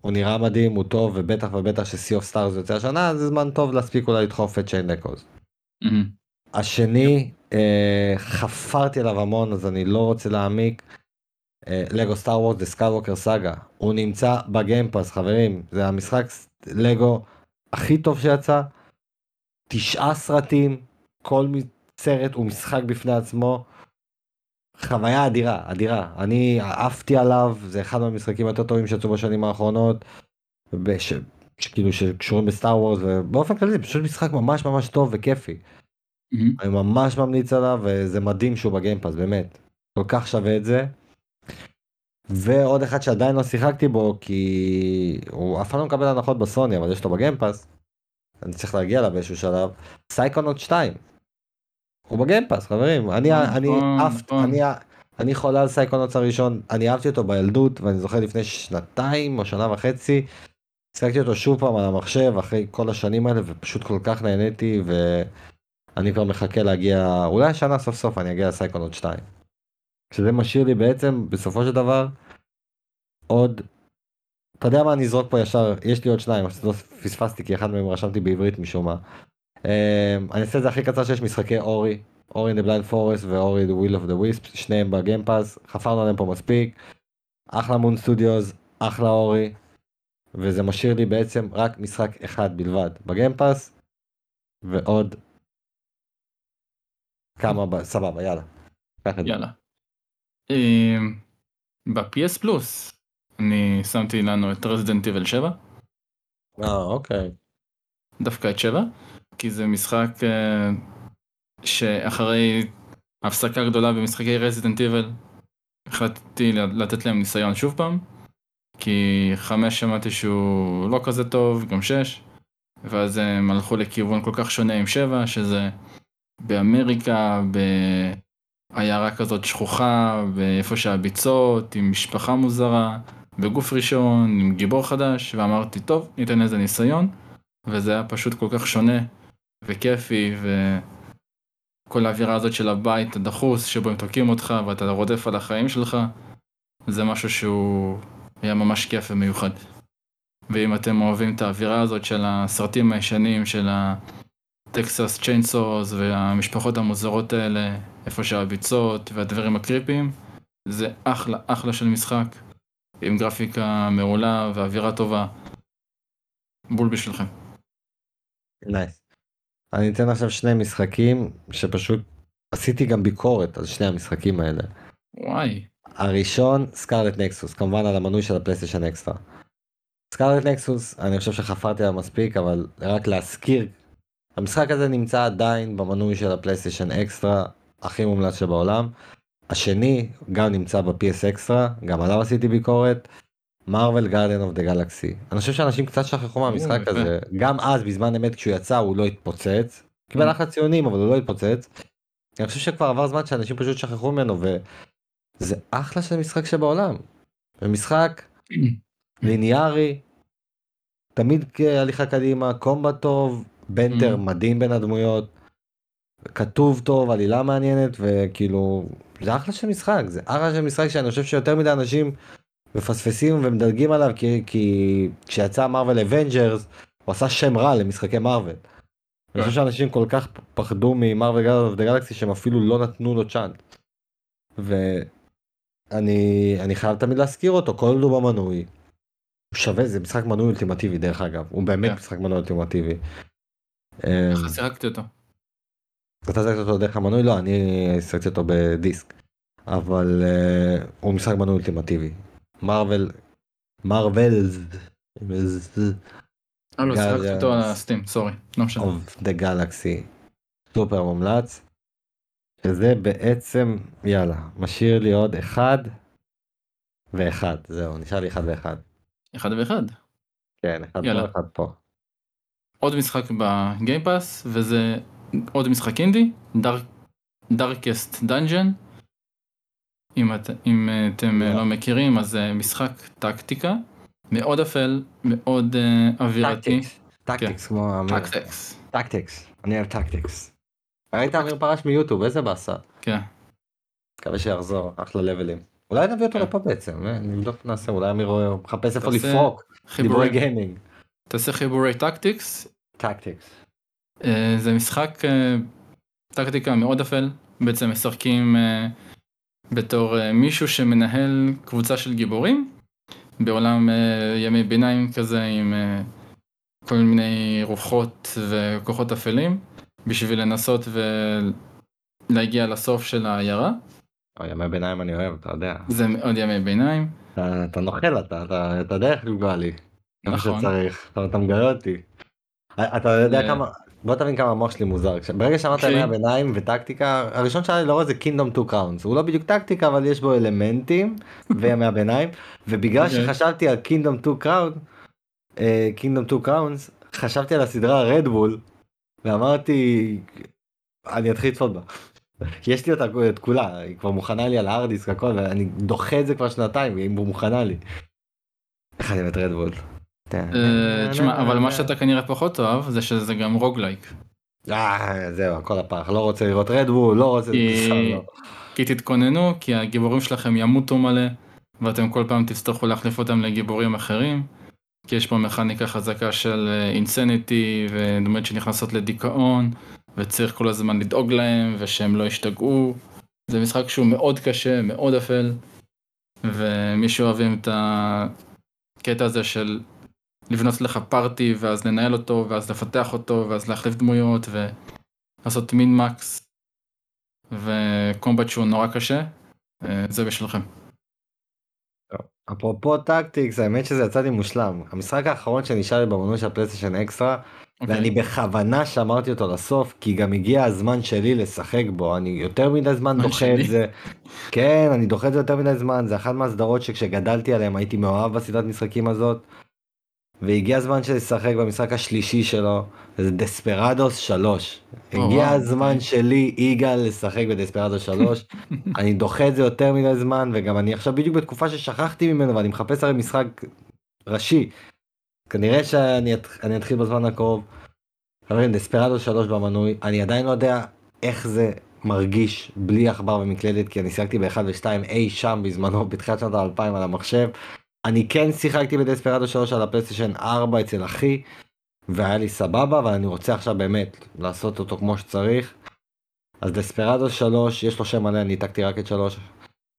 הוא נראה מדהים, הוא טוב, ובטח ובטח ש-Sea of Stars יוצא השנה, זה זמן טוב להספיק אולי לדחוף את Echoes. מהמם. השני, אה, חפרתי עליו המון, אז אני לא רוצה להעמיק. לגו סטאר וורס, The Skywalker Saga, הוא נמצא בגיימפאס, חברים, זה המשחק לגו הכי טוב שיצא. תשעה סרטים, כל סרט הוא משחק בפני עצמו. חוויה אדירה, אדירה. אני עפתי עליו, זה אחד מהמשחקים היותר טובים שיצאו בשנים האחרונות. בש... שכאילו שקשורים בסטאר וורס, ובאופן כללי זה פשוט משחק ממש ממש טוב וכיפי. מהמם. אני ממש ממליץ עליו, וזה מדהים שהוא בגיימפאס, באמת. כל כך שווה את זה. ועוד אחד שעדיין לא שיחקתי בו, כי הוא אף פעם לא מקבל הנחות בסוני, אבל יש לו בגיימפאס. אני צריך להגיע אליו באיזשהו שלב. סייקונוט 2. הוא ב Game Pass, חברים. אני, נכון, אני, נכון. אני, אני חולה על Psychonauts הראשון, אני אהבתי אותו בילדות, ואני זוכר לפני שנתיים או שנה וחצי, שיחקתי אותו שוב פעם על המחשב אחרי כל השנים האלה, ופשוט כל כך נהניתי, ואני כבר מחכה להגיע, אולי השנה סוף סוף אני אגיע לסייקונוט 2. שזה משאיר לי בעצם, בסופו של דבר, עוד, אתה יודע מה אני אזרוק פה ישר, יש לי עוד שניים, לא פספסתי כי אחד מהם רשמתי בעברית משום מה. Um, אני אעשה את זה הכי קצר שיש משחקי אורי, אורי the blind forest ואורי the will of the wisp, שניהם ב Game Pass, חפרנו עליהם פה מספיק. אחלה Moon Studios, אחלה Ori, וזה משאיר לי בעצם רק משחק אחד בלבד ב Game Pass, ועוד כמה, ב... סבבה, יאללה. יאללה. אמ, ב-PS פלוס אני שמתי לנו את רזידנט איבל 7, אה, אוקיי. דווקא את 7, כי זה משחק אה, שאחרי הפסקה גדולה במשחקי רזידנט איבל החלטתי לתת להם ניסיון שוב פעם, כי 5 שמעתי שהוא לא כזה טוב, גם 6, ואז הם הלכו לכיוון כל כך שונה עם 7, שזה באמריקה, בעיירה כזאת שכוחה, באיפה שהביצות, עם משפחה מוזרה, בגוף ראשון, עם גיבור חדש, ואמרתי, טוב, ניתן לזה ניסיון, וזה היה פשוט כל כך שונה, וכיפי, וכל האווירה הזאת של הבית הדחוס, שבו הם תוקעים אותך, ואתה רודף על החיים שלך, זה משהו שהוא היה ממש כיף ומיוחד. ואם אתם אוהבים את האווירה הזאת של הסרטים הישנים, של ה Texas Chainsaws והמשפחות המוזרות האלה, איפה שהביצות והדברים הקריפיים, זה אחלה אחלה של משחק, עם גרפיקה מעולה ואווירה טובה. בול בשבילכם. nice. אני אתן עכשיו שני משחקים שפשוט עשיתי גם ביקורת על שני המשחקים האלה. וואי, הראשון Scarlet Nexus כמובן על המנוי של ה PlayStation Extra. Scarlet Nexus אני חושב שחפרתי עליו מספיק אבל רק להזכיר המשחק הזה נמצא עדיין במנוי של ה PlayStation Extra הכי מומלץ שבעולם. השני גם נמצא ב-PS אקסטרה גם עליו עשיתי ביקורת. Marvel Guardians of the Galaxy. אני חושב שאנשים קצת שכחו מהמשחק. הזה גם אז בזמן אמת כשהוא יצא הוא לא התפוצץ. קיבל אחלה ציונים אבל הוא לא התפוצץ. אני חושב שכבר עבר זמן שאנשים פשוט שכחו ממנו וזה אחלה של משחק שבעולם. זה משחק ליניארי, תמיד הליכה קדימה, combat טוב, banter Mm. מדהים בין הדמויות, כתוב טוב, עלילה מעניינת וכאילו זה אחלה של משחק, זה אחלה של משחק שאני חושב שיותר מדי אנשים מפספסים ומדלגים עליו כי, כי כשיצא Marvel Avengers הוא עשה שם רע למשחקי Marvel. אני חושב שאנשים כל כך פחדו מ Marvel Guardians of the Galaxy שהם אפילו לא נתנו לו צ'אנס. ואני אני חייב תמיד להזכיר אותו כל עוד הוא במנוי. הוא שווה זה משחק מנוי אולטימטיבי דרך אגב הוא באמת כן. משחק מנוי אולטימטיבי. אמ, איך שיחקתי אותו? אתה שיחקת אותו דרך המנוי? לא, אני שיחקתי אותו בדיסק. אבל uh, הוא משחק מנוי אולטימטיבי. מרוויל, מרווילס, אה לא, שיחקתי. אותו על הסטים, סורי, לא משנה. of the Galaxy. סופר מומלץ. שזה בעצם, יאללה, משאיר לי עוד אחד ואחד, זהו, נשאר לי אחד ואחד. אחד ואחד. כן, אחד יאללה. פה, אחד פה. עוד משחק ב Game Pass, וזה עוד משחק אינדי, Darkest Dungeon. אם, את, אם אה, אתם אה, לא. לא מכירים, אז זה משחק טקטיקה, מאוד אפל, מאוד אה, אווירתי. Tactics, tactics כמו אמיר. Tactics. Tactics, אני אוהב tactics. ראית אמיר פרש מיוטיוב, איזה באסה. כן. מקווה שיחזור, אחלה לבלים. אולי נביא אותו כן. לפה בעצם, אה, נבדוק נעשה, אולי אמיר מחפש איפה לפרוק, דיבורי גיימינג. תעשה חיבורי טקטיקס, טקטיקס. אה, זה משחק אה, טקטיקה מאוד אפל, בעצם משחקים אה, בתור אה, מישהו שמנהל קבוצה של גיבורים בעולם אה, ימי ביניים כזה עם אה, כל מיני רוחות וכוחות אפלים בשביל לנסות ולהגיע לסוף של העיירה, ימי ביניים אני אוהב, אתה יודע. זה מאוד ימי ביניים, אתה אתה נוכל אתה, אתה אתה יודע איך לפגוע לי. נכון. שצריך, אתה אתה מגרה אותי. אתה יודע כמה, בוא תבין כמה המוח שלי מוזר. ברגע שאמרת אוקיי. ימי הביניים וטקטיקה, הראשון שהיה לי לאור זה Kingdom 2 Crowns. הוא לא בדיוק טקטיקה אבל יש בו אלמנטים וימי הביניים. ובגלל אוקיי. שחשבתי על Kingdom 2 Crowns, Kingdom 2 Crowns, חשבתי על הסדרה רדבול ואמרתי אני אתחיל לצפות בה. יש לי אותה את כולה, היא כבר מוכנה לי על הארד דיסק הכל ואני דוחה את זה כבר שנתיים, היא מוכנה לי. איך אני את רדבול. אה, תשמע, אבל מה שאתה כנראה פחות אוהב זה שזה גם רוגלייק, אה, זהו, הכל הפח, לא רוצה לראות רדבול, לא רוצה... כי- לא. כי תתכוננו, כי הגיבורים שלכם ימותו מלא, ואתם כל פעם תצטרכו להחליף אותם לגיבורים אחרים, כי יש פה מכניקה חזקה של אינסניטי, ודמויות שנכנסות לדיכאון, וצריך כל הזמן לדאוג להם, ושהם לא ישתגעו. זה משחק שהוא מאוד קשה, מאוד אפל, ומי שאוהבים את הקטע הזה של לבנות לך פארטי, ואז לנהל אותו, ואז לפתח אותו, ואז להחליף דמויות, ולעשות מין מקס. קומבט שהוא נורא קשה, אה, זה בשבילכם. אפרופו tactics האמת שזה יצא לי מושלם המשחק האחרון שנשאר לי במנוי של הפלייסטיישן אקסטרה אוקיי. ואני בכוונה שמרתי אותו לסוף כי גם הגיע הזמן שלי לשחק בו אני יותר מדי זמן דוחה שלי? את זה. כן אני דוחה את זה יותר מדי זמן זה אחת מהסדרות שכשגדלתי עליהם הייתי מאוהב בסדרת משחקים הזאת. והגיע הזמן שלי לשחק במשחק השלישי שלו זה Desperados 3. או, הגיע הזמן. שלי יגאל לשחק ב Desperados 3. אני דוחה את זה יותר מדי זמן וגם אני עכשיו בדיוק בתקופה ששכחתי ממנו ואני מחפש הרי משחק ראשי. כנראה שאני אתח- אני אתחיל בזמן הקרוב. חברים דספרדו 3 במנוי אני עדיין לא יודע איך זה מרגיש בלי עכבר ומקלדת כי אני שיחקתי ב-1 ו-2 אי שם בזמנו בתחילת שנות ה-2000 על המחשב. אני כן שיחקתי בדספרדו 3 על הפלייסטיישן 4 אצל אחי והיה לי סבבה אבל אני רוצה עכשיו באמת לעשות אותו כמו שצריך. אז דספרדו 3 יש לו שם מלא אני העתקתי רק את 3.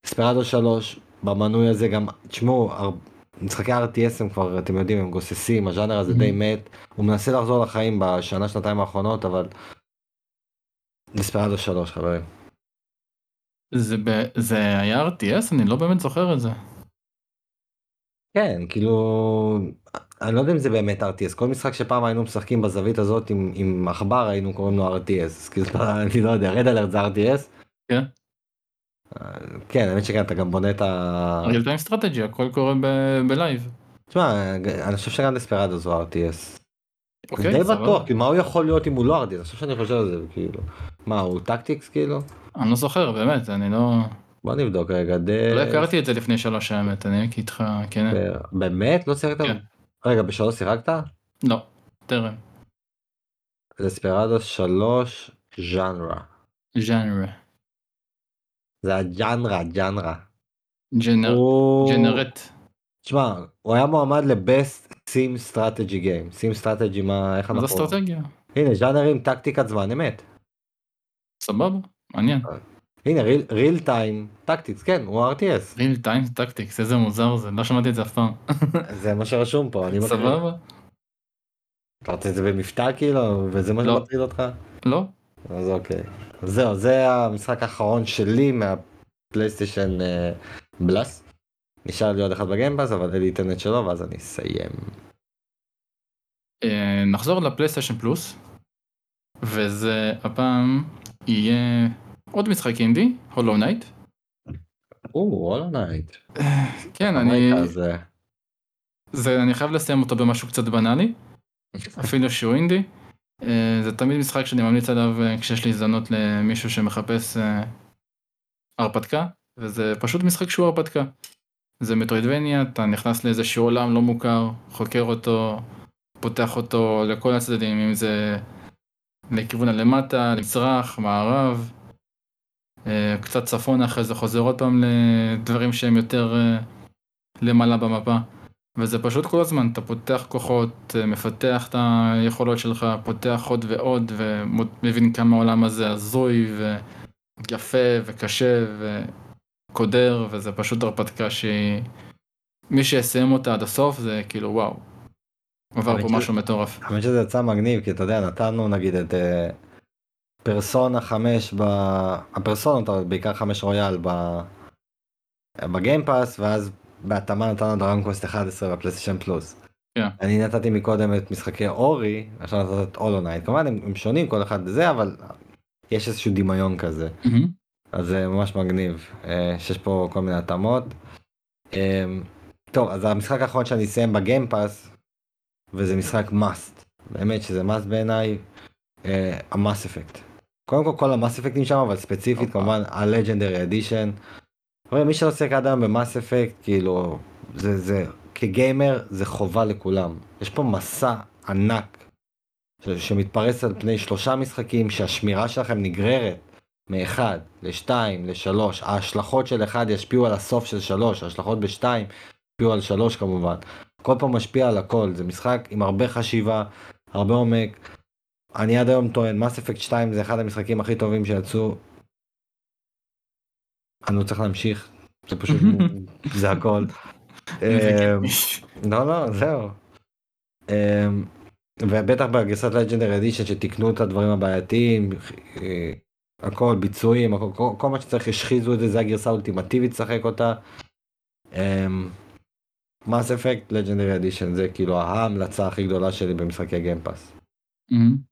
דספרדו 3 במנוי הזה גם תשמעו הר- משחקי RTS הם כבר אתם יודעים הם גוססים הז'אנר הזה די מת הוא מנסה לחזור לחיים בשנה שנתיים האחרונות אבל. דספרדו 3 חברים. זה ב- זה היה RTS? אני לא באמת זוכר את זה. כן כאילו אני לא יודע אם זה באמת RTS כל משחק שפעם היינו משחקים בזווית הזאת עם, עם עכבר היינו קוראים לו RTS אז כאילו אני לא יודע רד אלרט זה RTS. כן. אה, כן האמת שכן אתה גם בונה את ה... ריל טיים סטרטג'י הכל קורה ב live. תשמע אני חושב שגם Desperados זה RTS. אוקיי, די. בטוח, כאילו, מה הוא יכול להיות אם הוא לא RTS? עכשיו שאני חושב על זה, כאילו. מה, הוא tactics כאילו? אני לא זוכר באמת אני לא בוא נבדוק רגע. לא הכרתי את זה לפני שלוש האמת אני הייתי איתך כן באמת? לא שיחקת? כן. רגע, בשלוש שיחקת? לא טרם Desperados שלוש ז'אנרה. ז'אנרה זה הג'אנרה, ג'אנרה. ג'נר- הוא... ג'נרט תשמע, הוא היה מועמד ל best sim strategy game. Sim strategy מה, איך מה זה אנחנו... אסטרטגיה הנה, ז'אנרים טקטיקת זמן אמת. סבבה מעניין הנה, real time tactics, כן, הוא RTS. real time tactics איזה מוזר זה לא שמעתי את זה אף פעם זה מה שרשום פה, אני. סבבה אתה רוצה את זה במבטא כאילו, וזה מה לא. שמטריד אותך? לא אז אוקיי. זהו, זה המשחק האחרון שלי מהפלייסטיישן אה, פלוס. נשאר לי עוד אחד ב Game Pass, אבל אלי ייתן את שלו ואז אני אסיים. אה, נחזור לפלייסטיישן פלוס וזה הפעם יהיה עוד משחק אינדי Hollow Knight או, Hollow Knight. כן אני זה... אני חייב לסיים אותו במשהו קצת בנאלי אפילו שהוא אינדי. אה, זה תמיד משחק שאני ממליץ עליו אה, כשיש לי הזדמנות למישהו שמחפש אה, הרפתקה וזה פשוט משחק שהוא הרפתקה. זה מטרוידבניה אתה נכנס לאיזשהו עולם לא מוכר חוקר אותו פותח אותו לכל הצדדים אם זה לכיוון הלמטה למזרח מערב קצת צפון אחרי זה חוזר עוד פעם לדברים שהם יותר אה, למעלה במפה. וזה פשוט כל הזמן, אתה פותח כוחות, אה, מפתח את היכולות שלך, פותח עוד ועוד, ומבין כמה העולם הזה הזוי, ויפה, וקשה, וקודר, וזה פשוט הרפתקה שהיא... מי שיסיים אותה עד הסוף זה כאילו וואו. עבר פה משהו מטורף. האמת שזה יצא מגניב, כי אתה יודע, נתנו נגיד את אה, פרסונה 5 ב... הפרסונות, אבל בעיקר 5 רויאל ב... ב Game Pass, ואז בהתאמה נתנו Dragon Quest 11 בפלייסטיישן פלוס. כן. אני נתתי מקודם את משחקי Ori, עכשיו נתתי את Hollow Knight, כמובן הם, הם שונים כל אחד זה, אבל יש איזשהו דמיון כזה. מהמם. אז זה ממש מגניב אה, שיש פה כל מיני התאמות. אה, טוב אז המשחק האחרון שאני אסיים ב Game Pass וזה משחק must באמת שזה must בעיניי אה, ה Mass Effect. קודם כל כל המאס אפקטים שם אבל ספציפית. כמובן הלג'נדרי אדישן. מי שלא שיחק עד היום במאס אפקט כאילו זה זה כגיימר זה חובה לכולם. יש פה מסע ענק ש- שמתפרס על פני שלושה משחקים שהשמירה שלכם נגררת מאחד לשתיים לשלוש. ההשלכות של אחד ישפיעו על הסוף של שלוש ההשלכות בשתיים ישפיעו על שלוש כמובן. כל פעם משפיע על הכל. זה משחק עם הרבה חשיבה הרבה עומק אני עד היום טוען מס אפקט 2 זה אחד המשחקים הכי טובים שיצאו. אני לא צריך להמשיך זה פשוט זה הכל. אמ, לא לא זהו. אמ, ובטח בגרסת לג'נדר אדישן שתיקנו את הדברים הבעייתיים אה, הכל ביצועים, הכל, כל, כל מה שצריך השחיזו את זה, זה הגרסה האולטימטיבית לשחק אותה. Mass Effect Legendary Edition זה כאילו ההמלצה הכי גדולה שלי במשחקי Game Pass. מהמם.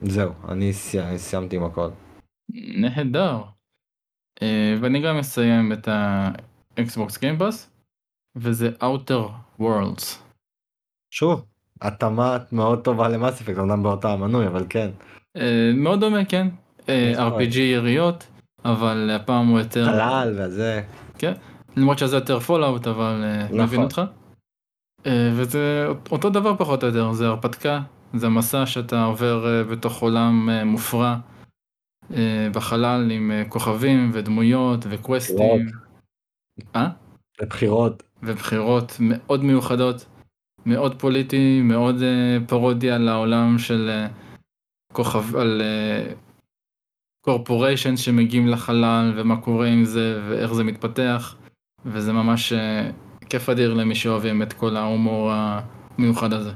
זהו, אני סי- סיימתי עם הכל. נהדר. אה, ואני גם אסיים את האקסבוקס Game Pass, וזה Outer Worlds. שוב, התאמה מאוד טובה ל Mass Effect, אמנם באותה המנוי, אבל כן. אה, מאוד דומה, כן. אה. RPG יריות, אבל הפעם הוא יותר... חלל וזה. למרות שזה יותר Fallout, אבל נכון. מבין אותך. וזה אותו דבר פחות או יותר, זה הרפתקה, זה מסע שאתה עובר אה, בתוך עולם אה, מופרע אה, בחלל עם כוכבים ודמויות וקווסטים. אה? לבחירות. ובחירות מאוד מיוחדות, מאוד פוליטי, מאוד פרודיה לעולם של כוכב, על corporation שמגיעים לחלל ומה קורה עם זה ואיך זה מתפתח וזה ממש כיף אדיר למי שאוהבים את כל ההומור המיוחד הזה.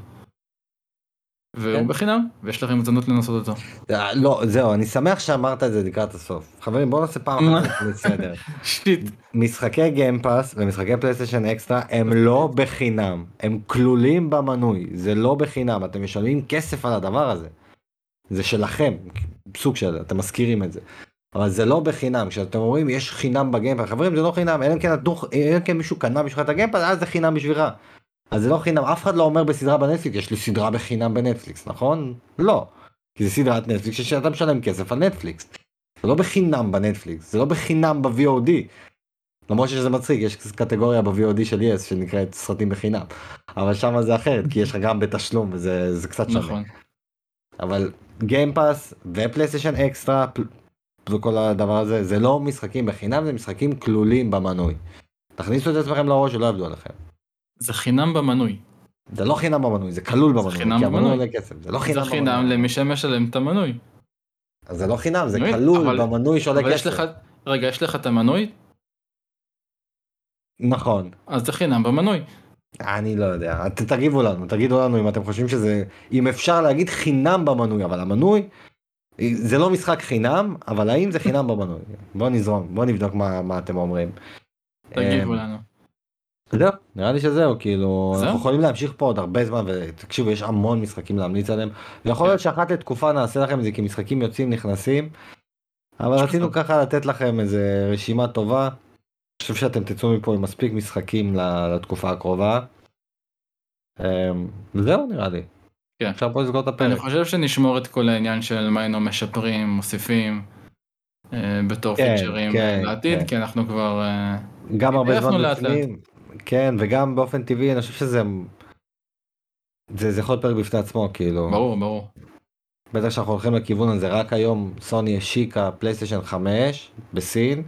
והוא כן. בחינם ויש לכם הזדמנות לנסות אותו. אה, לא, זהו, אני שמח שאמרת את זה לקראת הסוף. חברים, בואו נעשה פעם? אחת בסדר. shit. משחקי Game Pass ומשחקי פלייסטיישן אקסטרה הם לא בחינם, הם כלולים במנוי, זה לא בחינם, אתם משלמים כסף על הדבר הזה. זה שלכם, סוג של, אתם מזכירים את זה. אבל זה לא בחינם, כשאתם אומרים יש חינם ב Game Pass, חברים זה לא חינם, אלא אם כן נתנו- אלא אם כן מישהו קנה בשבילך את ה Game Pass, אז זה חינם בשבילך. אז זה לא חינם, אף אחד לא אומר בסדרה בנטפליקס, יש לי סדרה בחינם בנטפליקס, נכון? לא. כי זה סדרת נטפליקס שאתה משלם כסף על נטפליקס. זה לא בחינם בנטפליקס, זה לא בחינם ב-VOD. למרות שזה מצחיק, יש קטגוריה ב-VOD של יס שנקראת סרטים בחינם. אבל שם זה אחרת, כי יש לך גם בתשלום וזה זה קצת שונה. נכון. אבל גיימפאס ופלייסטיישן אקסטרה וכל הדבר הזה, זה לא משחקים בחינם, זה משחקים כלולים במנוי. תכניסו את עצמכם לראש שלא יעבדו עליכם. זה חינם במנוי. זה לא חינם במנוי, זה כלול במנוי, חינם כי המנוי במנוי. עולה כסף, זה לא זה חינם חינם במנוי. למי שמשלם את המנוי. אז זה לא חינם, זה מנוי, כלול אבל- במנוי שעולה כסף. לך, רגע, יש לך את המנוי, נכון. אז זה חינם במנוי. אני לא יודע, תגיבו לנו, תגידו לנו אם אתם חושבים שזה, אם אפשר להגיד חינם במנוי, אבל המנוי, זה לא משחק חינם, אבל האם זה חינם במנוי? בוא נזרום, בוא נבדוק מה, מה אתם אומרים. תגיבו אמ, לנו. זהו, נראה לי שזהו, כאילו, זהו? אנחנו יכולים להמשיך פה עוד הרבה זמן, ותקשיבו, יש המון משחקים להמליץ עליהם, ויכול להיות שאחת לתקופה נעשה לכם את זה, כי משחקים יוצאים, נכנסים, אבל רצינו. ככה לתת לכם איזה רשימה טובה, אני חושב שאתם תצאו מפה עם מספיק משחקים לתקופה הקרובה. אמ, וזהו נראה לי. כן. אפשר פה לסגור את אני הפרק. חושב שנשמור את כל העניין של מה היינו משפרים, מוסיפים, אה, בתור כן, פיצ'רים כן, לעתיד, כן. כי אנחנו כבר... אה, גם הרבה זמן בפנים. כן, וגם באופן טבעי, אני חושב שזה... זה זה יכול להיות פרק בפני עצמו, כאילו. ברור, ברור. בטח שאנחנו הולכים לכיוון הזה, רק היום סוני השיקה פלייסטיישן 5 בסין,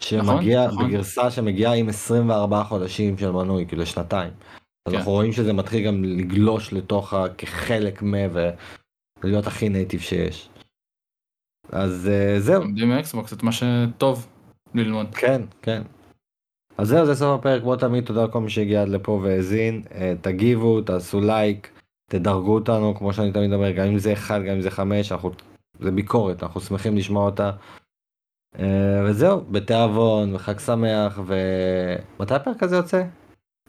שמגיע נכון, נכון. בגרסה שמגיעה עם 24 חודשים של מנוי, כאילו שנתיים. אז כן. אנחנו רואים שזה מתחיל גם לגלוש לתוך ה... כחלק מ... ולהיות הכי native שיש. אז אה, זהו, לומדים מאקסבוקס את מה שטוב ללמוד. כן, כן. אז זהו, זה סוף הפרק, כמו תמיד, תודה לכל מי שהגיע עד לפה והאזין. אה, תגיבו, תעשו לייק, תדרגו אותנו, כמו שאני תמיד אומר, גם אם זה אחד, גם אם זה חמש, אנחנו... זה ביקורת, אנחנו שמחים לשמוע אותה. אה, וזהו, בתיאבון, וחג שמח, ו... מתי הפרק הזה יוצא?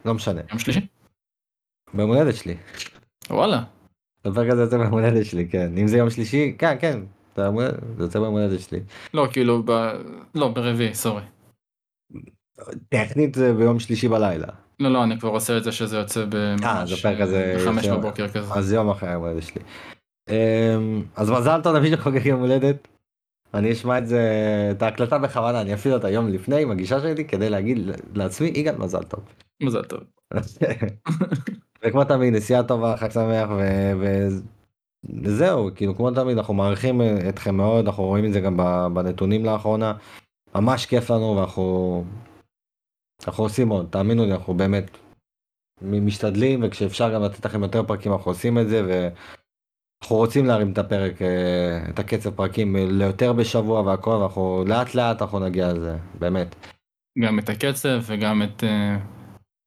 לא משנה. יום שלישי? ביום הולדת שלי. וואלה. הפרק הזה יוצא ביום הולדת שלי, כן. אם זה יום שלישי, כן, כן. זה יוצא ביום הולדת שלי. לא, כאילו, ב... לא, ברביעי, סורי. טכנית זה ביום שלישי בלילה. לא, לא, אני כבר עושה את זה שזה יוצא אה, בחמש בבוקר כזה. אז יום אחרי היום הולדת שלי. אמ, אז מזל טוב למי שחוגג יום הולדת. אני אשמע את זה, את ההקלטה בכוונה, אני אפעיל אותה יום לפני עם הגישה שלי כדי להגיד לעצמי, יגאל מזל טוב. מזל טוב. וכמו תמיד, נסיעה טובה, חג שמח. וזהו, כאילו כמו תמיד אנחנו מעריכים אתכם מאוד, אנחנו רואים את זה גם בנתונים לאחרונה. ממש כיף לנו ואנחנו אנחנו עושים עוד, תאמינו לי, אנחנו באמת משתדלים וכשאפשר גם לתת לכם יותר פרקים אנחנו עושים את זה ואנחנו רוצים להרים את הפרק, אה, את הקצב פרקים אה, ליותר בשבוע והכל, ואנחנו לאט לאט אנחנו נגיע לזה, באמת. גם את הקצב וגם את אה,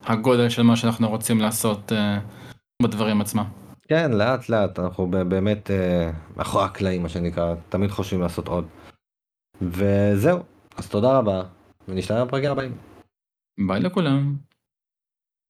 הגודל של מה שאנחנו רוצים לעשות אה, בדברים עצמם. כן, לאט לאט, אנחנו באמת אה, מאחורי הקלעים מה שנקרא, תמיד חושבים לעשות עוד. וזהו, אז תודה רבה, ונשתמע בפרקים הבאים. ביי לכולם.